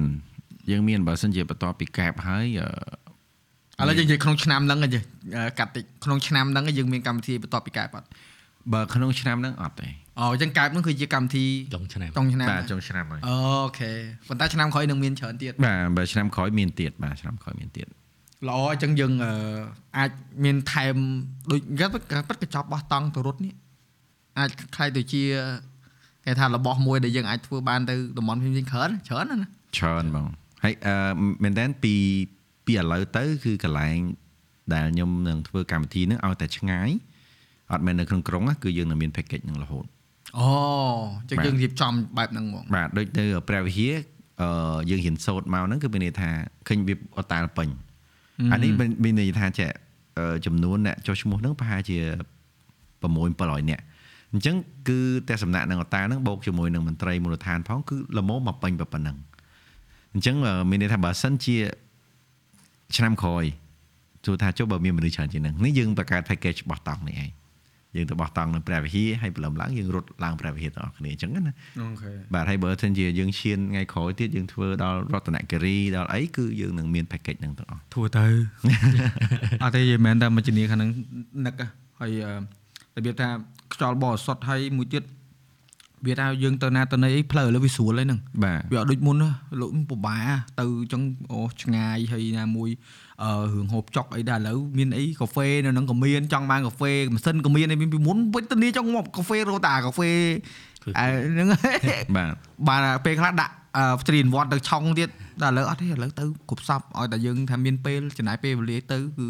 យើងមានបើសិនជាបន្ទាប់ពីកែបហើយអឺឥឡូវយើងនិយាយក្នុងឆ្នាំហ្នឹងឯងកាត់តិចក្នុងឆ្នាំហ្នឹងឯងយើងមានកម្មវិធីបន្ទាប់ពីកែបអត់ បើក្នុងឆ្នាំហ្នឹងអត់ទេអូអញ្ចឹងកែបហ្នឹងគឺជាកម្មវិធីចុងឆ្នាំចុងឆ្នាំបាទចុងឆ្នាំហើយអូខេប៉ុន្តែឆ្នាំក្រោយនឹងមានច្រើនទៀតបាទបើឆ្នាំក្រោយមានទៀតបាទឆ្នាំក្រោយមានទៀតល្អអញ្ចឹងយើងអឺអាចមានថែមដូចគាត់ពិតពិតកញ្ចប់បោះតង់ទៅរត់នេះអាចខ្លាយទៅជាគេថារបស់មួយដែលយើងអាចធ្វើបានទៅតំបន់ផ្សេងៗច្រើនច្រើនណាស់ណាច្រើនបងហើយអឺមែនតើពីពីឥឡូវទៅ គឺកន្លែងដែលខ្ញុំនឹងធ្វើកម្មវិធីហ្នឹងឲ្យតែឆ្ងាយ អត់មែននៅក្នុងក្រុងណាគឺយើងនឹងមាន package ហ្នឹងរហូតអូអញ្ចឹងបាទយើងរៀបចំបែបហ្នឹងហ្មងបាទដូចនៅព្រះវិហារអឺយើងរៀនសូត្រមកហ្នឹងគឺមានន័យថាឃើញវាអតាលពេញអានេះមានមានន័យថាចេះអឺចំនួនអ្នកចុះឈ្មោះហ្នឹងប្រហែលជា6 700នាក់អញ្ចឹងគឺតែសំណាក់នឹងអតាហ្នឹងបូកជាមួយនឹងមន្ត្រីមូលដ្ឋានផងគឺល្មមមកពេញប៉ុណ្ណឹងអញ្ចឹងមានន័យថាបើសិនជាឆ្នាំក្រោយទោះថាចុះបើមានមនុស្សច្រើនជាងហ្នឹងនេះយើងបង្កើត package របស់តង់នេះឯង យើងទៅបោះតង់នៅព្រះវិហារហើយព្រលឹមឡើងយើងរត់ឡើងព្រះវិហារទាំងអស់គ្នាអញ្ចឹងណាអូខេបាទហើយបើសិនជាយើងឈានថ្ងៃក្រោយទៀតយើងធ្វើដល់រតនគិរីដល់អីគឺយើងនឹងមាន package ហ្នឹងទាំងអស់ធ្វើទៅអត់ទេយីមែនតែមួយជំនាញខាងហ្នឹងនឹកហ៎ហើយអឺរបៀបថាខ្យល់បរិសុទ្ធហើយមួយទៀត វាថាយើងទៅណាទៅណីអីផ្លូវឥឡូវវាស្រួលហើយហ្នឹងបាទវាអត់ដូចមុនណាលោកពិបាកទៅអញ្ចឹងអូឆ្ងាយហើយណាមួយអឺរឿងហូបចុកអីដែរឥឡូវមានអីកាហ្វេនៅហ្នឹងក៏មានចង់បានកាហ្វេម៉ាស៊ីនក៏មានអីមានពីមុនវិទ្យានីចង់ងាប់កាហ្វេរត់តែអាកាហ្វេអឺហ្នឹងហើយបាទបានពេលខ្លះដាក់អឺស្ទ្រីនវត្តទៅឆុងទៀតតែឥឡូវអត់ទេឥឡូវទៅគ្រប់សពឲ្យតែយើងថាមានពេលចំណាយពេលវេលាទៅគឺ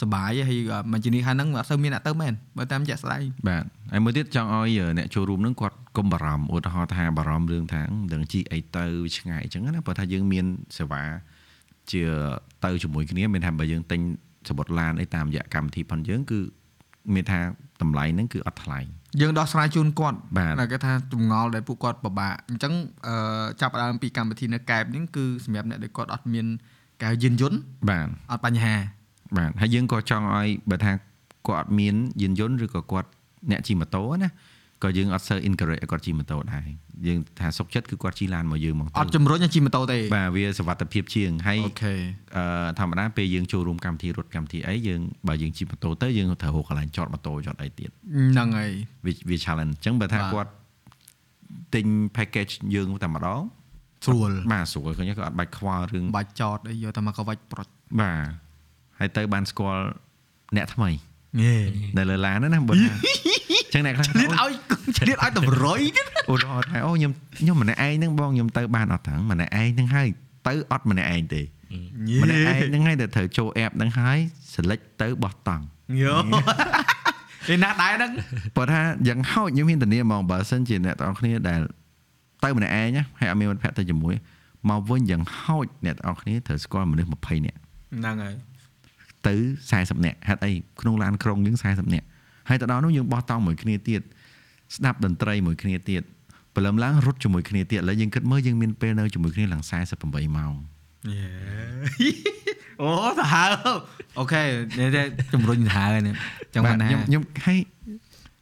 សប្បាយហើយមួយជំនាញខាងហ្នឹងអត់សូវមានអ្នកទៅមែនបើតាមជាក់ស្ដែងបាទហើយមួយទៀតចង់ឲ្យអ្នកចូលរួមហ្នឹងគាត់កុំបារម្ភឧទាហរណ៍ថាបារម្ភរឿងថាមិនដឹងជីអីទៅវាឆ្ងាយអញ្ចឹងណាព្រោះថាយើងមានសេវាជាទៅជាមួយគ្នាមានថាបើយើងទិញសបុតឡានអីតាមរយៈកម្មវិធីផងយើងគឺមានថាតម្លៃហ្នឹងគឺអត់ថ្លៃយើងដោះស្រាយជូនគាត់បាទតែគេថាចម្ងល់ដែលពួកគាត់ពិបាកអញ្ចឹងអឺចាប់ផ្ដើមពីកម្មវិធីនៅកែបហ្នឹងគឺសម្រាប់អ្នកដែលគាត់អត់មានកៅយានយន្តបាទអត់បញ្ហា បាទហើយយើងក៏ចង់ឲ្យបើថាគាត់អត់មានយានយន្តឬក៏គាត់អ្នកជិះម៉ូតូណាក៏យើងអត់សូវ encourage ឲ្យគាត់ជិះម៉ូតូដែរយើងថាសុខចិត្តគឺគាត់ជិះឡានមកយើងមកអត់ជំរុញឲ្យជិះម៉ូតូទេបាទវាសុវត្ថិភាពជាងហើយអូខេអឺធម្មតាពេលយើងចូលរួមកម្មវិធីរត់កម្មវិធីអីយើងបើយើងជិះម៉ូតូទៅយើងត្រូវរកកន្លែងចតម៉ូតូចតអីទៀតហ្នឹងហើយវាវា challenge អញ្ចឹងបើថាបាទគាត់ទិញ package យើងតែម្ដងស្រួលបាទស្រួលឃើញគាត់អត់បាច់ខ្វល់រឿងបាច់ចតអីយកតែមកកវាច់ប្រុចបាទ ហើយទៅបានស្គាល់អ្នកថ្មីងេនៅលើឡានហ្នឹងណាបើថាអញ្ចឹងអ្នកខ្លះឆ្លៀតឲ្យឆ្លៀតឲ្យតម្រុយទៀតឧទាហរណ៍ថាអូខ្ញុំខ្ញុំម្នាក់ឯងហ្នឹងបងខ្ញុំទៅបានអត់ហ្នឹងម្នាក់ឯងហ្នឹងហើយទៅអត់ម្នាក់ឯងទេម្នាក់ឯងហ្នឹងហើយដែលត្រូវចូល app ហ្នឹងហើយ select ទៅបោះតង់យោឯណាដែរហ្នឹងបើថាយ៉ាងហោចខ្ញុំហ៊ានធានាហ្មងបើសិនជាអ្នកទាំងអស់គ្នាដែលទៅម្នាក់ឯងណាហើយអត់មានមិត្តភក្តិទៅជាមួយមកវិញយ៉ាងហោចអ្នកទាំងអស់គ្នាត្រូវស្គាល់មនុស្ស20នាក់ហ្នឹងហើយ ទៅ40នាក់ហេតុអីក្នុងឡានក្រុងយើង40នាក់ហើយទៅដល់នោះយើងបោះតង់មួយគ្នាទៀតស្ដាប់តន្ត្រីមួយគ្នាទៀតព្រលឹមឡើងរត់ជាមួយគ្នាទៀតឥឡូវយើងគិតមើលយើងមានពេលនៅជាមួយគ្នាឡើង48ម៉ោងអូសាហាវអូខេនេះតែជំរុញសាហាវនេះចឹងបាបានទថាខ្ញុំខ្ញុំហើយ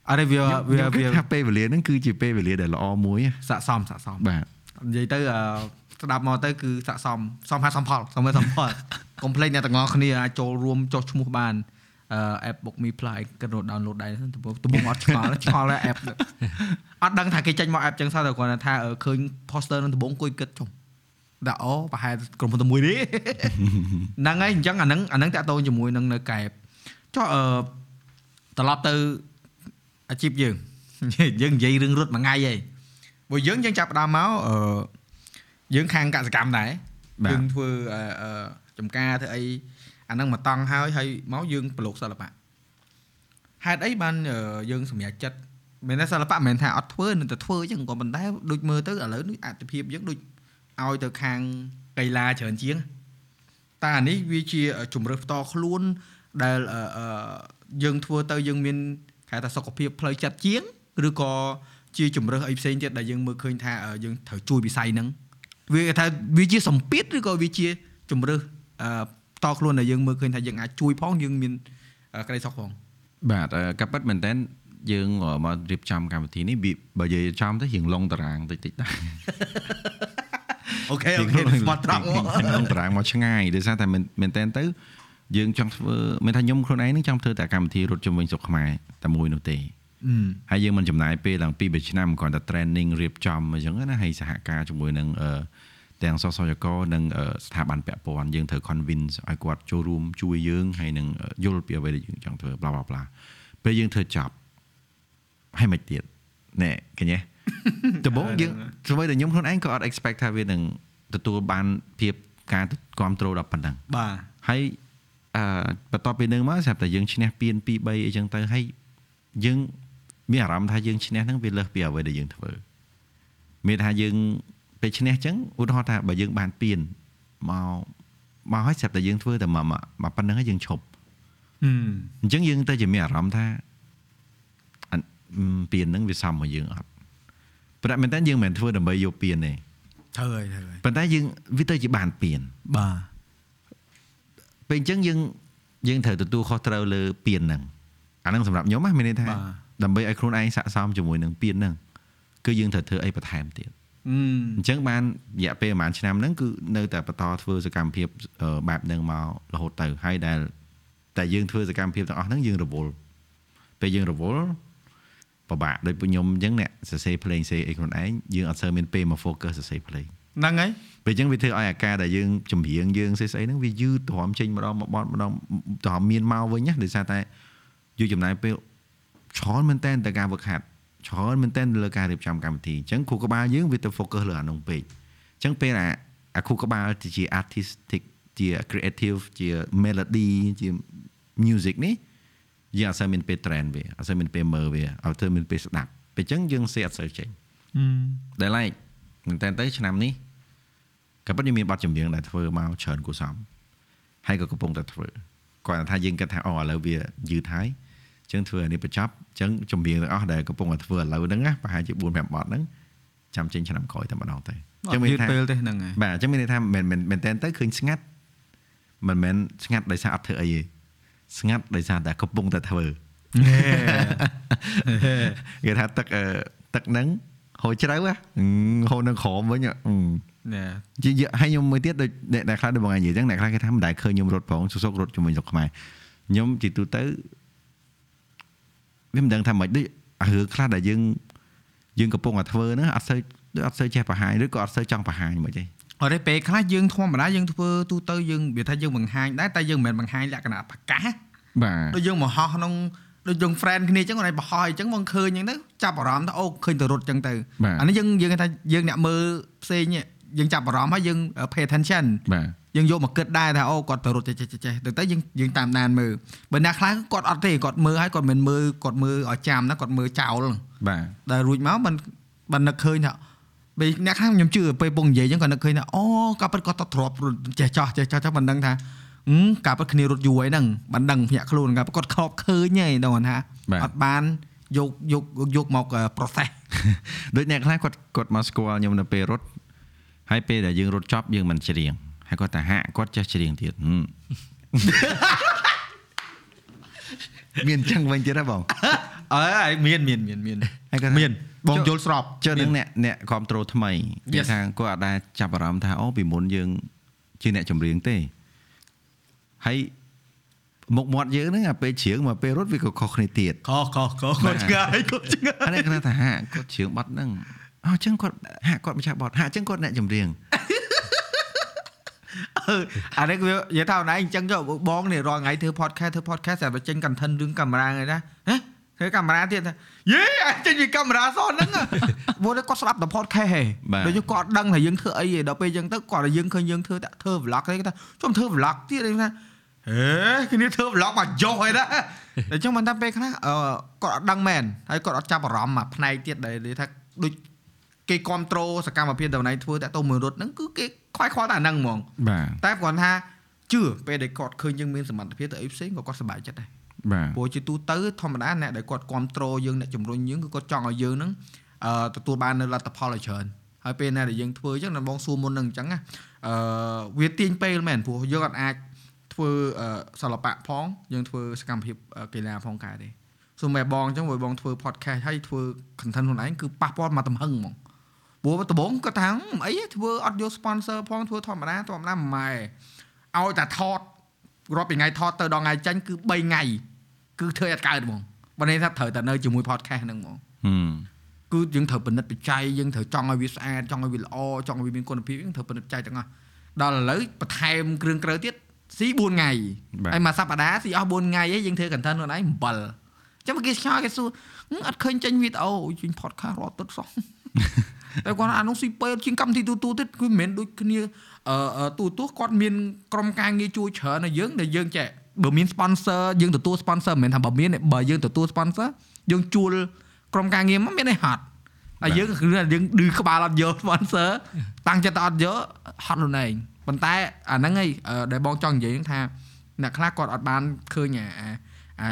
អត់ទេវាខ្ញុំវាខ្ញុំគិតវាថាពេលវេលាហ្នឹងគឺជាពេលវេលាដែលល្អមួយណាស័កសមស័កសមបាទនិយាយទៅអឺ ស្ដាប់មកទៅគឺស័កសមសមហាសំផលសមហាសំផលកុំភ្លេចអ្នកទាំងអស់គ្នាអាចចូលរួមចុះឈ្មោះបានអឺ app Book Me Plus គិតរត់ download ដែរទំពុំទំពុំអត់ឆ្ងល់ឆ្ងល់ដែរ app អត់ដឹងថាគេចេញមក app ចឹងសោះតែគ្រាន់តែថាអឺឃើញ poster នឹងដំបងអង្គុយគិតចុះដាក់អូប្រហែលក្រុមហ៊ុនតែមួយនេះហ្នឹងហើយអញ្ចឹងអាហ្នឹងអាហ្នឹងតាក់ទងជាមួយនឹងនៅកែបចុះអឺត្រឡប់ទៅអាជីពយើងយើងនិយាយរឿងរត់មួយថ្ងៃឯងបើយើងយើងចាប់ផ្ដើមមកអឺ យើងខាងកសកម្មដែរបាទយើងធ្វើអឺអឺចំការធ្វើអីអាហ្នឹងមកតង់ហើយហើយមកយើងប្រឡូកសិល្បៈហេតុអីបានអឺយើងសម្រេចចិត្តមិនថាសិល្បៈមិនមែនថាអត់ធ្វើនឹងតែធ្វើអញ្ចឹងក៏ប៉ុន្តែដូចមើលទៅឥឡូវនេះអត្ថភាពយើងដូចឲ្យទៅខាងកីឡាច្រើនជាងតែអានេះវាជាជំរើសផ្ទាល់ខ្លួនដែលអឺអឺយើងធ្វើទៅយើងមានគេថាសុខភាពផ្លូវចិត្តជាងឬក៏ជាជំរើសអីផ្សេងទៀតដែលយើងមើលឃើញថាអឺយើងត្រូវជួយវិស័យហ្នឹង វាគេថាវាជាសម្ពាធឬក៏វាជាជំរើសអឺផ្ទាល់ខ្លួនដែលយើងមើលឃើញថាយើងអាចជួយផងយើងមានអឺក្តីសុខផងបាទអឺកាពិតមែនតើយើងមករៀបចំកម្មវិធីនេះវាបើនិយាយចំទៅរៀងឡុងតារាងតិចតិចដែរអូខេអូខេស្មាត់ត្រង់ឡុងតារាងមកឆ្ងាយដោយសារតែមែនមែនតើទៅយើងចង់ធ្វើមានថាខ្ញុំខ្លួនឯងនឹងចង់ធ្វើតែកម្មវិធីរត់ជុំវិញស្រុកខ្មែរតែមួយនោះទេ ហើយយើងមិនចំណាយពេលឡើង2 3ឆ្នាំគ្រាន់តែ training រៀបចំអញ្ចឹងណាហើយសហការជាមួយនឹងអឺទាំងសសយក និងអឺស្ថាប័នពាក់ព័ន្ធយើងត្រូវ convince ឲ្យគាត់ចូលរួមជួយយើងហើយនឹងយល់ពីអ្វីដែលយើងចង់ធ្វើ bla bla bla ពេលយើងធ្វើចប់ហើយមិនទៀតណែឃើញទេដំបូងយើងស្មើតែខ្ញុំខ្លួនឯងក៏អត់ expect ថាវានឹងទទួលបានភាពការគ្រប់គ្រងដល់ប៉ុណ្ណឹងបាទហើយអឺបន្ទាប់ពីនឹងមកស្រាប់តែយើងឈ្នះពៀន2 3អីចឹងទៅហើយយើង មានអារម្មណ៍ថាយើងឈ្នះហ្នឹងវាលើសពីអ្វីដែលយើងធ្វើមានថាយើងពេលឈ្នះចឹងឧទាហរណ៍ថាបើយើងបានពៀនមកមកហើយស្រាប់តែយើងធ្វើតែមកមកប៉ុណ្្នឹងហើយយើងឈប់អញ្ចឹងយើងទៅជាមានអារម្មណ៍ថាអាពៀនហ្នឹងវាសមមកយើងអត់ប៉ុន្តែមែនតើយើងមិនមែនធ្វើដើម្បីយកពៀនទេត្រូវហើយត្រូវហើយប៉ុន្តែយើងវាទៅជាបានពៀនបាទពេលអញ្ចឹងយើងយើងត្រូវទទួលខុសត្រូវលើពៀនហ្នឹងអាហ្នឹងសម្រាប់ខ្ញុំណាមានន័យថាបាទ ដើម្បីឲ្យខ្លួនឯងស័ក្តិសមជាមួយនឹងពៀនហ្នឹងគឺយើងត្រូវធ្វើអីបន្ថែមទៀតអឺអញ្ចឹងបានរយៈពេលប្រហែលឆ្នាំហ្នឹងគឺនៅតែបន្តធ្វើសកម្មភាពអឺបែបហ្នឹងមករហូតទៅហើយដែលតែយើងធ្វើសកម្មភាពទាំងអស់ហ្នឹងយើងរវល់ពេលយើងរវល់ពិបាកដូចពួកខ្ញុំអញ្ចឹងអ្នកសរសេរភ្លេងសេអីខ្លួនឯងយើងអត់សូវមានពេលមក focus សរសេរភ្លេងហ្នឹងហើយពេលអញ្ចឹងវាធ្វើឲ្យអាការដែលយើងចម្រៀងយើងស្អីស្អីហ្នឹងវាយឺតទ្រាំចេញម្ដងមកបត់ម្ដងទ្រាំមានមកវិញណាដោយសារតែយូរចំណាយពេល ច្រើនមែនតើទៅការវឹកហាត់ច្រើនមែនតើលើការរៀបចំកម្មវិធីអញ្ចឹងគ្រូក្បាលយើងវាទៅ focus លើអានោះពេកអញ្ចឹងពេលអាអាគ្រូក្បាលជា artistic ជា creative ជា melody ជា music នេះយើងអត់សូវមានពេល trend វាអត់សូវមានពេលមើលវាអត់សូវមានពេលស្ដាប់ពេលអញ្ចឹងយើងសេអត់សូវចេញដែលឡែកមែនតើទៅឆ្នាំនេះក៏ពិតយើងមានបទចម្រៀងដែលធ្វើមកច្រើនគួរសមហើយក៏កំពុងតែធ្វើគាត់ថាយើងគិតថាអូឥឡូវវាយឺតហើយអញ្ចឹងធ្វើអានេះបញ្ចប់អញ្ចឹងចម្រៀងទាំងអស់ដែលកំពុងតែធ្វើឥឡូវហ្នឹងណាប្រហែលជា4 5បទហ្នឹងចាំចេញឆ្នាំក្រោយតែម្ដងទៅអញ្ចឹងមានយឺតថាពេលទេហ្នឹងហើយបាទអញ្ចឹងមានន័យថាមិនមែនមែនតើទៅឃើញស្ងាត់មិនមែនស្ងាត់ដោយសារអត់ធ្វើអីទេស្ងាត់ដោយសារតែកំពុងតែធ្វើគេថាទឹកអឺទឹកហ្នឹងហូរជ្រៅហ៎ហូរនៅក្រោមវិញហ៎អឺណែជាយហើយខ្ញុំមួយទៀតដូចអ្នកអ្នកខ្លះដូចបងឯងនិយាយចឹងអ្នកខ្លះគេថាមិនដែលឃើញខ្ញុំរត់ផងសុសរត់ជាមួយស្រុកខ្មែរខ្ញុំជាទូទៅ វាមិនដឹងថាមិនដូចរឿងខ្លះដែលយើងយើងកំពុងតែធ្វើហ្នឹងអត់សូវដូចអត់សូវចេះបង្ហាញឬក៏អត់សូវចង់បង្ហាញមិនទេអត់ទេពេលខ្លះយើងធម្មតាយើងធ្វើទូទៅយើងវាថាយើងបង្ហាញដែរតែយើងមិនមែនបង្ហាញលក្ខណៈប្រកាសបាទដូចយើងមកហោះក្នុងដូចយើង friend គ្នាអញ្ចឹងគាត់ឲ្យបោះអញ្ចឹងមកឃើញអញ្ចឹងទៅចាប់អារម្មណ៍ថាអូឃើញទៅរត់អញ្ចឹងទៅបាទអានេះយើងយើងគេថាយើងអ្នកមើលផ្សេងនេះយើងចាប់អារម្មណ៍ហើយយើង pay attention បាទ យើងយកមកគិតដែរថាអូគាត់ទៅរត់ចេះចេះចេះចេះទៅទៅយើងយើងតាមដានមើលបើអ្នកខ្លះគាត់អត់ទេគាត់មើលហើយគាត់មិនមើលគាត់មើលឲ្យចាំណាគាត់មើលចោលហ្នឹងបាទដែលរួចមកមិនមិននឹកឃើញថាពេលអ្នកខ្លះខ្ញុំជឿពេលពងនិយាយអញ្ចឹងគាត់នឹកឃើញថាអូកាពិតគាត់ទៅទ្របរត់ចេះចោះចេះចោះចោះមិនដឹងថាហឹមកាពិតគ្នារត់យូរអីហ្នឹងមិនដឹងភ្ញាក់ខ្លួនកាពិតគាត់ខប់ឃើញហីដល់ថាអត់បានយកយកយកមក process ដូចអ្នកខ្លះគាត់គាត់មកស្គាល់ខ្ញុំនៅពេលរត់ហើយពេលដែលយើងរត់ចប់យើងមិនច្រៀង ហើយគាត់ថាហាក់គាត់ចេះច្រៀងទៀតហឹមមានចឹងវិញទៀតហ៎បងអើយមានមានមានមានហើយគាត់ថាមានបងយល់ស្របចុះនឹងអ្នកអ្នកគ្រប់ត្រូលថ្មីគេ Yes. ថាគាត់អត់ដែលចាប់អារម្មណ៍ថាអូពីមុនយើង ជាអ្នកចម្រៀងទេហើយមុខមាត់យើងហ្នឹងអាពេលច្រៀងមកពេលរត់វាក៏ខុសគ្នាទៀតខុសខុសខុសគាត់ឆ្ងាយគាត់ឆ្ងាយអានេះគាត់ថាហាក់គាត់ច្រៀងបត់ហ្នឹងអញ្ចឹងគាត់ហាក់គាត់ម្ចាស់បត់ហាក់អញ្ចឹងគាត់អ្នកចម្រៀង អឺអានេះវានិយាយថាអូនឯងអញ្ចឹងចុះបងនេះរាល់ថ្ងៃធ្វើ podcast ធ្វើ podcast តែបើចេញ content រឿងកាមេរ៉ាហ្នឹងណាហេធ្វើកាមេរ៉ាទៀតថាយេអាចចេញពីកាមេរ៉ាសនហ្នឹងព្រោះតែគាត់ស្ដាប់តែ podcast ហេបាទដូចគាត់អត់ដឹងថាយើងធ្វើអីទេដល់ពេលអញ្ចឹងទៅគាត់តែយើងឃើញយើងធ្វើតែធ្វើ vlog ទេគាត់ថាជុំធ្វើ vlog ទៀតឯងថាហេគ្នាធ្វើ vlog មកចុះឯណាតែអញ្ចឹងមិនថាពេលខ្លះអឺគាត់អត់ដឹងមែនហើយគាត់អត់ចាប់អារម្មណ៍មកផ្នែកទៀតដែលនិយាយថាដូច គេគ្រប់ត្រូលសកម្មភាពតំណែងធ្វើតាក់ទងមួយរត់ហ្នឹងគឺគេខ្វាយខ្វល់តែអាហ្នឹងហ្មងបាទតែគាត់ថាជឿពេលដែលគាត់ឃើញយើងមានសមត្ថភាពទៅអីផ្សេងក៏គាត់សប្បាយចិត្តដែរបាទព្រោះជាទូទៅធម្មតាអ្នកដែលគាត់គ្រប់ត្រូលយើងអ្នកជំរុញយើងគឺគាត់ចង់ឲ្យយើងហ្នឹងអឺទទួលបាននៅលទ្ធផលឲ្យច្រើនហើយពេលណាដែលយើងធ្វើអញ្ចឹងដល់បងសួរមុនហ្នឹងអញ្ចឹងណាអឺវាទាញពេលមែនព្រោះយើងអត់អាចធ្វើអឺសិល្បៈផងយើងធ្វើសកម្មភាពអឺកីឡាផងកើតទេសូម្បីបងអញ្ចឹងបើបងធ្វើ podcast ហើយធ្វើ content ខ្លួនឯងគឺប៉ះពាល់មកទំហឹងហ្មង ព្រោះដំបូងគាត់ថាហឹមអីធ្វើអត់យក sponsor ផងធ្វើធម្មតាធម្មតាមិនម៉ែឲ្យតែថតរាប់ពីថ្ងៃថតទៅដល់ថ្ងៃចាញ់គឺ3ថ្ងៃគឺធ្វើអត់កើតហ្មងបើនេះថាត្រូវតែនៅជាមួយ podcast ហ្នឹងហ្មងហឹមគឺយើងត្រូវពិនិត្យបច្ច័យយើងត្រូវចង់ឲ្យវាស្អាតចង់ឲ្យវាល្អចង់ឲ្យវាមានគុណភាពយើងត្រូវពិនិត្យបច្ច័យទាំងអស់ដល់ឥឡូវបន្ថែមគ្រឿងក្រៅទៀតស៊ី4ថ្ងៃបាទហើយមួយសប្តាហ៍ស៊ីអស់4ថ្ងៃឯងយើងធ្វើ content ខ្លួនឯងអំបិលអញ្ចឹងមកគេឆ្ងល់គេសួរហឹមអត់ឃើញចេញវីដេអូចេញ podcast រាល់ទឹកសោះ តែគាត់ថាអានោះស៊ីពេលជាងកម្មវិធីទូទូទៀតគឺមិនមែនដូចគ្នាអឺអឺទូទូគាត់មានក្រុមការងារជួយច្រើនឲ្យយើងដែលយើងចេះបើមាន sponsor យើងទទួល sponsor មិនមែនថាបើមានទេបើយើងទទួល sponsor យើងជួលក្រុមការងារមកមានឯហត់ហើយយើងគឺថាយើងឌឺក្បាលអត់យក sponsor តាំងចិត្តតែអត់យកហត់ខ្លួនឯងប៉ុន្តែអាហ្នឹងឯងអឺដែលបងចង់និយាយហ្នឹងថាអ្នកខ្លះគាត់អត់បានឃើញអាអាអា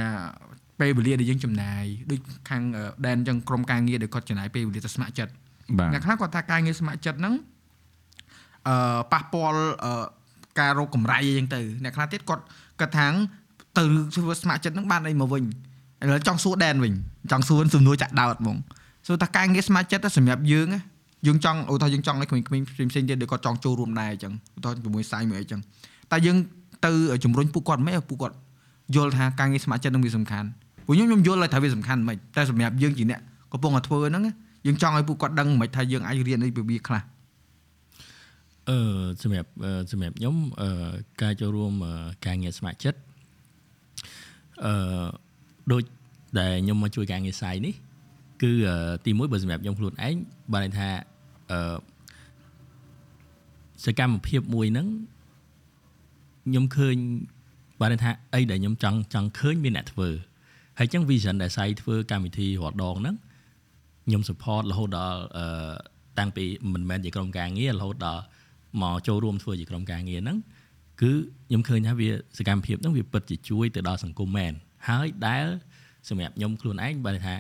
ពេលវេលាដែលយើងចំណាយដូចខាងដែនអញ្ចឹងក្រុមការងារដែលគាត់ចំណាយពេលវេលាទៅស្ម័គ្រចិត្តបាទអ្នកខ្លះគាត់ថាការងារស្ម័គ្រចិត្តហ្នឹងអឺប៉ះពាល់អឺការរកកម្រៃអីចឹងទៅអ្នកខ្លះទៀតគាត់គាត់ថាងទៅធ្វើស្ម័គ្រចិត្តហ្នឹងបានអីមកវិញឥឡូវចង់សួរដែនវិញចង់សួរសំណួរចាក់ដោតហ្មងសួរថាការងារស្ម័គ្រចិត្តទៅសម្រាប់យើងណាយើងចង់ឧទាហរណ៍យើងចង់ឲ្យក្មេងៗផ្សេងៗទៀតដែលគាត់ចង់ចូលរួមដែរអញ្ចឹងឧទាហរណ៍ជាមួយសាយមួយអីចឹងតែយើងទៅជំរុញពួកគាត់មិនឲ្យពួកគាត់យល់ថាការងារស្ម័គ្រចិត្តនឹងវាសំខាន់ ពួកខ្ញុំខ្ញុំយល់ហើយថាវាសំខាន់មិនតែសម្រាប់យើងជាអ្នកកំពុងតែធ្វើហ្នឹងណាយើងចង់ឲ្យពួកគាត់ដឹងមិនថាយើងអាចរៀនអីពីវាខ្លះអឺសម្រាប់អឺសម្រាប់ខ្ញុំអឺការចូលរួមអឺការងារស្ម័គ្រចិត្តអឺដូចដែលខ្ញុំមកជួយការងារសាយនេះគឺអឺទីមួយបើសម្រាប់ខ្ញុំខ្លួនឯងបានន័យថាអឺសកម្មភាពមួយហ្នឹងខ្ញុំឃើញបានន័យថាអីដែលខ្ញុំចង់ចង់ឃើញមានអ្នកធ្វើ ហើយអញ្ចឹង vision ដែលសាយធ្វើកម្មវិធីរាល់ដងហ្នឹងខ្ញុំ support រហូតដល់អឺតាំងពីមិនមែនជាក្រុមការងាររហូតដល់មកចូលរួមធ្វើជាក្រុមការងារហ្នឹងគឺខ្ញុំឃើញថាវាសកម្មភាពហ្នឹងវាពិតជាជួយទៅដល់សង្គមមែនហើយដែលសម្រាប់ខ្ញុំខ្លួនឯងបានន័យថា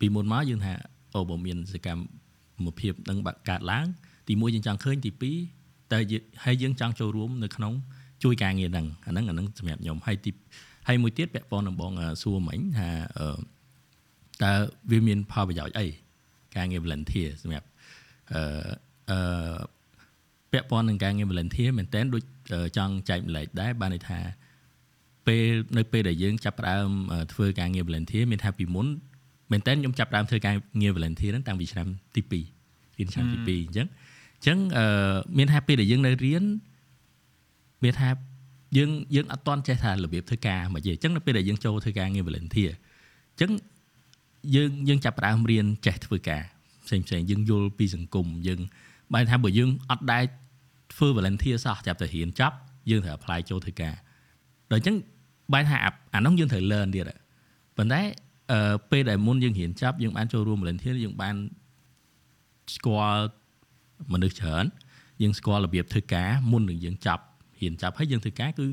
ពីមុនមកយើងថាអូបើមានសកម្មភាពហ្នឹងបាក់កើតឡើងទីមួយយើងចង់ឃើញទីពីរតែយើងហើយយើងចង់ចូលរួមនៅក្នុងជួយការងារហ្នឹងអាហ្នឹងអាហ្នឹងសម្រាប់ខ្ញុំហើយទី ហើយមួយទៀតពាក់ព័ន្ធនឹងបងអឺសួរមិញថាអឺតើវាមានផលប្រយោជន៍អីការងារ volunteer សម្រាប់អឺអឺពាក់ព័ន្ធនឹងការងារ volunteer មែនតើដូចអឺចង់ចែកម្លែកដែរបានន័យថាពេលនៅពេលដែលយើងចាប់ផ្ដើមអឺធ្វើការងារ volunteer មានថាពីមុនមែនតើខ្ញុំចាប់ផ្ដើមធ្វើការងារ volunteer ហ្នឹងតាំងពីឆ្នាំទី2រៀនឆ្នាំទី2អញ្ចឹងអញ្ចឹងអឺមានថាពេលដែលយើងនៅរៀនមានថា យើងយើងអត់ទាន់ចេះថារបៀបធ្វើការមកទេអញ្ចឹងនៅពេលដែលយើងចូលធ្វើការងារ volunteer អញ្ចឹងយើងយើងចាប់ផ្ដើមរៀនចេះធ្វើការផ្សេងផ្សេងៗយើងយល់ពីសង្គមយើងបែរថាបើយើងអត់ដែរធ្វើ volunteer សោះចាប់តែរៀនចប់យើងត្រូវ apply ចូលធ្វើការដល់អញ្ចឹងបែរថាអាអានោះយើងត្រូវ learn ទៀតហើយប៉ុន្តែអឺពេលដែលមុនយើងរៀនចប់យើងបានចូលរួម volunteer យើងបានស្គាល់មនុស្សច្រើនយើងស្គាល់របៀបធ្វើការមុននឹងយើងចាប់ រៀនចាប់ហើយយើងធ្វើការគឺ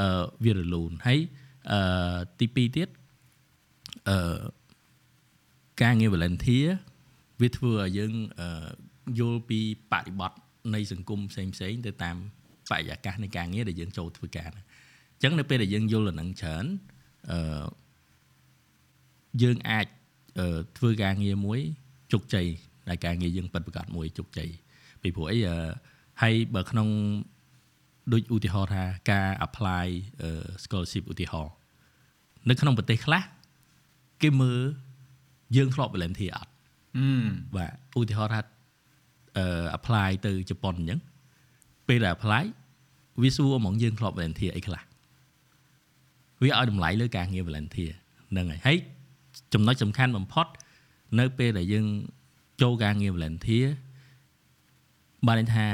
អឺវារលូនហើយអឺទី2ទៀតអឺការងារ volunteer វាធ្វើឲ្យយើងអឺយល់ពីបរិបទនៃសង្គមផ្សេងផ្សេងៗទៅតាមបរិយាកាសនៃការងារដែលយើងចូលធ្វើការហ្នឹងអញ្ចឹងនៅពេលដែលយើងយល់ដល់ហ្នឹងច្រើនអឺយើងអាចអឺធ្វើការងារមួយជោគជ័យដែលការងារយើងពិតប្រាកដមួយជោគជ័យពីព្រោះអីអឺហើយបើក្នុង ដូចឧទាហរណ៍ថាការ apply អឺ scholarship ឧទាហរណ៍នៅក្នុងប្រទេសខ្លះគេមើលយើងធ្លាប់ volunteer អត់អឺបាទឧទាហរណ៍ថាអឺ apply ទៅជប៉ុនអញ្ចឹងពេលដែល apply វាសួរហ្មងយើងធ្លាប់ volunteer អីខ្លះវាឲ្យតម្លៃលើការងារ volunteer ហ្នឹងហើយហើយចំណុចសំខាន់បំផុត នៅពេលដែលយើងចូលការងារ volunteer បានន័យថា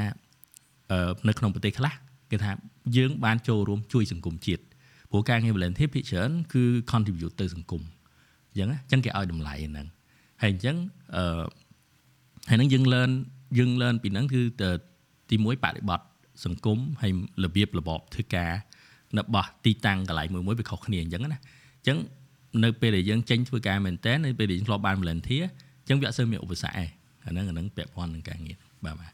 អឺនៅក្នុងប្រទេសខ្លះ គេថាយើងបានចូលរួមជួយសង្គមជាតិព្រោះការងារ volunteer ភាគច្រើនគឺ contribute ទៅសង្គមអញ្ចឹងណាអញ្ចឹងគេឲ្យតម្លៃហ្នឹងហើយអញ្ចឹងអឺហើយនឹងយើង learn យើង learn ពីហ្នឹងគឺទៅទីមួយបរិបត្តិសង្គមហើយរបៀបរបបធ្វើការនៅបោះទីតាំងកន្លែងមួយមួយវាខុសគ្នាអញ្ចឹងណាអញ្ចឹងនៅពេលដែលយើងចេញធ្វើការមែនតើនៅពេលដែលយើងធ្លាប់បាន volunteer អញ្ចឹងវាអត់សូវមានឧបសគ្គឯងអាហ្នឹងអាហ្នឹងពាក់ព័ន្ធនឹងការងារបាទបាទ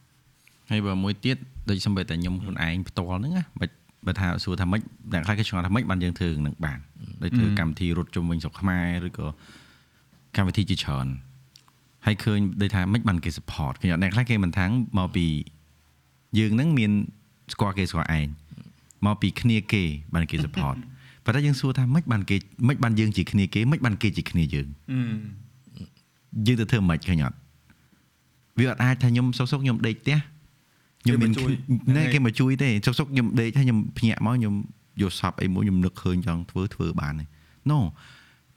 ហើយបើមួយទៀត ដូចសំបីតែខ្ញុំខ្លួនឯងផ្ទាល់ហ្នឹងណាបើបើថាសួរថាម៉េចអ្នកខ្លះគេឆ្ងល់ថាម៉េចបានយើងធ្វើនឹងបានដូចធ្វើកម្មវិធីរត់ជុំវិញស្រុកខ្មែរឬក៏កម្មវិធីជាច្រើនហើយឃើញដូចថាម៉េចបានគេ support ឃើញអត់អ្នកខ្លះគេមិនថាំងមកពីយើងហ្នឹងមានស្គាល់គេស្គាល់ឯងមកពីគ្នាគេបានគេ support ប៉ុន្តែយើងសួរថាម៉េចបានគេម៉េចបានយើងជាគ្នាគេម៉េចបានគេជាគ្នាយើងអឺយើងទៅធ្វើមិនឃើញអត់វាអត់អាចថាខ្ញុំសុកសុកខ្ញុំដេកផ្ទះ ខ្ញុំមានណែគេមកជួយទេសុកសុកខ្ញុំដេកហើយខ្ញុំភ្ញាក់មកខ្ញុំយកសពអីមួយខ្ញុំនឹកឃើញចង់ធ្វើធ្វើបានទេ No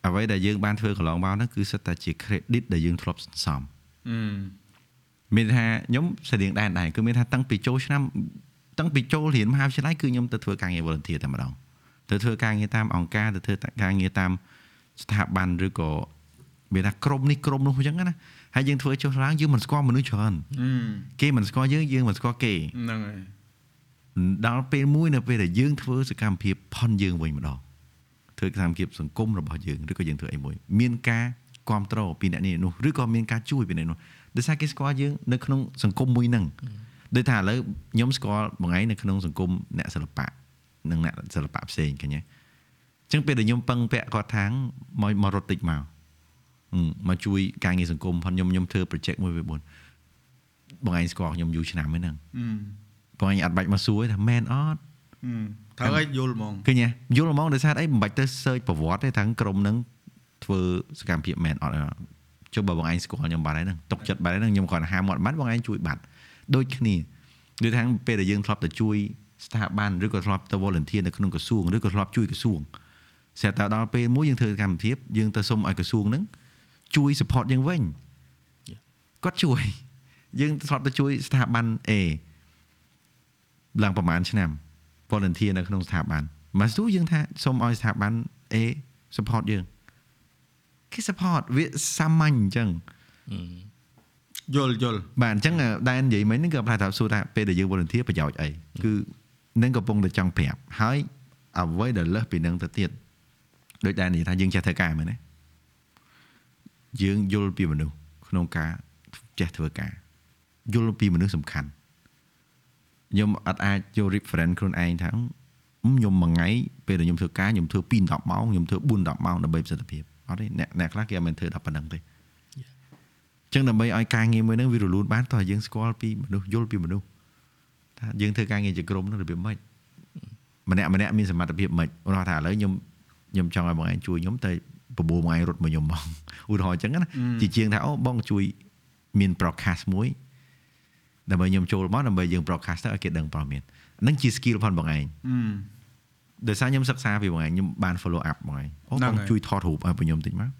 អ្វីដែលយើងបានធ្វើកន្លងមកហ្នឹងគឺសិតតែជា credit ដែលយើងធ្លាប់សន្សំអឺមានថាខ្ញុំស្តៀងដែរដែរគឺមានថាតាំងពីចូលឆ្នាំតាំងពីចូលរៀនមហាវិទ្យាល័យគឺខ្ញុំទៅធ្វើការងារ volunteer តែម្ដងទៅធ្វើការងារតាមអង្គការទៅធ្វើការងារតាមស្ថាប័នឬក៏មានថាក្រុមនេះក្រុមនោះអញ្ចឹងណា ហើយយើងធ្វើចុះឡើងយើងមិនស្គាល់មនុស្សច្រើនអឺគេមិនស្គាល់យើងយើងមិនស្គាល់គេហ្នឹងហើយដល់ពេលមួយនៅពេលដែលយើងធ្វើសកម្មភាពផុនយើងវិញម្ដងធ្វើកម្មភាពសង្គមរបស់យើងឬក៏យើងធ្វើអីមួយមានការគ្រប់គ្រងពីអ្នកនេះនោះឬក៏មានការជួយពីអ្នកនោះដោយសារគេស្គាល់យើងនៅក្នុងសង្គមមួយហ្នឹងដូចថាឥឡូវខ្ញុំស្គាល់បងឯងនៅក្នុងសង្គមអ្នកសិល្បៈនិងអ្នកសិល្បៈផ្សេងឃើញទេអញ្ចឹងពេលដែលខ្ញុំពឹងពាក់គាត់ថាងមកម្ករត់តិចមក មកជួយការងារសង្គមផងខ្ញុំខ្ញុំធ្វើ project មួយវា4បងឯងស្គាល់ខ្ញុំយូរឆ្នាំហើយហ្នឹងបងឯងអត់បាច់មកសួរថាមែនអត់ត្រូវឲ្យយល់ហ្មងឃើញយល់ហ្មងដោយសារអីមិនបាច់ទៅ search ប្រវត្តិទេថាក្រុមហ្នឹងធ្វើសកម្មភាពមែនអត់ចុះបើបងឯងស្គាល់ខ្ញុំបាត់ហើយហ្នឹងຕົកចិត្តបាត់ហើយហ្នឹងខ្ញុំគ្រាន់តែហាមាត់បាត់បងឯងជួយបាត់ដូចគ្នាដូចថាពេលដែលយើងធ្លាប់ទៅជួយស្ថាប័នឬក៏ធ្លាប់ទៅ volunteer នៅក្នុងក្រសួងឬក៏ធ្លាប់ជួយក្រសួងស្រាប់តែដល់ពេលមួយយើងធ្វើកម្មវិធីយើងទៅសុំឲ្យក្រសួងហ្នឹង ជួយ support យើងវិញគាត់ជួយ យើងធ្លាប់ទៅជួយស្ថាប័ន A ឡើងប្រហែលឆ្នាំ volunteer នៅក្នុងស្ថាប័នមកស្ទូយើងថាសូមឲ្យស្ថាប័ន A support យើងគេ support វាសាមញ្ញអញ្ចឹងយល់យល់បាទអញ្ចឹងដែននិយាយមិញហ្នឹងក៏ប្រហែលថាសួរថាពេលដែលយើង volunteer ប្រយោជន៍អីគឺនឹងកំពុងតែចង់ប្រាប់ហើយអ្វីដែលលើសពីនឹងទៅទៀតដូចដែននិយាយថាយើងចេះធ្វើការមែនទេ យើងយល់ពីមនុស្សក្នុងការចេះធ្វើការយល់ពីមនុស្សសំខាន់ខ្ញុំអត់អាចយក reference ខ្លួនឯងថាខ្ញុំមួយថ្ងៃពេលដែលខ្ញុំធ្វើការខ្ញុំធ្វើ2 10ម៉ោងខ្ញុំធ្វើ4 10ម៉ោងដើម្បីប្រសិទ្ធភាពអត់ទេអ្នកអ្នកខ្លះគេអត់មែនធ្វើដល់ប៉ុណ្្នឹងទេចឹងដើម្បីឲ្យការងារមួយហ្នឹងវារលូនបានតោះយើងស្គាល់ពីមនុស្សយល់ពីមនុស្សថាយើងធ្វើការងារជាក្រុមហ្នឹងរបៀបម៉េចម្នាក់ម្នាក់មានសមត្ថភាពម៉េចឧទាហរណ៍ថាឥឡូវខ្ញុំខ្ញុំចង់ឲ្យបងឯងជួយខ្ញុំតែ បបួលបងឯងរត់មកខ្ញុំមកឧទាហរណ៍អញ្ចឹងណាជាជាងថាអូបងជួយមាន broadcast មួយដើម្បីខ្ញុំចូលមកដើម្បីយើង broadcast ទៅឲ្យគេដឹងព័ត៌មានហ្នឹងជា skill ផងបងឯងដោយសារខ្ញុំសិក្សាពីបងឯងខ្ញុំបាន follow up បងឯងអូបងជួយថតរូបឲ្យខ្ញុំតិចមក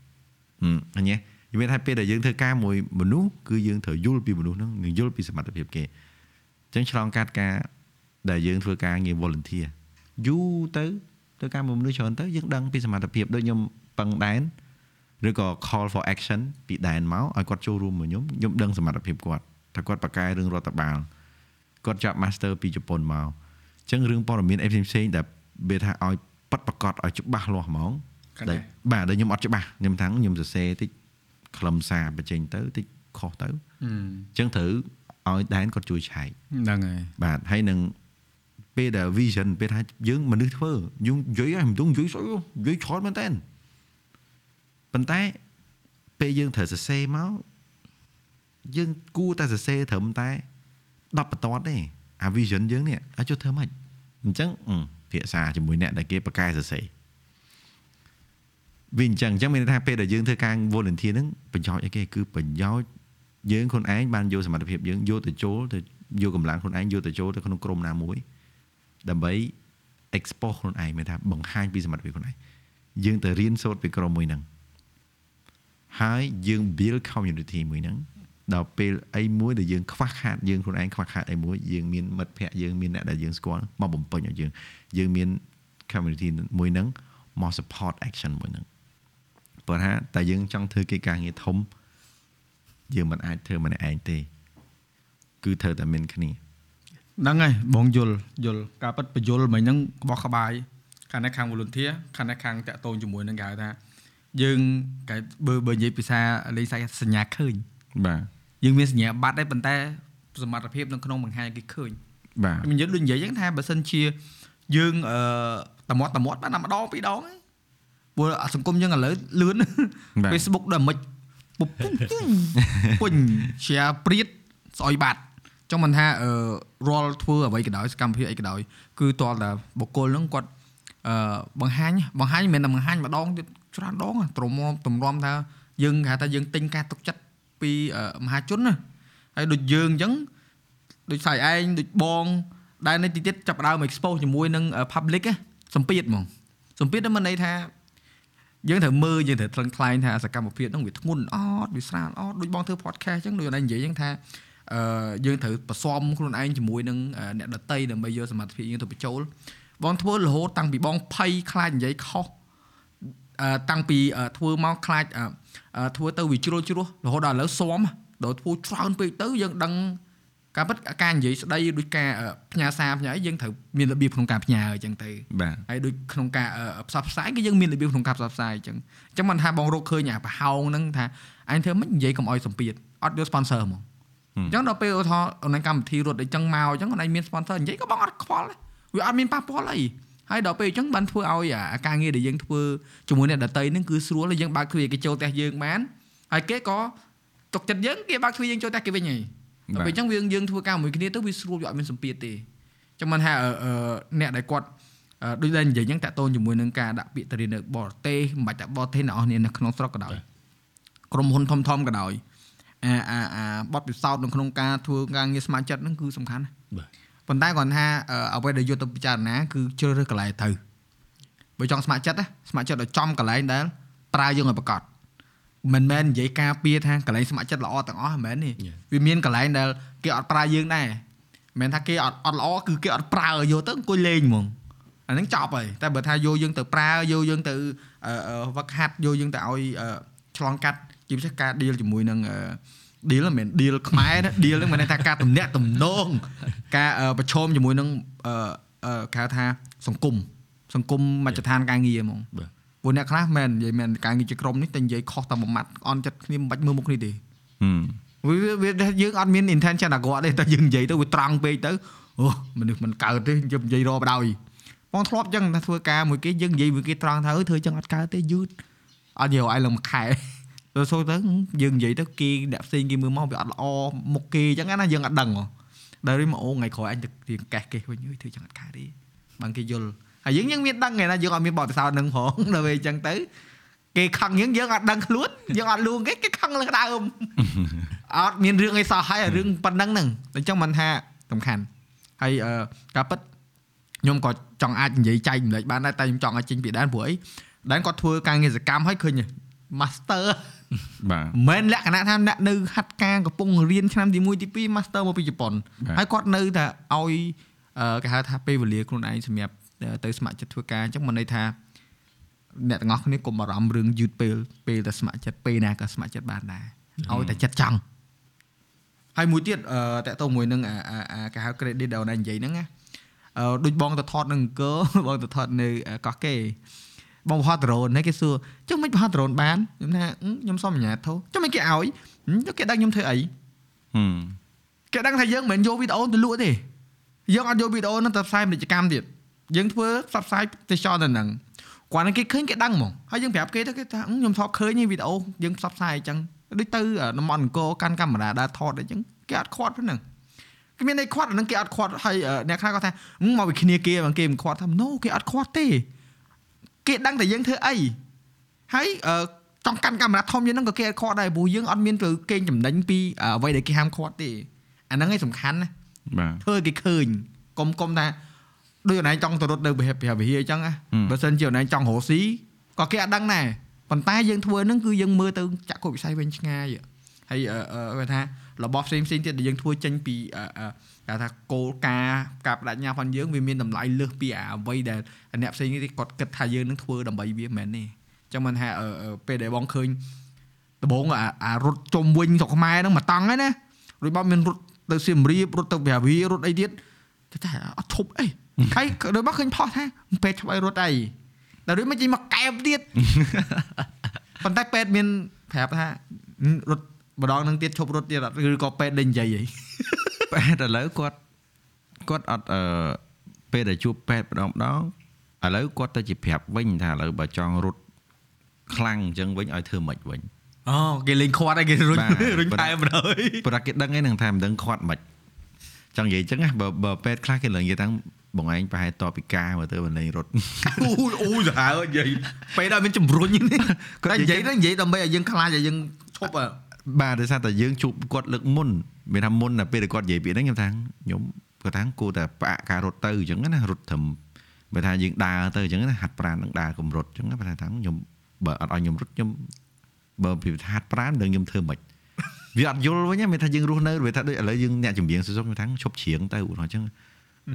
អញ្ញេនិយាយថាពេលដែលយើងធ្វើការមួយមនុស្សគឺយើងត្រូវយល់ពីមនុស្សហ្នឹងនិងយល់ពីសមត្ថភាពគេអញ្ចឹងឆ្លងកាត់ការដែលយើងធ្វើការងារ volunteer យូរទៅធ្វើការមួយមនុស្សច្រើនទៅយើងដឹងពីសមត្ថភាពដូចខ្ញុំ ពឹងដែនឬក៏ call for action ពីដែនមកឲ្យគាត់ចូលរួមមួយខ្ញុំខ្ញុំដឹងសមត្ថភាពគាត់ថាគាត់បកកែរឿងរដ្ឋបាលគាត់ចាប់ master ពីជប៉ុនមកអញ្ចឹងរឿងព័ត៌មានអីផ្សេងៗដែលវាថាឲ្យប៉ັດប្រកាសឲ្យច្បាស់លាស់ហ្មងដែលបាទដែលខ្ញុំអត់ច្បាស់ខ្ញុំថាខ្ញុំសរសេរតិចខ្លឹមសារបញ្ចេញទៅតិចខុសទៅអញ្ចឹងត្រូវឲ្យដែនគាត់ជួយឆែកហ្នឹងហើយបាទហើយនឹងពេលដែល vision ពេលថាយើងមនុស្សធ្វើយើងនិយាយឲ្យមិនដឹងនិយាយស្អីនិយាយច្រើនមែនតើ ប៉ុន្តែពេលយើងត្រូវសរសេរមកយើងគួរតែសរសេរត្រឹមតែ10បន្ទាត់ទេអា vision យើងនេះអាចចុះធ្វើម៉េចអញ្ចឹងភាសាជាមួយអ្នកដែលគេបកកែសរសេរវាអញ្ចឹងអញ្ចឹងមានន័យថាពេលដែលយើងធ្វើការ volunteer ហ្នឹងប្រយោជន៍អីគេគឺប្រយោជន៍យើងខ្លួនឯងបានយកសមត្ថភាពយើងយកទៅចូលទៅយកកម្លាំងខ្លួនឯងយកទៅចូលទៅក្នុងក្រុមណាមួយដើម្បី expose ខ្លួនឯងមានថាបង្ហាញពីសមត្ថភាពខ្លួនឯងយើងទៅរៀនសូត្រពីក្រុមមួយហ្នឹង ហើយយើង build community មួយហ្នឹងដល់ពេលអីមួយដែលយើងខ្វះខាតយើងខ្លួនឯងខ្វះខាតអីមួយយើងមានមិត្តភ័ក្តិយើងមានអ្នកដែលយើងស្គាល់មកបំពេញឲ្យយើងយើងមាន community មួយហ្នឹងមក support action មួយហ្នឹងព្រោះថាតែយើងចង់ធ្វើកិច្ចការងារធំយើងមិនអាចធ្វើម្នាក់ឯងទេ គឺត្រូវតែមានគ្នាហ្នឹងហើយបងយល់យល់ការប៉ັດបញ្យល់មិញហ្នឹងក្បោះក្បាយខាងនេះខាង volunteer ខាងនេះខាងតាក់ទងជាមួយនឹងគេហៅថា យើងគេបើបើនិយាយភាសាលេខសាច់សញ្ញាឃើញបាទយើងមានសញ្ញាបត្រដែរប៉ុន្តែសមត្ថភាពនៅក្នុងបង្ហាញគេឃើញបាទខ្ញុំយើងដូចនិយាយចឹងថាបើសិនជាយើងអឺតមាត់តមាត់បានតែម្ដងពីរដងព្រោះសង្គមយើងឥឡូវលឿន Facebook ដល់មិនពុបពុញ share ព្រៀតស្អុយបាត់ចង់មិនថាអឺរាល់ធ្វើអ្វីក៏ដោយសកម្មភាពអីក៏ដោយគឺតលតែបុគ្គលហ្នឹងគាត់អឺបង្ហាញបង្ហាញមិនមែនតែបង្ហាញម្ដងទៀត ច្រើនដងទ្រាំទម្រាំថាយើងគេថាយើងទិញការទុកចិត្តពីមហាជនណាហើយដូចយើងអញ្ចឹងដូចស្អីឯងដូចបងដែលនៅទីទៀតចាប់ដើម expose ជាមួយនឹង public សម្ពាធហ្មងសម្ពាធហ្នឹងមិនន័យថាយើងត្រូវមើលយើងត្រូវថ្លឹងថ្លែងថាសកម្មភាពហ្នឹងវាធ្ងន់អត់វាស្រាលអត់ដូចបងធ្វើ podcast អញ្ចឹងដូចអីនិយាយអញ្ចឹងថាអឺយើងត្រូវបន្សំខ្លួនឯងជាមួយនឹងអ្នកដតីដើម្បីយកសមត្ថភាពយើងទៅបញ្ចូលបងធ្វើរហូតតាំងពីបងភ័យខ្លាចនិយាយខុសអឺ តាំងពីធ្វើមកខ្លាចធ្វើទៅវាជ្រុលជ្រោះរហូតដល់ឥឡូវស៊ំដល់ធ្វើច្រើនពេកទៅយើងដឹងកការពិតការនិយាយស្ដីដូចការអឺផ្ញើសារផ្ញើអីយើងត្រូវមានរបៀបក្នុងការផ្ញើអញ្ចឹងទៅបាទហើយដូចក្នុងការអឺផ្សព្វផ្សាយគឺយើងមានរបៀបក្នុងការផ្សព្វផ្សាយអញ្ចឹងអញ្ចឹងមិនថាបងរកឃើញអាប្រហោងហ្នឹងថាអញធ្វើមិននិយាយកុំអោយសម្ពាធអត់យក sponsor ហ្មងអញ្ចឹងដល់ពេលឧទាហរណ៍អូនឯងកម្មវិធីរត់អីចឹងមកអញ្ចឹងអូនឯងមាន sponsor និយាយក៏បងអត់ខ្វល់ដែរវាអត់មានប៉ះពាល់អី ហើយដល់ពេលអញ្ចឹងបានធ្វើឲ្យអាការងារដែលយើងធ្វើជាមួយអ្នកដតីហ្នឹងគឺស្រួលហើយយើងបើកទ្វារគេចូលផ្ទះយើងបានហើយគេក៏ទុកចិត្តយើងគេបើកទ្វារយើងចូលផ្ទះគេវិញហើយដល់ពេលអញ្ចឹងយើងយើងធ្វើការមួយគ្នាទៅវាស្រួលវាអត់មានសម្ពាធទេអញ្ចឹងមិនថាអឺអឺអ្នកដែលគាត់អឺដូចដែលនិយាយអញ្ចឹងតាក់ទងជាមួយនឹងការដាក់ពាក្យទៅរៀននៅបរទេសមិនបាច់តែបរទេសអ្នកនរគ្នានៅក្នុងស្រុកក៏ដោយក្រុមហ៊ុនធំធំក៏ដោយអាអាអាបទពិសោធន៍នៅក្នុងការធ្វើការងារស្ម័គ្រចិត្តហ្នឹងគឺសំខាន់ណាស់បាទ ប៉ុន្តែគាត់ថាអឺអ្វីដែលយកទៅពិចារណាគឺជ្រើសរើសកន្លែងទៅបើចង់ស្ម័គ្រចិត្តណាស្ម័គ្រចិត្តឲ្យចំកន្លែងដែលប្រើយើងឲ្យប្រកបមិនមែននិយាយការពារថាកន្លែងស្ម័គ្រចិត្តល្អទាំងអស់មិនមែនទេ Yeah. វាមានកន្លែងដែលគេអត់ប្រើយើងដែរមិនមែនថាគេអត់អត់ល្អគឺគេអត់ប្រើយកទៅអង្គុយលេងហ្មងអាហ្នឹងចប់ហើយតែបើថាយកយើងទៅប្រើយកយើងទៅអឺអឺវឹកហាត់យកយើងទៅឲ្យអឺឆ្លងកាត់ជាពិសេសការ deal ជាមួយនឹងអឺ deal មិនមែន deal ខ្មែរណា deal ហ្នឹងមិនមែនថាការទំនាក់ទំនងការអឺប្រឈមជាមួយនឹងអឺអឺគេហៅថាសង្គមសង្គមមជ្ឈដ្ឋានការងារហ្មងបាទពួកអ្នកខ្លះមែននិយាយមែនការងារជាក្រុមនេះតែនិយាយខុសតែមួយម៉ាត់អន់ចិត្តគ្នាមិនបាច់មើលមុខគ្នាទេហឹមវាវាវាយើងអត់មាន intention អាគាត់ទេតែយើងនិយាយទៅវាត្រង់ពេកទៅអូមនុស្សមិនកើតទេយើងនិយាយរកបដ ாய் បងធ្លាប់ចឹងថាធ្វើការមួយគេយើងនិយាយមួយគេត្រង់ថាអើធ្វើចឹងអត់កើតទេយឺតអត់យកឲ្យឡើងមួយខែ ទៅសូទៅយើងនិយាយទៅគេអ្នកផ្សេងគេមើលមកវាអត់ល្អមុខគេចឹងណាយើងអត់ដឹងហ៎ដល់នេះមកអូថ្ងៃក្រោយអញទៅរៀងកេះគេវិញអើយធ្វើចឹងអត់កើតទេបើគេយល់ហើយយើងយើងមានដឹងឯណាយើងអត់មានបទពិសោធន៍នឹងផងដល់ពេលចឹងទៅគេខឹងយើងយើងអត់ដឹងខ្លួនយើងអត់លួងគេគេខឹងលើដើមអត់មានរឿងអីសោះហើយអារឿងប៉ុណ្ណឹងហ្នឹងអញ្ចឹងមិនថាសំខាន់ហើយអឺការពិតខ្ញុំក៏ចង់អាចនិយាយចែកម្លែកបានដែរតែខ្ញុំចង់ឲ្យចេញពីដែនព្រោះអីដែនគាត់ធ្វើការងារសកម្មហើយឃើញ master បាទមិនមែនលក្ខណៈថាអ្នកនៅហាត់ការកំពុងរៀនឆ្នាំទី1ទី2 master មកពីជប៉ុនបាទហើយគាត់នៅតែឲ្យអឺគេហៅថាពេលវេលាខ្លួនឯងសម្រាប់ទៅស្ម័គ្រចិត្តធ្វើការអញ្ចឹងមិនន័យថាអ្នកទាំងអស់គ្នាកុំបារម្ភរឿងយឺតពេលពេលតែស្ម័គ្រចិត្តពេលណាក៏ស្ម័គ្រចិត្តបានដែរឲ្យតែចិត្តចង់ហើយមួយទៀតអឺតកតទៅមួយនឹងអាអាអាគេហៅ credit ដែលអូនឯងនិយាយហ្នឹងណាអឺដូចបងទៅថតនឹងអង្គរបងទៅថតនៅកោះកេរ បងហត់ដ្រូនហើយគេសួរចុះមិនហត់ដ្រូនបានខ្ញុំថាអឺខ្ញុំសុំអញ្ញាតធោចុះមិនគេឲ្យហឹមចុះគេដឹងខ្ញុំធ្វើអីហឹមគេដឹងថាយើងមិនមែនយកវីដេអូទៅលក់ទេយើងអត់យកវីដេអូហ្នឹងទៅផ្សាយពាណិជ្ជកម្មទៀតយើងធ្វើផ្សព្វផ្សាយទេសចរទៅហ្នឹងគាត់នឹងគេឃើញគេដឹងហ្មងហើយយើងប្រាប់គេទៅគេថាអឺខ្ញុំថតឃើញវីដេអូយើងផ្សព្វផ្សាយអញ្ចឹងដូចទៅតំបន់អង្គរកាន់កាមេរ៉ាដើរថតអញ្ចឹងគេអត់ខាត់ប៉ុណ្ណឹងគេមានន័យខាត់អាហ្នឹងគេអត់ខាត់ហើយអឺអ្នកខ្លះគាត់ថាអឺមកពីគ្នាគេបងគេមិនខាត់ថា no គេអត់ខាត់ទេ គេដឹងតែយើងធ្វើអីហើយអឺចង់កាន់កាមេរ៉ាធំយ៉ាងហ្នឹងក៏គេអត់ខាត់ដែរព្រោះយើងអត់មានទៅកេងចំណេញពីអ្វីដែលគេហាមខាត់ទេអាហ្នឹងឯងសំខាន់ណាបាទធ្វើឲ្យគេឃើញកុំកុំថាដូចអូនឯងចង់ទៅរត់នៅវិហារវិហារវិហារអញ្ចឹងណាហឹមបើសិនជាអូនឯងចង់រកស៊ីក៏គេអត់ដឹងដែរប៉ុន្តែយើងធ្វើហ្នឹងគឺយើងមើលទៅចាក់គុកវិស័យវិញឆ្ងាយហើយអឺអឺគេថា របស់ផ្សេងផ្សេងទៀតដែលយើងធ្វើចេញពីអឺអឺគេថាគោលការណ៍ការបដិញ្ញាផងយើងវាមានតម្លៃលើសពីអាអ្វីដែលអ្នកផ្សេងទៀតគាត់គិតថាយើងនឹងធ្វើដើម្បីវាមិនមែនទេអញ្ចឹងមិនថាអឺអឺពេលដែលបងឃើញដំបងអាអារត់ជុំវិញស្រុកខ្មែរហ្នឹងមកតង់ហ្នឹងណារួចបងមានរត់ទៅសៀមរាបរត់ទៅវិហារវិហាររត់អីទៀតគេថាអត់ឈប់អីហើយដូចមកឃើញផុសថាពេទ្យឆ្បៃរត់អីតែដូចមកចេញមកកែបទៀតប៉ុន្តែពេទ្យមានប្រាប់ថារត់ ម្ដងនឹងទៀតឈប់រត់ទៀតអត់ឬក៏ពេទ្យដេញនិយាយអីពេទ្យឥឡូវគាត់គាត់អត់អឺពេលដែលជួបពេទ្យម្ដងម្ដងឥឡូវគាត់ទៅជាប្រាប់វិញថាឥឡូវបើចង់រត់ខ្លាំងអញ្ចឹងវិញឲ្យធ្វើម៉េចវិញអូគេលេងខាត់អីគេរុញបាទរុញផែម្ដងព្រោះគេដឹងឯនឹងថាមិនដឹងខាត់មិនចង់និយាយអញ្ចឹងណាបើបើពេទ្យខ្លះគេឡើងនិយាយថាបងឯងប្រហែលតបពីការមកទៅមិនលេងរត់អូយអូយសាហាវនិយាយពេទ្យអត់មានជំរុញនេះគាត់តែនិនិយាយាយយទៅនិយាយដើម្បីឲ្យយើងខ្លាចឲ្យយើងឈប់អ่ะ បាទដោយសារតែយើងជួបគាត់លើកមុនមានថាមុនតែពេលដែលគាត់និយាយពីហ្នឹងខ្ញុំថាខ្ញុំគាត់ថាគួរតែផ្អាកការរត់ទៅអញ្ចឹងណារត់ត្រឹមបើថាយើងដើរទៅអញ្ចឹងណាហាត់ប្រាណនឹងដើរកម្រិតអញ្ចឹងណាបើថាខ្ញុំបើអត់ឲ្យខ្ញុំរត់ខ្ញុំបើពីហាត់ប្រាណនឹងខ្ញុំធ្វើមិនវាអត់យល់វិញណាមានថាយើងរស់នៅវាថាដូចឥឡូវយើងអ្នកចម្រៀងសុសុខ្ញុំថាឈប់ច្រៀងទៅឧទាហរណ៍អញ្ចឹង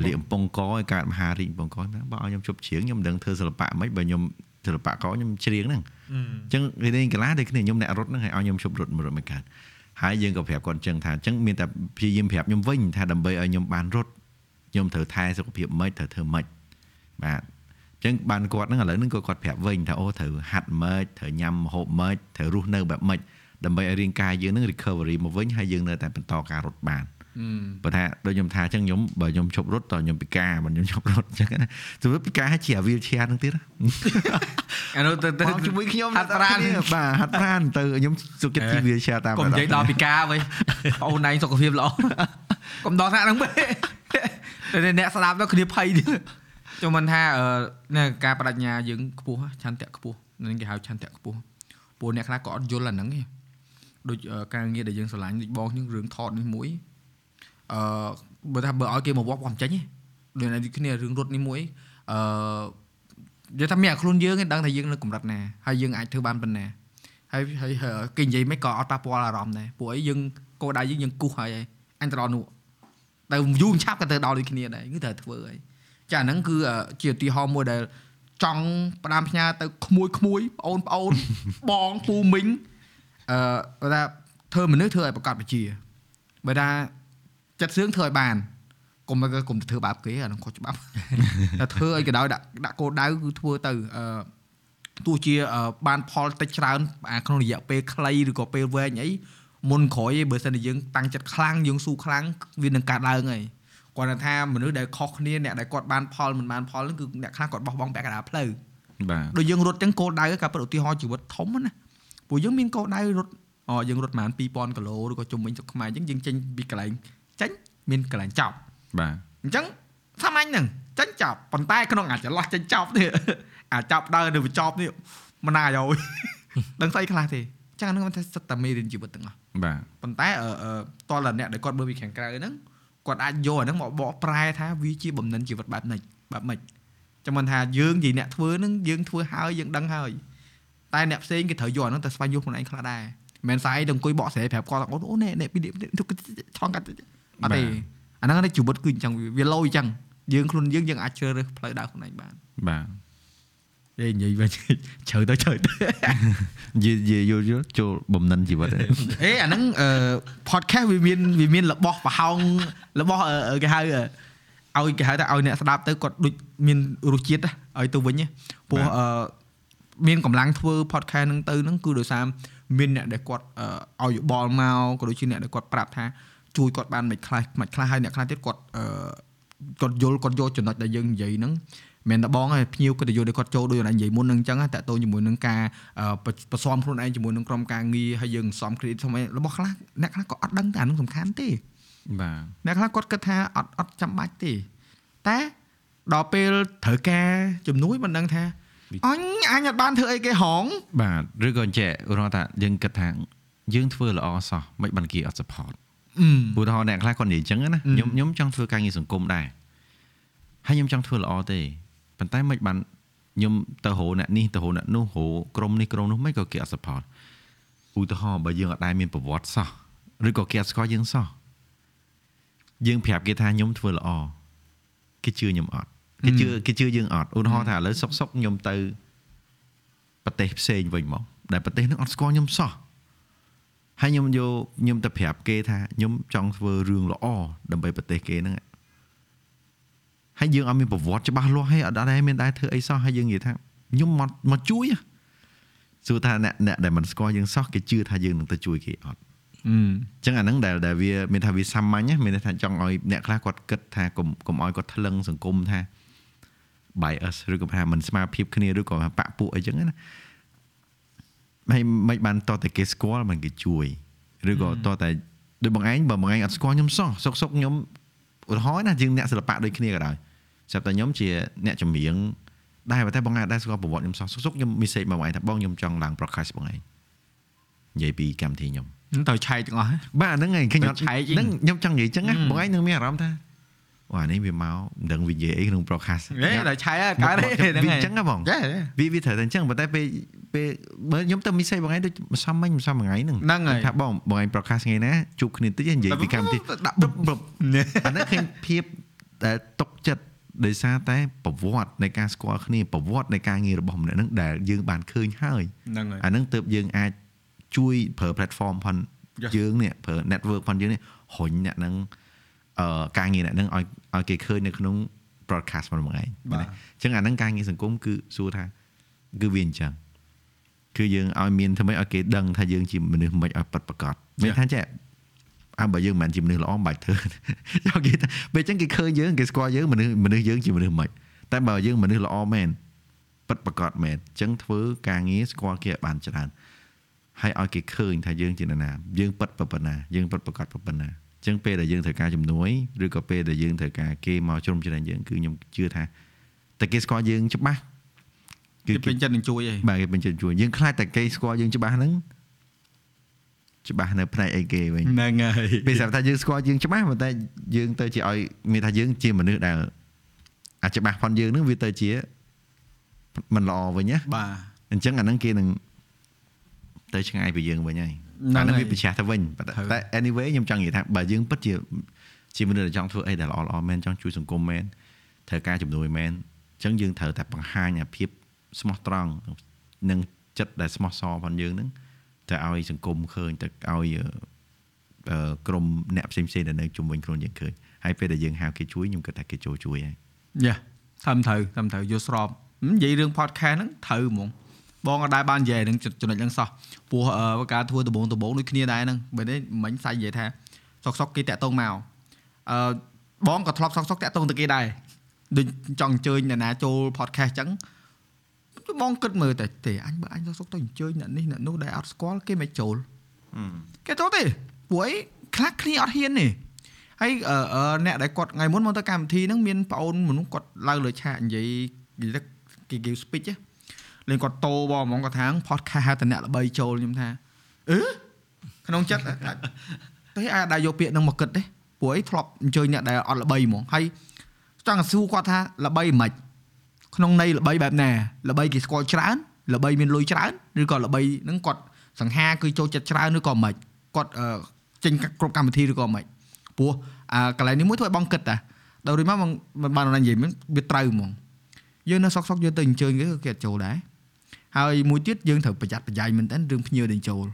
លៀកអំពងកឲ្យកើតមហារីកអំពងកថាបើឲ្យខ្ញុំឈប់ច្រៀងខ្ញុំមិនដឹងធ្វើសិល្បៈមិនបើខ្ញុំសិល្បៈកខ្ញុំច្រៀងហ្នឹង អញ្ចឹងគេលេងកីឡាដូចគ្នាខ្ញុំអ្នករត់ហ្នឹងហើយឲ្យខ្ញុំជប់រត់មករត់មិនកើតហើយយើងក៏ប្រាប់គាត់អញ្ចឹងថាអញ្ចឹងមានតែព្យាយាមប្រាប់ខ្ញុំវិញថាដើម្បីឲ្យខ្ញុំបានរត់ខ្ញុំត្រូវថែសុខភាពម៉េចត្រូវធ្វើម៉េចបាទអញ្ចឹងបានគាត់ហ្នឹងឥឡូវហ្នឹងក៏គាត់ប្រាប់វិញថាអូត្រូវហាត់ម៉េចត្រូវញ៉ាំម្ហូបម៉េចត្រូវរស់នៅបែបម៉េចដើម្បីឲ្យរាងកាយយើងហ្នឹង recovery មកវិញហើយយើងនៅតែបន្តការរត់បាន បើថាដូចខ្ញុំថាអញ្ចឹងខ្ញុំបើខ្ញុំឈប់រត់តខ្ញុំពិការបើខ្ញុំឈប់រត់អញ្ចឹងណាទៅពិការហើយជាអា wheelchair ហ្នឹងទៀតអានោះទៅទៅមកជាមួយខ្ញុំហាត់ប្រាណបាទហាត់ប្រាណទៅខ្ញុំសុខចិត្តជី wheelchair តាមកុំនិយាយដល់ពិការវិញអូនឯងសុខភាពល្អកុំដល់ថ្នាក់ហ្នឹងពេកតែអ្នកស្ដាប់ទៅគ្នាភ័យទៀតចូលមិនថាអឺនៅការបដិញ្ញាយើងខ្ពស់ឆន្ទៈខ្ពស់នឹងគេហៅឆន្ទៈខ្ពស់ពួកអ្នកខ្លះក៏អត់យល់អាហ្នឹងទេដូចអឺការងារដែលយើងស្រឡាញ់ដូចបងខ្ញុំរឿងថតនេះមួយ អឺបើថាបើឲ្យគេមកវាស់វាស់មិនចេញទេដូចអ្នកគ្នារឿងរត់នេះមួយអឺនិយាយថាមានអាខ្លួនយើងឯងដឹងថាយើងនៅកម្រិតណាហើយយើងអាចធ្វើបានប៉ុណ្ណាហើយហើយហើយគេនិយាយមិនក៏អត់ប៉ះពាល់អារម្មណ៍ដែរពួកអីយើងគោលដៅយើងយើងគូសហើយឯងអញទៅដល់នោះទៅយូរឆាប់ក៏ទៅដល់ដូចគ្នាដែរគឺត្រូវធ្វើហើយចាអាហ្នឹងគឺជាឧទាហរណ៍មួយដែលចង់ផ្ដាំផ្ញើទៅក្មួយក្មួយប្អូនប្អូនបងពូមីងអឺបើថាធ្វើមនុស្សធ្វើឲ្យប្រកបវិជ្ជាបើថា ចិត្តសឿងធ្វើឲ្យបានកុំកុំទៅធ្វើបាបគេអានោះខុសច្បាប់តែធ្វើឲ្យកដៅដាក់ដាក់គោលដៅគឺធ្វើទៅអឺទោះជាអឺបានផលតិចច្រើនអាក្នុងរយៈពេលខ្លីឬក៏ពេលវែងអីមុនក្រោយឯងបើសិនជាយើងតាំងចិត្តខ្លាំងយើងស៊ូខ្លាំងវានឹងកាត់ឡើងហើយគាត់ថាមនុស្សដែលខុសគ្នាអ្នកដែលគាត់បានផលមិនបានផលហ្នឹងគឺអ្នកខ្លះគាត់បោះបង់ពាក់កណ្ដាលផ្លូវបាទដូចយើងរត់ចឹងគោលដៅការពិតឧទាហរណ៍ជីវិតធំណាព្រោះយើងមានគោលដៅរត់អូយើងរត់ប្រហែល2000គីឡូឬក៏ជុំវិញស្រុកខ្មែរចឹងយើងចេញពីកន្លែង ចេញមានកន្លែងចប់បាទអញ្ចឹងសាមញ្ញហ្នឹងចេញចប់ប៉ុន្តែក្នុងអាចន្លោះចេញចប់នេះអាចប់ដើរនៅបញ្ចប់នេះមិនណាយោយដឹងស្អីខ្លះទេអញ្ចឹងអាហ្នឹងមិនថាសិតតែមេរៀនជីវិតទាំងអស់បាទប៉ុន្តែអឺអឺតលតែអ្នកដែលគាត់មើលពីខាងក្រៅហ្នឹងគាត់អាចយកអាហ្នឹងមកបកប្រែថាវាជាបំណិនជីវិតបែបម៉េចបែបម៉េចចាំមិនថាយើងនិយាយអ្នកធ្វើហ្នឹងយើងធ្វើហើយយើងដឹងហើយតែអ្នកផ្សេងគេត្រូវយកអាហ្នឹងទៅស្វែងយល់ខ្លួនឯងខ្លះដែរមិនមែនស្អីទៅអង្គុយបកស្រាយប្រាប់គាត់ថាអូអូនេះនេះពីនេះឆងកាត់ អត់ទេអាហ្នឹងជីវិតគឺអញ្ចឹងវាលោអញ្ចឹងយើងខ្លួនយើងយើងអាចជ្រើសរើសផ្លូវដើរខ្លួនឯងបានបាទនិយាយនិយាយវិញជ្រៅទៅជ្រៅទៅនិយាយនិយាយយល់យល់ចូលបំណិនជីវិតហ្នឹងអេអាហ្នឹងអឺ podcast វាមានវាមានរបស់ប្រហោងរបស់អឺគេហៅអឺឲ្យគេហៅថាឲ្យអ្នកស្ដាប់ទៅគាត់ដូចមានរសជាតិណាឲ្យទៅវិញណាព្រោះអឺមានកម្លាំងធ្វើ podcast ហ្នឹងទៅហ្នឹងគឺដោយសារមានអ្នកដែលគាត់អឺឲ្យយោបល់មកក៏ដូចជាអ្នកដែលគាត់ប្រាប់ថា ជួយគាត់បានមិនខ្លះមិនខ្លះហើយអ្នកខ្លះទៀតគាត់អឺគាត់យល់គាត់យកចំណុចដែលយើងនិយាយហ្នឹងមិនតែបងហើយភ្ញៀវគាត់ទៅយកដែលគាត់ចូលដូចអនឡាញនិយាយមុនហ្នឹងអញ្ចឹងតាក់ទងជាមួយនឹងការអឺប្រសំខ្លួនឯងជាមួយនឹងក្រុមការងារហើយយើងសំ credit ថ្មីរបស់ខ្លះអ្នកខ្លះក៏អត់ដឹងតែអានឹងសំខាន់ទេបាទអ្នកខ្លះគាត់គិតថាអត់អត់ចាំបាច់ទេតែដល់ពេលត្រូវការជំនួយមិនដឹងថាអញអញអត់បានធ្វើអីគេហងបាទឬក៏អញ្ចឹងឧទាហរណ៍ថាយើងគិតថាយើងធ្វើល្អសោះមិនបានគេអត់ support អឺ ឧទាហរណ៍អ្នកខ្លះគាត់និយាយអញ្ចឹងណាអឺខ្ញុំខ្ញុំចង់ធ្វើការងារសង្គមដែរហើយខ្ញុំចង់ធ្វើល្អទេប៉ុន្តែមិនបានខ្ញុំទៅរកអ្នកនេះទៅរកអ្នកនោះរកក្រុមនេះក្រុមនោះមិនក៏គេអត់ support ឧទាហរណ៍បើយើងអត់ដែរមានប្រវត្តិសោះឬក៏គេអត់ស្គាល់យើងសោះយើងប្រាប់គេថាខ្ញុំធ្វើល្អគេជឿខ្ញុំអត់គេជឿគេជឿយើងអត់ឧទាហរណ៍ថាឥឡូវសុកសុកខ្ញុំទៅប្រទេសផ្សេងវិញមកដែលប្រទេសហ្នឹងអត់ស្គាល់ខ្ញុំសោះ ហើយខ្ញុំយកខ្ញុំទៅប្រាប់គេថាខ្ញុំចង់ធ្វើរឿងល្អដើម្បីប្រទេសគេហ្នឹងហើយយើងអត់មានប្រវត្តិច្បាស់លាស់ហើយអត់ដែរមានដែរធ្វើអីសោះហើយយើងនិយាយថាខ្ញុំមកមកជួយហ៎សួរថាអ្នកអ្នកដែលមិនស្គាល់យើងសោះគេជឿថាយើងនឹងទៅជួយគេអត់អឺអញ្ចឹងអាហ្នឹងដែលដែលវាមានថាវាសាមញ្ញណាមានន័យថាចង់ឲ្យអ្នកខ្លះគាត់គិតថាកុំកុំឲ្យគាត់ថ្លឹងសង្គមថា bias ឬក៏ថាមិនស្មើភាពគ្នាឬក៏បាក់ពួកអីចឹងណា ហើយមិនបានតតែគេស្គាល់មិនគេជួយឬក៏តតែដូចបងឯងបើបងឯងអត់ស្គាល់ខ្ញុំសោះសុកសុកខ្ញុំឧទាហរណ៍ណាយើងអ្នកសិល្បៈដូចគ្នាក៏ដោយស្រាប់តែខ្ញុំជាអ្នកចម្រៀងដែរប៉ុន្តែបងឯងអត់ដែរស្គាល់ប្រវត្តិខ្ញុំសោះសុកសុកខ្ញុំ message មកបងឯងថាបងខ្ញុំចង់ឡើង broadcast បងឯងនិយាយពីកម្មវិធីខ្ញុំនឹងទៅឆែកទាំងអស់បាទហ្នឹងហើយឃើញអត់ឆែកអីហ្នឹងខ្ញុំចង់និយាយចឹងណាហឹមបងឯងនឹងមានអារម្មណ៍ថា អូអានេះវាមកមិនដឹងវានិយាយអីក្នុង broadcast ហេដល់ឆែកកើតទេវាអញ្ចឹងណាបងចាវាវាត្រូវតែអញ្ចឹងប៉ុន្តែពេលពេលបើខ្ញុំទៅមីសេបងឯងដូចមិនសមមិញមិនសមមួយថ្ងៃហ្នឹងហ្នឹងហើយថាបងបងឯង broadcast ថ្ងៃណាជួបគ្នាតិចនិយាយពីកម្មវិធីដាក់បឹបបឹបអាហ្នឹងឃើញភាពដែលຕົកចិត្តដោយសារតែប្រវត្តិនៃការស្គាល់គ្នាប្រវត្តិនៃការងាររបស់ម្នាក់ហ្នឹងដែលយើងបានឃើញហើយហ្នឹងហើយអាហ្នឹងទើបយើងអាចជួយប្រើ platform ផង Yes. យើងនេះប្រើ network ផងយើងនេះរុញអ្នកហ្នឹងអឺ ការងារអ្នកហ្នឹងឲ្យឲ្យគេឃើញនៅក្នុង broadcast របស់មួយឯង បាទ អញ្ចឹងអាហ្នឹងការងារសង្គមគឺសួរថាគឺវាអញ្ចឹងគឺយើងឲ្យមានធ្វើម៉េចឲ្យគេដឹងថាយើងជាមនុស្សមិនឲ្យប៉ັດប្រកាសមានថាចេះអើបើយើងមិនមែនជាមនុស្សល្អមិនបាច់ធ្វើ យកគេថាពេលអញ្ចឹងគេឃើញយើងគេស្គាល់យើងមនុស្សមនុស្សយើងជាមនុស្សមិនតែបើយើងមនុស្សល្អមែនប៉ັດប្រកាសមែនអញ្ចឹងធ្វើការងារស្គាល់គេឲ្យបានច្រើនហើយឲ្យគេឃើញថាយើងជានរណាយើងប៉ັດប៉ុណ្ណាយើងប៉ັດប្រកាសប៉ុណ្ណាអញ្ ចឹងពេលដែលយើងត្រូវការជំនួយឬក៏ពេលដែលយើងត្រូវការគេមកជ្រុំជ្រែងយើងគឺខ្ញុំជឿថាតែគេស្គាល់យើងច្បាស់គេពេញចិត្តនឹងជួយឯងបាទគេពេញចិត្តជួយយើងខ្លាចតែគេស្គាល់យើងច្បាស់ហ្នឹងច្បាស់នៅផ្នែកអីគេវិញហ្នឹងហើយពេលស្រាប់ថាយើងស្គាល់យើងច្បាស់ប៉ុន្តែយើងទៅជាឲ្យមានថាយើងជាមនុស្សដែលអាចច្បាស់ផងយើងហ្នឹងវាទៅជាមិនល្អវិញណាបាទអញ្ចឹងអាហ្នឹងគេនឹងទៅឆ្ងាយពីយើងវិញហើយហ្នឹងអាហ្នឹងហើយវាប្រឆាំងទៅវិញប៉ុន្តែត្រូវតែ anyway ខ្ញុំចង់និយាយថាបើយើងពិតជាជាមនុស្សដែលចង់ធ្វើអីដែលល្អល្អមែនចង់ជួយសង្គមមែនត្រូវការជំនួយមែនអញ្ចឹងយើងត្រូវតែបង្ហាញអាភាពស្មោះត្រង់និងចិត្តដែលស្មោះសរផងយើងហ្នឹងទៅឲ្យសង្គមឃើញទៅឲ្យអឺអឺក្រុមអ្នកផ្សេងផ្សេងៗដែលនៅជុំវិញខ្លួនយើងឃើញហើយពេលដែលយើងហៅគេជួយខ្ញុំគិតថាគេចូលជួយហើយយ៉ាតាមត្រូវតាមត្រូវយល់ស្របហឹមនិយាយរឿង podcast ហ្នឹងត្រូវហ្មង បងក៏ដែរបាននិយាយនឹងចំណុចហ្នឹងសោះព្រោះអឺការធ្វើដំបងដំបងដូចគ្នាដែរហ្នឹងបើនេះមិញសាច់និយាយថាសុកសុកគេតាក់តងមកអឺបងក៏ធ្លាប់សុកសុកតាក់តងទៅគេដែរដូចចង់អញ្ជើញអ្នកណាចូល podcast អញ្ចឹងបងគិតមើលតែទេអញបើអញសុកសុកទៅអញ្ជើញអ្នកនេះអ្នកនោះដែលអត់ស្គាល់គេមិនចូលគេចូលទេព្រោះអីខ្លះគ្នាអត់ហ៊ានទេហើយអឺអឺអ្នកដែលគាត់ថ្ងៃមុនមកទៅកម្មវិធីហ្នឹងមានប្អូនមនុស្សគាត់ឡើងលើឆាកនិយាយនិយាយទៅគេ give speech ហ៎ លេងគាត់តោបងហ្មងគាត់ថា podcast ហៅតែអ្នកល្បីចូលខ្ញុំថាអឺក្នុងចិត្តតែអាចដែរយកពាក្យហ្នឹងមកគិតទេព្រោះអីធ្លាប់អញ្ជើញអ្នកដែលអត់ល្បីហ្មងហើយចង់សួរគាត់ថាល្បីមិនក្នុងន័យល្បីបែបណាល្បីគេស្គាល់ច្រើនល្បីមានលុយច្រើនឬក៏ល្បីហ្នឹងគាត់សង្ហាគឺចូលចិត្តច្រើនឬក៏មិនគាត់អឺចេញគ្រប់កម្មវិធីឬក៏មិនព្រោះអាកន្លែងនេះមួយធ្វើឲ្យបងគិតតាដល់រួចមកបងមិនបានណានិយាយមិនវាត្រូវហ្មងយើងនៅសុកសុកយើងទៅអញ្ជើញគេក៏គេអត់ចូលដែរ ហើយមួយទៀតយើងត្រូវប្រយ័ត្នប្រយែងមែនតើរឿងភ្ញៀវដែលចូល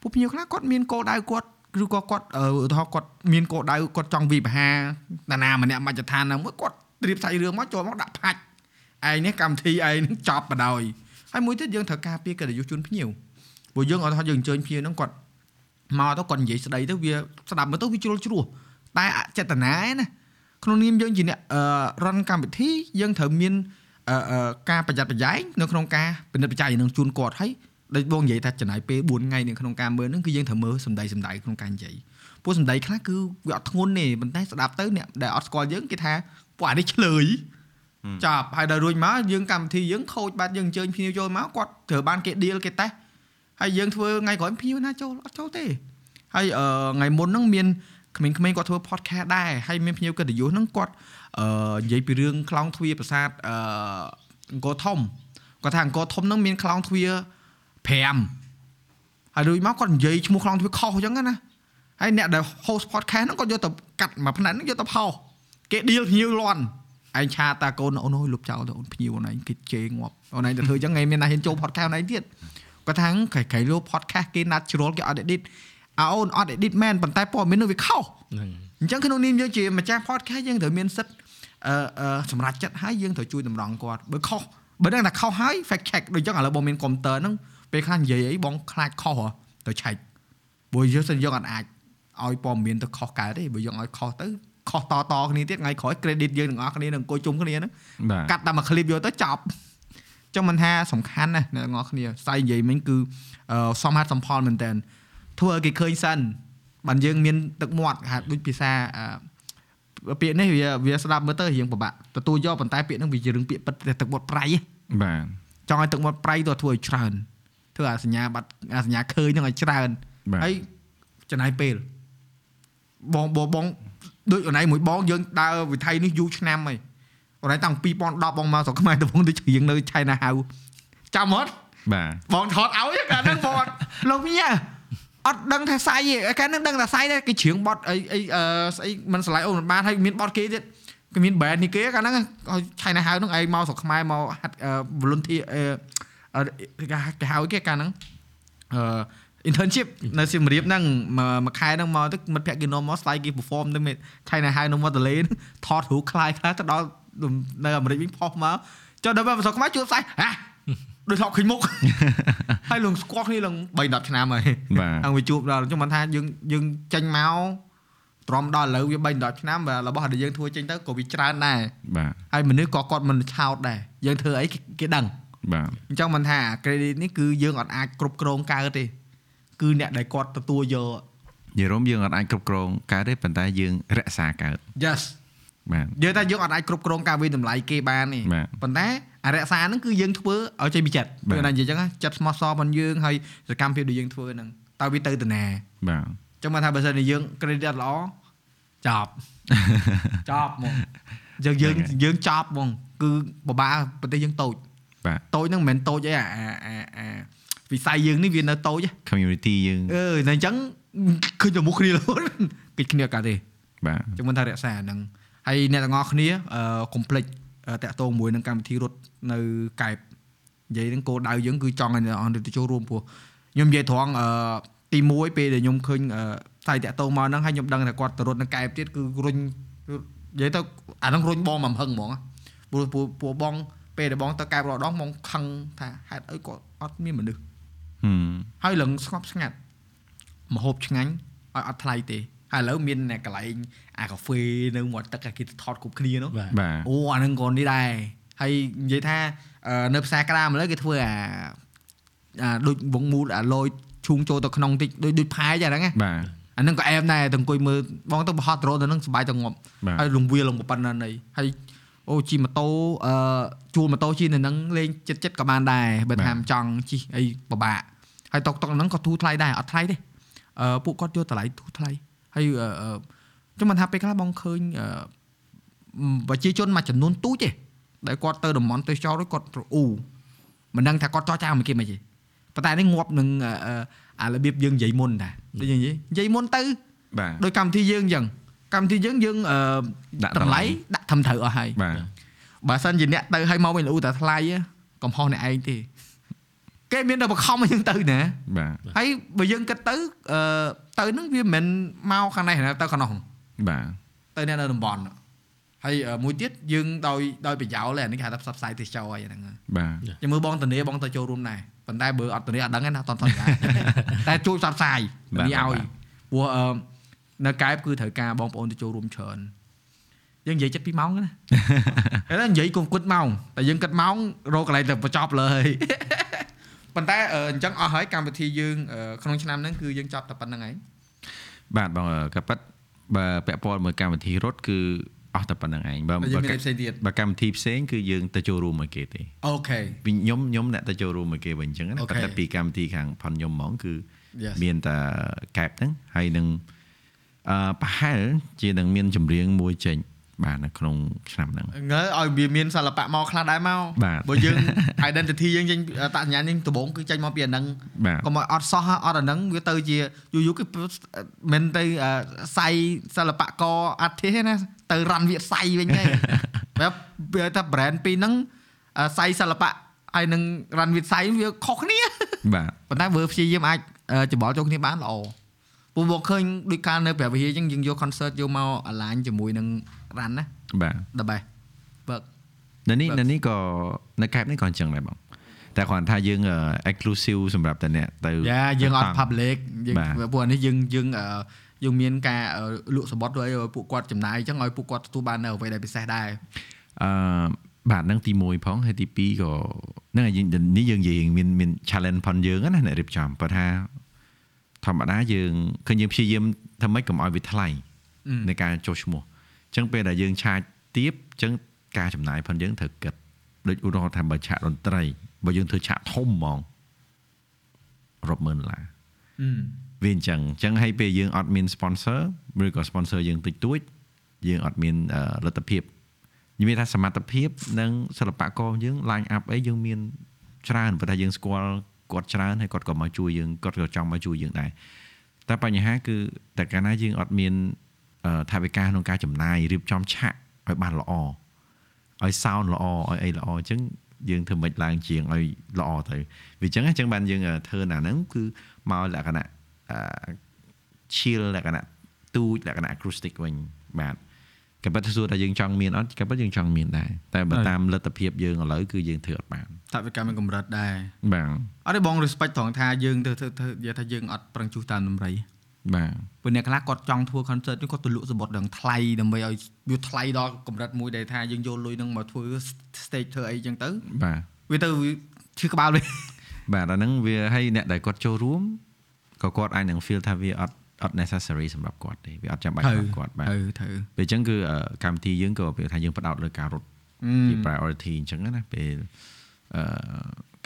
ពួកភ្ញៀវខ្លះគាត់មានគោលដៅគាត់ឬក៏គាត់អឺឧទាហរណ៍គាត់មានគោលដៅគាត់ចង់វិបហាតាណាម្នាក់មជ្ឈដ្ឋានហ្នឹងមួយគាត់ត្រៀមសាច់រឿងមកចូលមកដាក់ផាច់ឯងនេះកម្មវិធីឯងនឹងចប់បដ ாய் ហើយមួយទៀតយើងត្រូវការពារកិត្តិយសជូនភ្ញៀវព្រោះយើងឧទាហរណ៍យើងអញ្ជើញភ្ញៀវហ្នឹងគាត់មកទៅគាត់និយាយស្ដីទៅវាស្ដាប់មើលទៅវាជ្រុលជ្រោះតែអចេតនាឯណាក្នុងនាមយើងជាអ្នកអឺរនកម្មវិធីយើងត្រូវមានអឺអឺ ការប្រយ័ត្នប្រយែងនៅក្នុងការពិនិត្យបច្ច័យនឹងជូនគាត់ហើយដូចបងនិយាយថាចំណាយពេល4ថ្ងៃនៅក្នុងការមើលហ្នឹងគឺយើងត្រូវមើលសំដីសំដីក្នុងការនិយាយពួកសំដីខ្លះគឺវាអត់ធ្ងន់ទេប៉ុន្តែស្ដាប់ទៅអ្នកដែលអត់ស្គាល់យើងគេថាពួកអានេះឆ្លើយចាប់ហើយដល់រួចមកយើងកម្មវិធីយើងខូចបាត់យើងអញ្ជើញភ្ញៀវចូលមកគាត់ត្រូវបានគេ deal គេតេស្តហើយយើងធ្វើថ្ងៃក្រោយភ្ញៀវណាចូលអត់ចូលទេហើយអឺថ្ងៃមុនហ្នឹងមានក្មេងៗគាត់ធ្វើ podcast ដែរហើយមានភ្ញៀវកិត្តិយសហ្នឹងគាត់ អឺនិយាយពីរឿងខ្លោងទ្វារប្រាសាទអឺអង្គរធំគាត់ថាអង្គរធំហ្នឹងមានខ្លោងទ្វារ5ហើយរួចមកគាត់និយាយឈ្មោះខ្លោងទ្វារខុសអញ្ចឹងណាហើយអ្នកដែល host podcast ហ្នឹងគាត់យកទៅកាត់មួយផ្នែកហ្នឹងយកទៅផុសគេ deal ភ្ញៀវលាន់ឯងឆាតាកូនអូនអើយលុបចោលទៅអូនភ្ញៀវអូនឯងគេជេរងាប់អូនឯងទៅធ្វើអញ្ចឹងឯងមានណាហ៊ានចូល podcast អូនឯងទៀតគាត់ថាក្រៃក្រៃលោក podcast គេ natural គេអត់ edit អើអូនអត់ edit មែនប៉ុន្តែព័ត៌មាននោះវាខុសហ្នឹងអញ្ចឹងក្នុងនាមយើងជាម្ចាស់ podcast យើងត្រូវមានសិទ្ធិអឺអឺ សម្រាប់ចិត្តហើយយើងត្រូវជួយតម្រង់គាត់បើខុសបើដឹងថាខុសហើយ fact check ដូចអញ្ចឹងឥឡូវបងមានកុំព្យូទ័រហ្នឹងពេលខ្លះនិយាយអីបងខ្លាចខុសហ៎ទៅឆែកព្រោះយើងសិនយើងអត់អាចឲ្យព័ត៌មានទៅខុសកើតទេបើយើងឲ្យខុសទៅខុសតតគ្នាទៀតថ្ងៃក្រោយ credit យើងទាំងអស់គ្នានឹងអង្គុយជុំគ្នាហ្នឹងបាទកាត់តែមួយ clip យកទៅចប់ចង់មិនថាសំខាន់ណាស់អ្នកទាំងអស់គ្នាស្អីនិយាយមិញគឺអឺសមហេតុសំផលមែនតើធ្វើឲ្យគេឃើញសិនបានយើងមានទឹកមាត់គេហៅដូចភាសាអឺ ពាក្យនេះវាវាស្ដាប់មើលទៅរៀងពិបាកទទួលយកប៉ុន្តែពាក្យហ្នឹងវាជារឿងពាក្យពិតទឹកមាត់ប្រៃហ៎បាទចង់ឲ្យទឹកមាត់ប្រៃទៅធ្វើឲ្យច្រើនធ្វើអាសញ្ញាបាត់អាសញ្ញាឃើញហ្នឹងឲ្យច្រើនបាទហើយចំណាយពេលបងបងបងដូចអូនឯងមួយបងយើងដើរវិថីនេះយូរឆ្នាំហើយអូនឯងតាំង2010បងមកស្រុកខ្មែរដំបងទៅច្រៀងនៅឆៃណាហៅចាំអត់បាទបងថតឲ្យកាលហ្នឹងបងអត់លោកញ៉ា អត់ដឹងថាសាយទេកាលហ្នឹងដឹងថាសាយដែរគេច្រៀងបត់អីអីអឺស្អីមិនឆ្លៃអូនមិនបានហើយមានបត់គេទៀតគេមាន brand នេះគេកាលហ្នឹងឲ្យឆៃណាហៅហ្នឹងឯងមកស្រុកខ្មែរមកហាត់ volunteer អឺអឺគេហៅគេកាលហ្នឹងអឺ internship នៅសៀមរាបហ្នឹងមួយមួយខែហ្នឹងមកទៅមិត្តភក្តិគេនាំមកស្ដាយគេ perform ទៅថៃណាហៅនៅមកតលេថតរូបខ្លាយខ្លះទៅដល់នៅអាមេរិកវិញផុសមកចុះដល់បើប្រសខ្មែរជួបសាយហ่ะ ដូចថតឃើញមុខហើយលងស្គាល់គ្នាឡើង3 10ឆ្នាំហើយបាទអង្គវាជួបដល់ខ្ញុំមិនថាយើងយើងចេញមកទ្រាំដល់ឥឡូវវា3 10ឆ្នាំបាទរបស់ដែលយើងធ្វើចេញទៅក៏វាច្រើនដែរបាទហើយមនុស្សក៏គាត់មិនឆោតដែរយើងធ្វើអីគេគេដឹងបាទអញ្ចឹងមិនថា credit នេះគឺយើងអត់អាចគ្រប់គ្រងកើតទេគឺអ្នកដែលគាត់ទទួលយកនិយាយរួមយើងអត់អាចគ្រប់គ្រងកើតទេប៉ុន្តែយើងរក្សាកើត yes បាទយើងថាយើងអត់អាចគ្រប់គ្រងការវិតម្លៃគេបានទេបាទប៉ុន្តែ អរិយសាហ្នឹងគឺយើងធ្វើឲ្យចេញពីចិត្តបាទគឺណានិយាយអញ្ចឹងណាចិត្តស្មោះសររបស់យើងហើយសកម្មភាពដែលយើងធ្វើហ្នឹងតើវាទៅទៅណាបាទអញ្ចឹងមកថាបើសិនជាយើង credit អត់ល្អចប់ចប់ហ្មកយើងយើងយើងចប់ហ្មងគឺពិបាកប្រទេសយើងតូចបាទតូចហ្នឹងមិនមែនតូចអីអាអាអាអាវិស័យយើងនេះវានៅតូចហ៎ community យើងអឺតែអញ្ចឹងឃើញតែមុខគ្នារហូតគិតគ្នាកើតទេបាទចឹងមិនថារក្សាអាហ្នឹងហើយអ្នកទាំងអស់គ្នាអឺកុំភ្លេចអឺតាក់ទងមួយនឹងកម្មវិធីរត់ នៅកែបនិយាយហ្នឹងគោលដៅយើងគឺចង់ឲ្យអ្នកនរទៅចូលរួមព្រោះខ្ញុំនិយាយត្រង់អឺទី1ពេលដែលខ្ញុំឃើញអឺផ្សាយតាក់ទងមកហ្នឹងហើយខ្ញុំដឹងថាគាត់ទៅរត់នៅកែបទៀតគឺរុញនិយាយទៅអាហ្នឹងរុញបងមកហឹងហ្មងព្រោះព្រោះព្រោះបងពេលដែលបងទៅកែបរត់ដងបងខឹងថាហេតុអីគាត់អត់មានមនុស្សហឹមហើយឡើងស្ងប់ស្ងាត់មហូបឆ្ងាញ់ឲ្យអត់ថ្លៃទេហើយឥឡូវមានអ្នកកន្លែងអាកាហ្វេនៅមាត់ទឹកអាគេថតគ្រប់គ្នានោះបាទបាទអូអាហ្នឹងក៏នេះដែរ ហើយនិយាយថាអឺនៅផ្សារក្តាមឥឡូវគេធ្វើអាអាដូចវងមូលអាលយឈូងចូលទៅក្នុងតិចដូចដូចផាយអាហ្នឹងណាបាទអាហ្នឹងក៏អែមដែរទៅអង្គុយមើលបងទៅបោះដ្រូនទៅហ្នឹងសប្បាយទៅងាប់បាទហើយលងវាលងប៉ុណ្ណានៃហើយអូជិះម៉ូតូអឺជួលម៉ូតូជិះនៅហ្នឹងលេងចិត្តចិត្តក៏បានដែរបើថាមិនចង់ជិះអីពិបាកហើយតុកតុកហ្នឹងក៏ធូរថ្លៃដែរអត់ថ្លៃទេអឺពួកគាត់យកតម្លៃធូរថ្លៃហើយអឺអឺខ្ញុំមិនថាពេលខ្លះបងឃើញអឺប្រជាជនមួយចំនួនទូចទេ ដែលគាត់ទៅតំបន់ទេសចររួចគាត់អ៊ូមិនដឹងថាគាត់ចោះចោលមួយគេមិនទេប៉ុន្តែនេះងាប់នឹងអឺអឺអារបៀបយើងនិយាយមុនតាដូចយើងនិយាយនិយាយមុនទៅបាទដោយកម្មវិធីយើងអញ្ចឹងកម្មវិធីយើងយើងអឺដាក់តម្លៃតម្លៃដាក់ធំត្រូវអស់ហើយបាទបើសិនជាអ្នកទៅឲ្យមកវិញលូតែថ្លៃហ៎កំហុសអ្នកឯងទេគេមានតែបខំឲ្យយើងទៅណាបាទហើយបើយើងគិតទៅអឺទៅហ្នឹងវាមិនមែនមកខាងនេះណាទៅខាងនោះបាទទៅអ្នកនៅតំបន់ ហើយអឺមួយទៀតយើងដោយដោយប្រយោលអានេះគេហៅថាផ្សព្វផ្សាយទេសចរអីហ្នឹងបាទចាំមើលបងតនីបងទៅចូលរួមដែរប៉ុន្តែបើអត់តនីអត់ដឹងទេណាអត់តន់សន្យាតែជួយផ្សព្វផ្សាយបាទនេះឲ្យបាទព្រោះអឺនៅកែបគឺត្រូវការបងប្អូនទៅចូលរួមច្រើនយើងនិយាយចិត្ត2ម៉ោងណាតែនិយាយកុំគិតម៉ោងតែយើងគិតម៉ោងរកកន្លែងទៅបញ្ចប់លើហើយប៉ុន្តែអឺអញ្ចឹងអស់ហើយកម្មវិធីយើងអឺក្នុងឆ្នាំហ្នឹងគឺយើងចប់តែប៉ុណ្្នឹងឯងបាទបងក៏ប៉ិតបើពាក់ព័ន្ធមួយកម្មវិធីរត់គឺ អស់តែប៉ុណ្្នឹងឯងបើតែយើងបើមានអីផ្សេងទៀតបើកម្មវិធីផ្សេងគឺយើងទៅចូលរួមមួយគេទេអូខេវិញខ្ញុំខ្ញុំអ្នកទៅចូលរួមមួយគេវិញអញ្ចឹងណាអូខេប៉ុន្តែពីកម្មវិធីខាងផនខ្ញុំហ្មងគឺ Yes មានតែកែបហ្នឹងហើយនឹងអឺប្រហែលជានឹងមានចម្រៀងមួយចេញបាទនៅក្នុងឆ្នាំហ្នឹងងើឲ្យវាមានសិល្បៈមកខ្លះដែរមកបាទបើយើង identity យើងចេញតសញ្ញាណយើងដំបូងគឺចេញមកពីអាហ្នឹងបាទកុំឲ្យអត់សោះហ่ะអត់អាហ្នឹងវាទៅជាយូរយូរគឺមិនទៅអឺសៃសិល្បករអាទិទេណា ទៅរ៉ាន់វាសៃវិញហើយបែបវាថា brand ពីរហ្នឹងអឺសៃសិល្បៈហើយនឹងរ៉ាន់វាសៃវាខុសគ្នាបាទប៉ុន្តែបើព្យាយាមអាចអឺច្បល់ចូលគ្នាបានល្អពូមកឃើញដូចកាលនៅព្រះវិហារអញ្ចឹងយើងយក concert យកមក align ជាមួយនឹងរ៉ាន់ណាបាទ the best បើនៅនេះបាទនៅនេះក៏នៅកែបនេះក៏អញ្ចឹងដែរបងតែគ្រាន់ថាយើងអឺ exclusive សម្រាប់តែអ្នកទៅយ៉ាយើងអត់តាំង public យើងបាទពួកអានេះយើងយើងអឺ យើងមានការអឺលក់សម្បត្តិឲ្យពួកគាត់ចំណាយអញ្ចឹងឲ្យពួកគាត់ទទួលបាននៅអ្វីដែលពិសេសដែរអឺបាទនឹងទី1ផងហើយទី2ក៏ហ្នឹងហើយយើងនេះយើងនិយាយមានមាន challenge ផងយើងណាអ្នករៀបចំព្រោះថាធម្មតាយើងឃើញយើងព្យាយាមធ្វើម៉េចកុំឲ្យវាថ្លៃអឺในការចុះឈ្មោះអញ្ចឹងពេលដែលយើងឆាចទៀបអញ្ចឹងការចំណាយផងយើងត្រូវគិតដូចឧទាហរណ៍ថាបើឆាកតន្ត្រីបើយើងធ្វើឆាកធំហ្មងរាប់ម៉ឺនដុល្លារអឺ វាអញ្ចឹងអញ្ចឹងហើយពេលយើងអត់មាន sponsor ឬក៏ sponsor យើងតិចតួចយើងអត់មានអឺលទ្ធភាពនិយាយថាសមត្ថភាពនិងសិល្បករយើង line up អីយើងមានច្រើនប៉ុន្តែយើងស្គាល់គាត់ច្រើនហើយគាត់ក៏មកជួយយើងគាត់ក៏ចង់មកជួយយើងដែរតែបញ្ហាគឺតែកាលណាយើងអត់មានអឺថាវិការក្នុងការចំណាយរៀបចំឆាកឲ្យបានល្អឲ្យ sound ល្អឲ្យអីល្អអញ្ចឹងយើងធ្វើមិនឡើងជាងឲ្យល្អទៅវាអញ្ចឹងអញ្ចឹងបានយើងធ្វើអាហ្នឹងគឺមកលក្ខណៈ អឺ chill លក្ខណៈទូចលក្ខណៈ acoustic វិញបាទក៏ប៉ុន្តែសួរថាយើងចង់មានអត់ក៏ប៉ុន្តែយើងចង់មានដែរតែបើតាមលទ្ធភាពយើងឥឡូវគឺយើងធ្វើអត់បានតវិកម្មមានកម្រិតដែរបាទអត់ទេបង respect ត្រង់ថាយើងទៅធ្វើធ្វើនិយាយថាយើងអត់ប្រឹងជួសតាមតម្រៃបាទព្រោះអ្នកខ្លះគាត់ចង់ធ្វើ concert នេះគាត់ទៅលក់សបុតដល់ថ្លៃដើម្បីឲ្យវាថ្លៃដល់កម្រិតមួយដែលថាយើងយកលុយហ្នឹងមកធ្វើ stage ធ្វើអីចឹងទៅបាទវាទៅវាឈឺក្បាលវិញបាទអាហ្នឹងវាឲ្យអ្នកដែលគាត់ចូលរួម ក៏គាត់អាចនឹង feel ថាវាអត់អត់ necessary សម្រាប់គាត់ទេវាអត់ចាំបាច់សម្រាប់គាត់បាទត្រូវត្រូវពេលអញ្ចឹងគឺអឺកម្មវិធីយើងក៏ពេលថាយើងផ្ដោតលើការរត់ជា priority អញ្ចឹងណាពេលអឺ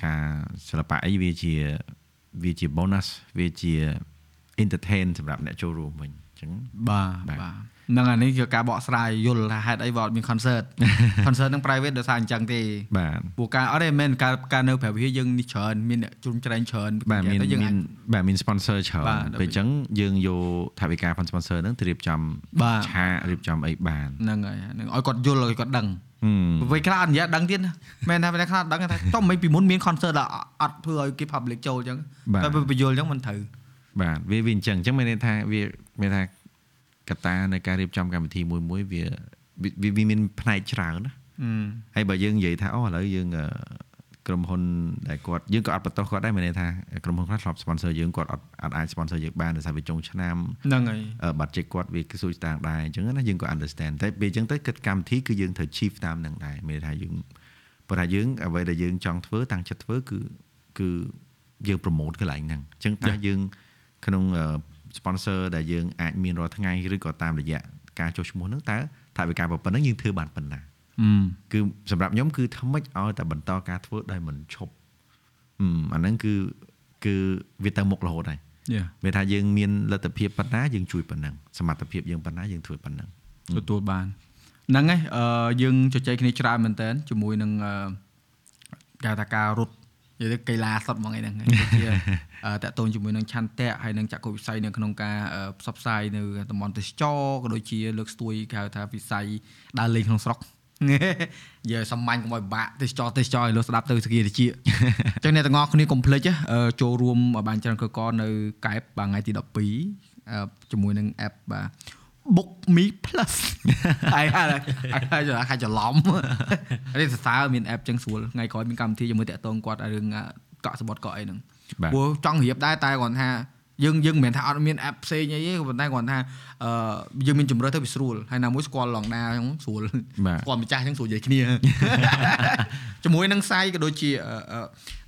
ការសិល្បៈអីវាជាវាជា bonus វាជា entertain សម្រាប់អ្នកចូលរួមវិញអញ្ចឹងបាទបាទបាទហ្នឹងអានេះគឺការបកស្រាយយល់ថាហេតុអីបើអត់មាន concert concert ហ្នឹង private ដោយសារអញ្ចឹងទេបាទពួកការអត់ទេមិនមែនការការនៅប្រវិហារយើងនេះច្រើនមានអ្នកជ្រុំច្រែងច្រើនបាទមានទៅយើងមាអាចនបាទមាន sponsor ច្រើនបាទដល់ពេលអញ្ចឹងយើងយកថវិកា fund sponsor ហ្នឹងទៅរៀបចំបាទឆាករៀបចំអីបានហ្នឹងហើយហ្នឹងឲ្យគាត់យល់ឲ្យគាត់ដឹងហឹមពេលខ្លះអត់និយាយដឹងទៀតណាមែនថាពេលខ្លះដឹងថាចុះមិនពីមុនមាន concert ដល់អត់ធ្វើឲ្យគេ public ចូលអញ្ចឹងបាទតែពេលបញ្យល់អញ្ចឹងមិនត្រូវ បាទវាវាអញ្ចឹងអញ្ចឹងមានន័យថាវាមានថាកត្តានៃការរៀបចំកម្មវិធីមួយមួយវាវាវាមានផ្នែកច្រើនណាអឺហើយបើយើងនិយាយថាអូឥឡូវយើងអឺក្រុមហ៊ុនដែលគាត់យើងក៏អត់បន្តគាត់ដែរមានន័យថាក្រុមហ៊ុនខ្លះធ្លាប់ sponsor យើងគាត់អត់អត់អាច sponsor យើងបានដោយសារវាចុងឆ្នាំហ្នឹងហើយអឺ budget គាត់វាគឺសួរស្តាងដែរអញ្ចឹងណាយើងក៏ understand តែពេលអញ្ចឹងទៅគិតកម្មវិធីគឺយើងត្រូវ chief តាមនឹងដែរមានន័យថាយើងប៉ុន្តែយើងអ្វីដែលយើងចង់ធ្វើតាំងចិត្តធ្វើគឺគឺយើង promote កន្លែងហ្នឹងអញ្ចឹងតើយើង ក្នុងអឺ sponsor ដែលយើងអាចមានរាល់ថ្ងៃឬក៏តាមរយៈការចុះឈ្មោះហ្នឹងតើថាវិការប៉ុណ្ណឹងយើងធ្វើបានប៉ុណ្ណាអឺគឺសម្រាប់ខ្ញុំគឺធ្វើម៉េចឲ្យតែបន្តការធ្វើដោយមិនឈប់ហឹមអាហ្នឹងគឺគឺវាទៅមុខរហូតហើយយ៉ាវាថាយើងមានលទ្ធភាពប៉ុណ្ណាយើងជួយប៉ុណ្ណឹងសមត្ថភាពយើងប៉ុណ្ណាយើងធ្វើប៉ុណ្ណឹងទទួលបានហ្នឹងហើយអឺយើងជជែកគ្នាច្រើនមែនតើជាមួយនឹងអឺគេហៅថាការរត់ និយាយទៅកីឡាសុទ្ធហ្មងឯហ្នឹងហើយដូចជាអឺតកតូនជាមួយនឹងឆន្ទៈហើយនឹងចក្ខុវិស័យនៅក្នុងការអឺផ្សព្វផ្សាយនៅតំបន់ទេសចរក៏ដូចជាលើកស្ទួយគេហៅថាវិស័យដើរលេងក្នុងស្រុកនិយាយសាមញ្ញកុំឲ្យពិបាកទេសចរទេសចរឲ្យលោកស្ដាប់ទៅសគាតិចអញ្ចឹងអ្នកទាំងអស់គ្នាកុំភ្លេចណាអឺចូលរួមឲ្យបានច្រើនកកនៅកែបបាទថ្ងៃទី12អឺជាមួយនឹង app បាទ Book Me Plus ហើយហើយហើយខាច្រឡំនេះសរសើរមាន app ចឹងស្រួលថ្ងៃក្រោយមានកម្មវិធីជាមួយតាក់ទងគាត់ឲ្យរឿងអ่ะកក់សបុតកក់អីហ្នឹងបាទព្រោះចង់រៀបដែរតែគាត់ថាយើងយើងមិនមែនថាអត់មាន app ផ្សេងអីទេប៉ុន្តែគាត់ថាអឺយើងមានជំរឿទៅវាស្រួលហើយណាមួយស្គាល់ឡងដាអញ្ចឹងស្រួលបាទស្គាល់ម្ចាស់អញ្ចឹងស្រួលនិយាយគ្នាជាមួយនឹងសាយក៏ដូចជាអឺអឺ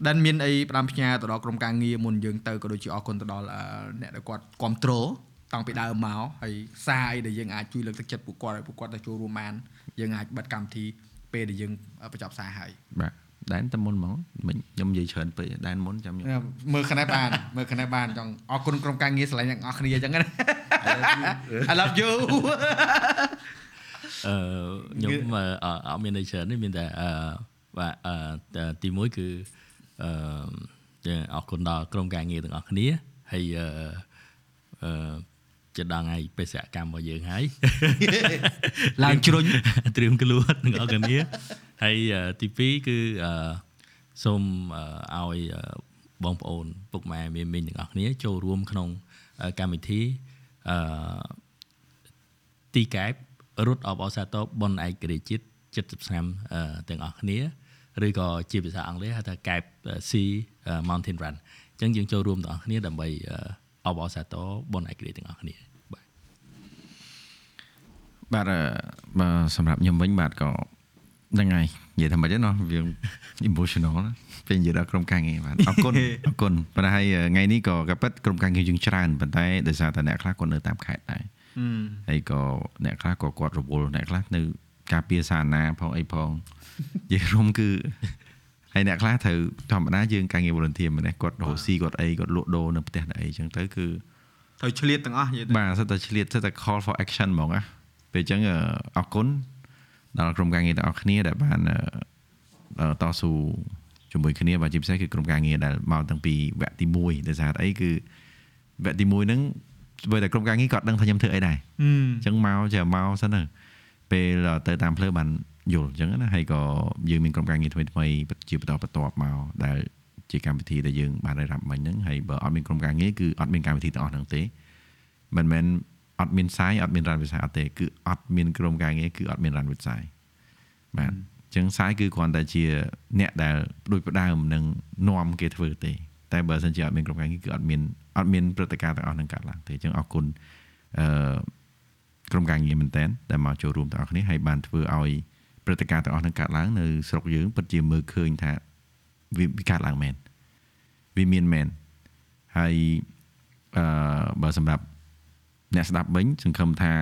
ដែលមានអីផ្ដាំផ្ញើទៅដល់ក្រុមការងារមុនយើងទៅក៏ដូចជាអរគុណទៅដល់អឺអ្នកដែលគាត់គ្រប់គ្រង តាំងពីដើមមកហើយសារអីដែលយើងអាចជួយលើកទឹកចិត្តពួកគាត់ឲ្យពួកគាត់ទៅចូលរួមបានយើងអាចបិទកម្មវិធីពេលដែលយើងបញ្ចប់សារហើយបាទដែនតែមុនហ្មងមិញខ្ញុំនិយាយច្រើនពេកដែនមុនចាំខ្ញុំមើលខណែបានមើលខណែបានចង់អរគុណក្រុមការងារស្រឡាញ់អ្នកនរគ្នាអញ្ចឹងណា I love you អឺខ្ញុំអឺអត់អត់មានអីច្រើនទេមានតែអឺបាទអឺទីមួយគឺអឺយើងអរគុណដល់ក្រុមការងារទាំងអស់គ្នាហើយអឺអឺ ចិត្តដល់ថ្ងៃបេសកកម្មរបស់យើងហើយឡើងជ្រុញត្រៀមខ្លួនទាំងអស់គ្នាហើយអឺទី2គឺអឺសូមអឺឲ្យអឺបងប្អូនពុកម៉ែមីមីងទាំងអស់គ្នាចូលរួមក្នុងអឺកម្មវិធីអឺទីកែបរត់អបអសាតបនឯករាជ្យជាតិ70ឆ្នាំអឺទាំងអស់គ្នាឬក៏ជាភាសាអង់គ្លេសហៅថាកែប C Mountain Run អញ្ចឹងយើងចូលរួមទាំងអស់គ្នាដើម្បីអបអសាតបនឯករាជ្យទាំងអស់គ្នា បាទបាទអឺបើសម្រាប់ខ្ញុំវិញបាទក៏ហ្នឹងហើយនិយាយថាម៉េចទេណោះវា emotional ណាពេលនិយាយដល់ក្រុមការងារបាទអរគុណអរគុណប៉ុន្តែហើយថ្ងៃនេះក៏ក៏ពិតក្រុមការងារយើងច្រើនប៉ុន្តែដោយសារតែអ្នកខ្លះគាត់នៅតាមខេត្តដែរហើយក៏អ្នកខ្លះក៏គាត់រវល់អ្នកខ្លះនៅការពារសាធារណៈផងអីផងនិយាយរួមគឺហើយអ្នកខ្លះត្រូវធម្មតាយើងការងារ volunteer ម្នេះគាត់រកស៊ីគាត់អីគាត់លក់ដូរនៅផ្ទះនៅអីចឹងទៅគឺត្រូវឆ្លៀតទាំងអស់និយាយទៅបាទសិតតែឆ្លៀតសិតតែ call for action ហ្មងណា ពេលអញ្ចឹងអឺអរគុណដល់ក្រុមការងារទាំងអស់គ្នាដែលបានអឺអឺតស៊ូជាមួយគ្នាបាទជាពិសេសគឺក្រុមការងារដែលមកតាំងពីវគ្គទី1ដោយសារអីគឺវគ្គទី1ហ្នឹងបើតែក្រុមការងារគាត់ដឹងថាខ្ញុំធ្វើអីដែរហឹមអញ្ចឹងមកចេះមកសិនទៅពេលទៅតាមផ្លូវបានយល់អញ្ចឹងណាហើយក៏យើងមានក្រុមការងារថ្មីថ្មីៗជាបន្តបន្ទាប់មកដែលជាកម្មវិធីដែលយើងបានរៀបរាប់មិញហ្នឹងហើយបើអត់មានក្រុមការងារគឺអត់មានកម្មវិធីទាំងអស់ហ្នឹងទេមិនមែន អត់មានសាយអត់មានរ៉ាន់វិស័យអត់ទេគឺអត់មានក្រុមការងារគឺអត់មានរ៉ាន់វិស័យបាទអញ្ចឹងសាយគឺគ្រាន់តែជាអ្នកដែលដូចផ្ដើមនឹងនាំគេធ្វើទេតែបើសិនជាអត់មានក្រុមការងារគឺអត់មានអត់មានព្រឹត្តិការណ៍ទាំងអស់ហ្នឹងកើតឡើងទេអញ្ចឹងអរគុណអឺក្រុមការងារមែនតើដែលមកចូលរួមទាំងអស់គ្នាហើយបានធ្វើឲ្យព្រឹត្តិការណ៍ទាំងអស់ហ្នឹងកើតឡើងនៅស្រុកយើងពិតជាមើលឃើញថាវាវាកើតឡើងមែនវាមានមែនហើយអឺបើសម្រាប់ អ្នកស្ដាប់វិញសង្ឃឹមថា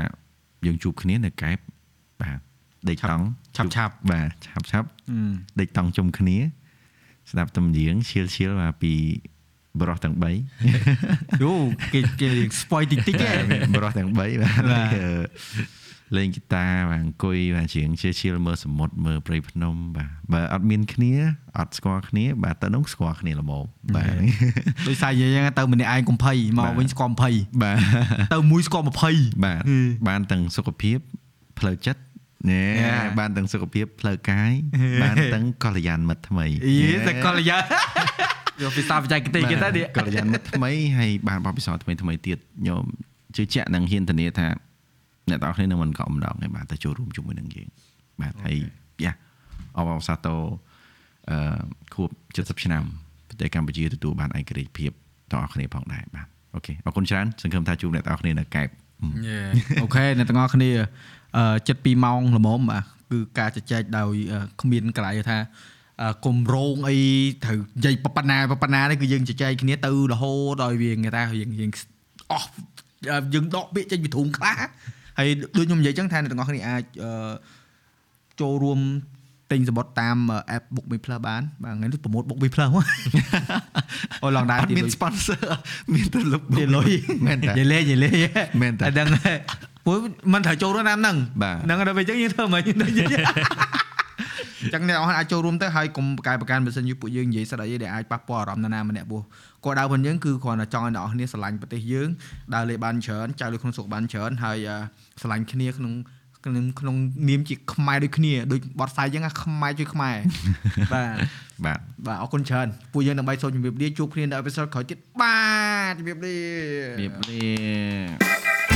យើងជួបគ្នានៅកែបបាទដេកតង់ឆាប់ឆាប់បាទឆាប់ឆាប់អឺដេកតង់ជុំគ្នា ស្ដាប់ទំនៀងឈៀលឈៀលបាទពីបរោះទាំង3យូគេគេ spoil តិចតិចទេបាទបរោះទាំង3បាទបាទអឺ លេងហ្គីតាបាទអង្គុយបាទជាងជាឈៀលមើលសមុទ្រមើលព្រៃភ្នំបាទបើអត់មានគ្នាអត់ស្គាល់គ្នាបាទទៅនោះស្គាល់គ្នាល្មមបាទដោយសារយើងហ្នឹងទៅម្នាក់ឯងកំភៃមកវិញស្គាល់20បាទទៅមួយស្គាល់20បាទបានទាំងសុខភាពផ្លូវចិត្តណែ Yeah. បានទាំងសុខភាពផ្លូវកាយបានទាំងកល្យានមិត្តថ្មីអីតែកលយាយកភាសាបច្ចេកទេសគេតានេះកល្យានមិត្តថ្មីហើយបានបបពិសោធន៍ថ្មីថ្មីទៀតញោមជឿជាក់នឹងហ៊ានធានាថា អ្នកទាំងអស់គ្នានឹងមិនក៏ម្ដងឯបាទទៅចូលរួមជាមួយនឹងយើងបាទហើយយ៉ាអបអរសាទរអឺខួប70ឆ្នាំប្រទេសកម្ពុជាទទួលបានឯករាជ្យភាពទាំងអស់គ្នាផងដែរបាទអូខេអរគុណច្រើនសង្ឃឹមថាជួបអ្នកទាំងអស់គ្នានៅកែបអូខេអ្នកទាំងអស់គ្នាអឺចិត្ត2ម៉ោងល្មមបាទគឺការជជែកដោយអឺគ្មានកន្លែងថាអឺគម្រោងអីត្រូវនិយាយប៉ប៉ុណ្ណាប៉ប៉ុណ្ណានេះគឺយើងជជែកគ្នាទៅរហូតដល់វាគេថាយើងយើងអស់យើងដកពាក្យចេញពីធុងខ្លះ ហើយដូចខ្ញុំនិយាយចឹងថាអ្នកទាំងអស់គ្នាអាចអឺចូលរួមទិញសបុតតាម app Book Me Plus បានបាទថ្ងៃនេះប្រម៉ូទ Book Me Plus មកអូឡងដែរអត់មាន sponsor មានតែលុបនិយាយលុយមែនតានិយាយលេងនិយាយលេងមែនតាតែដឹងហើយព្រោះมันត្រូវចូលរួមតាមហ្នឹងបាទហ្នឹងដល់ពេលអញ្ចឹងយើងធ្វើមិនយើងនិយាយអញ្ចឹងអ្នកអស់អាចចូលរួមទៅហើយកុំប្រកែកប្រកាន់បើសិនជាពួកយើងនិយាយស្ដីអីដែលអាចប៉ះពាល់អារម្មណ៍នរណាម្នាក់ពោះគាត់ដៅផងយើងគឺគ្រាន់តែចង់ឲ្យអ្នកអស់គ្នាស្រឡាញ់ប្រទេសយើងដើរលេបានច្រើនចៅលើក្នុងស្រុកបានច្រើនហើយអឺ ស្រឡាញ់គ្នាក្នុងក្នុងក្នុងនាមជាខ្មែរដូចគ្នាដូចបទសាយអញ្ចឹងណាខ្មែរជួយខ្មែរបាទបាទបាទអរគុណច្រើនពួកយើងដើម្បីសូមជម្រាបលាជួបគ្នានៅអេពីសូតក្រោយទៀតបាទជម្រាបលារៀបលា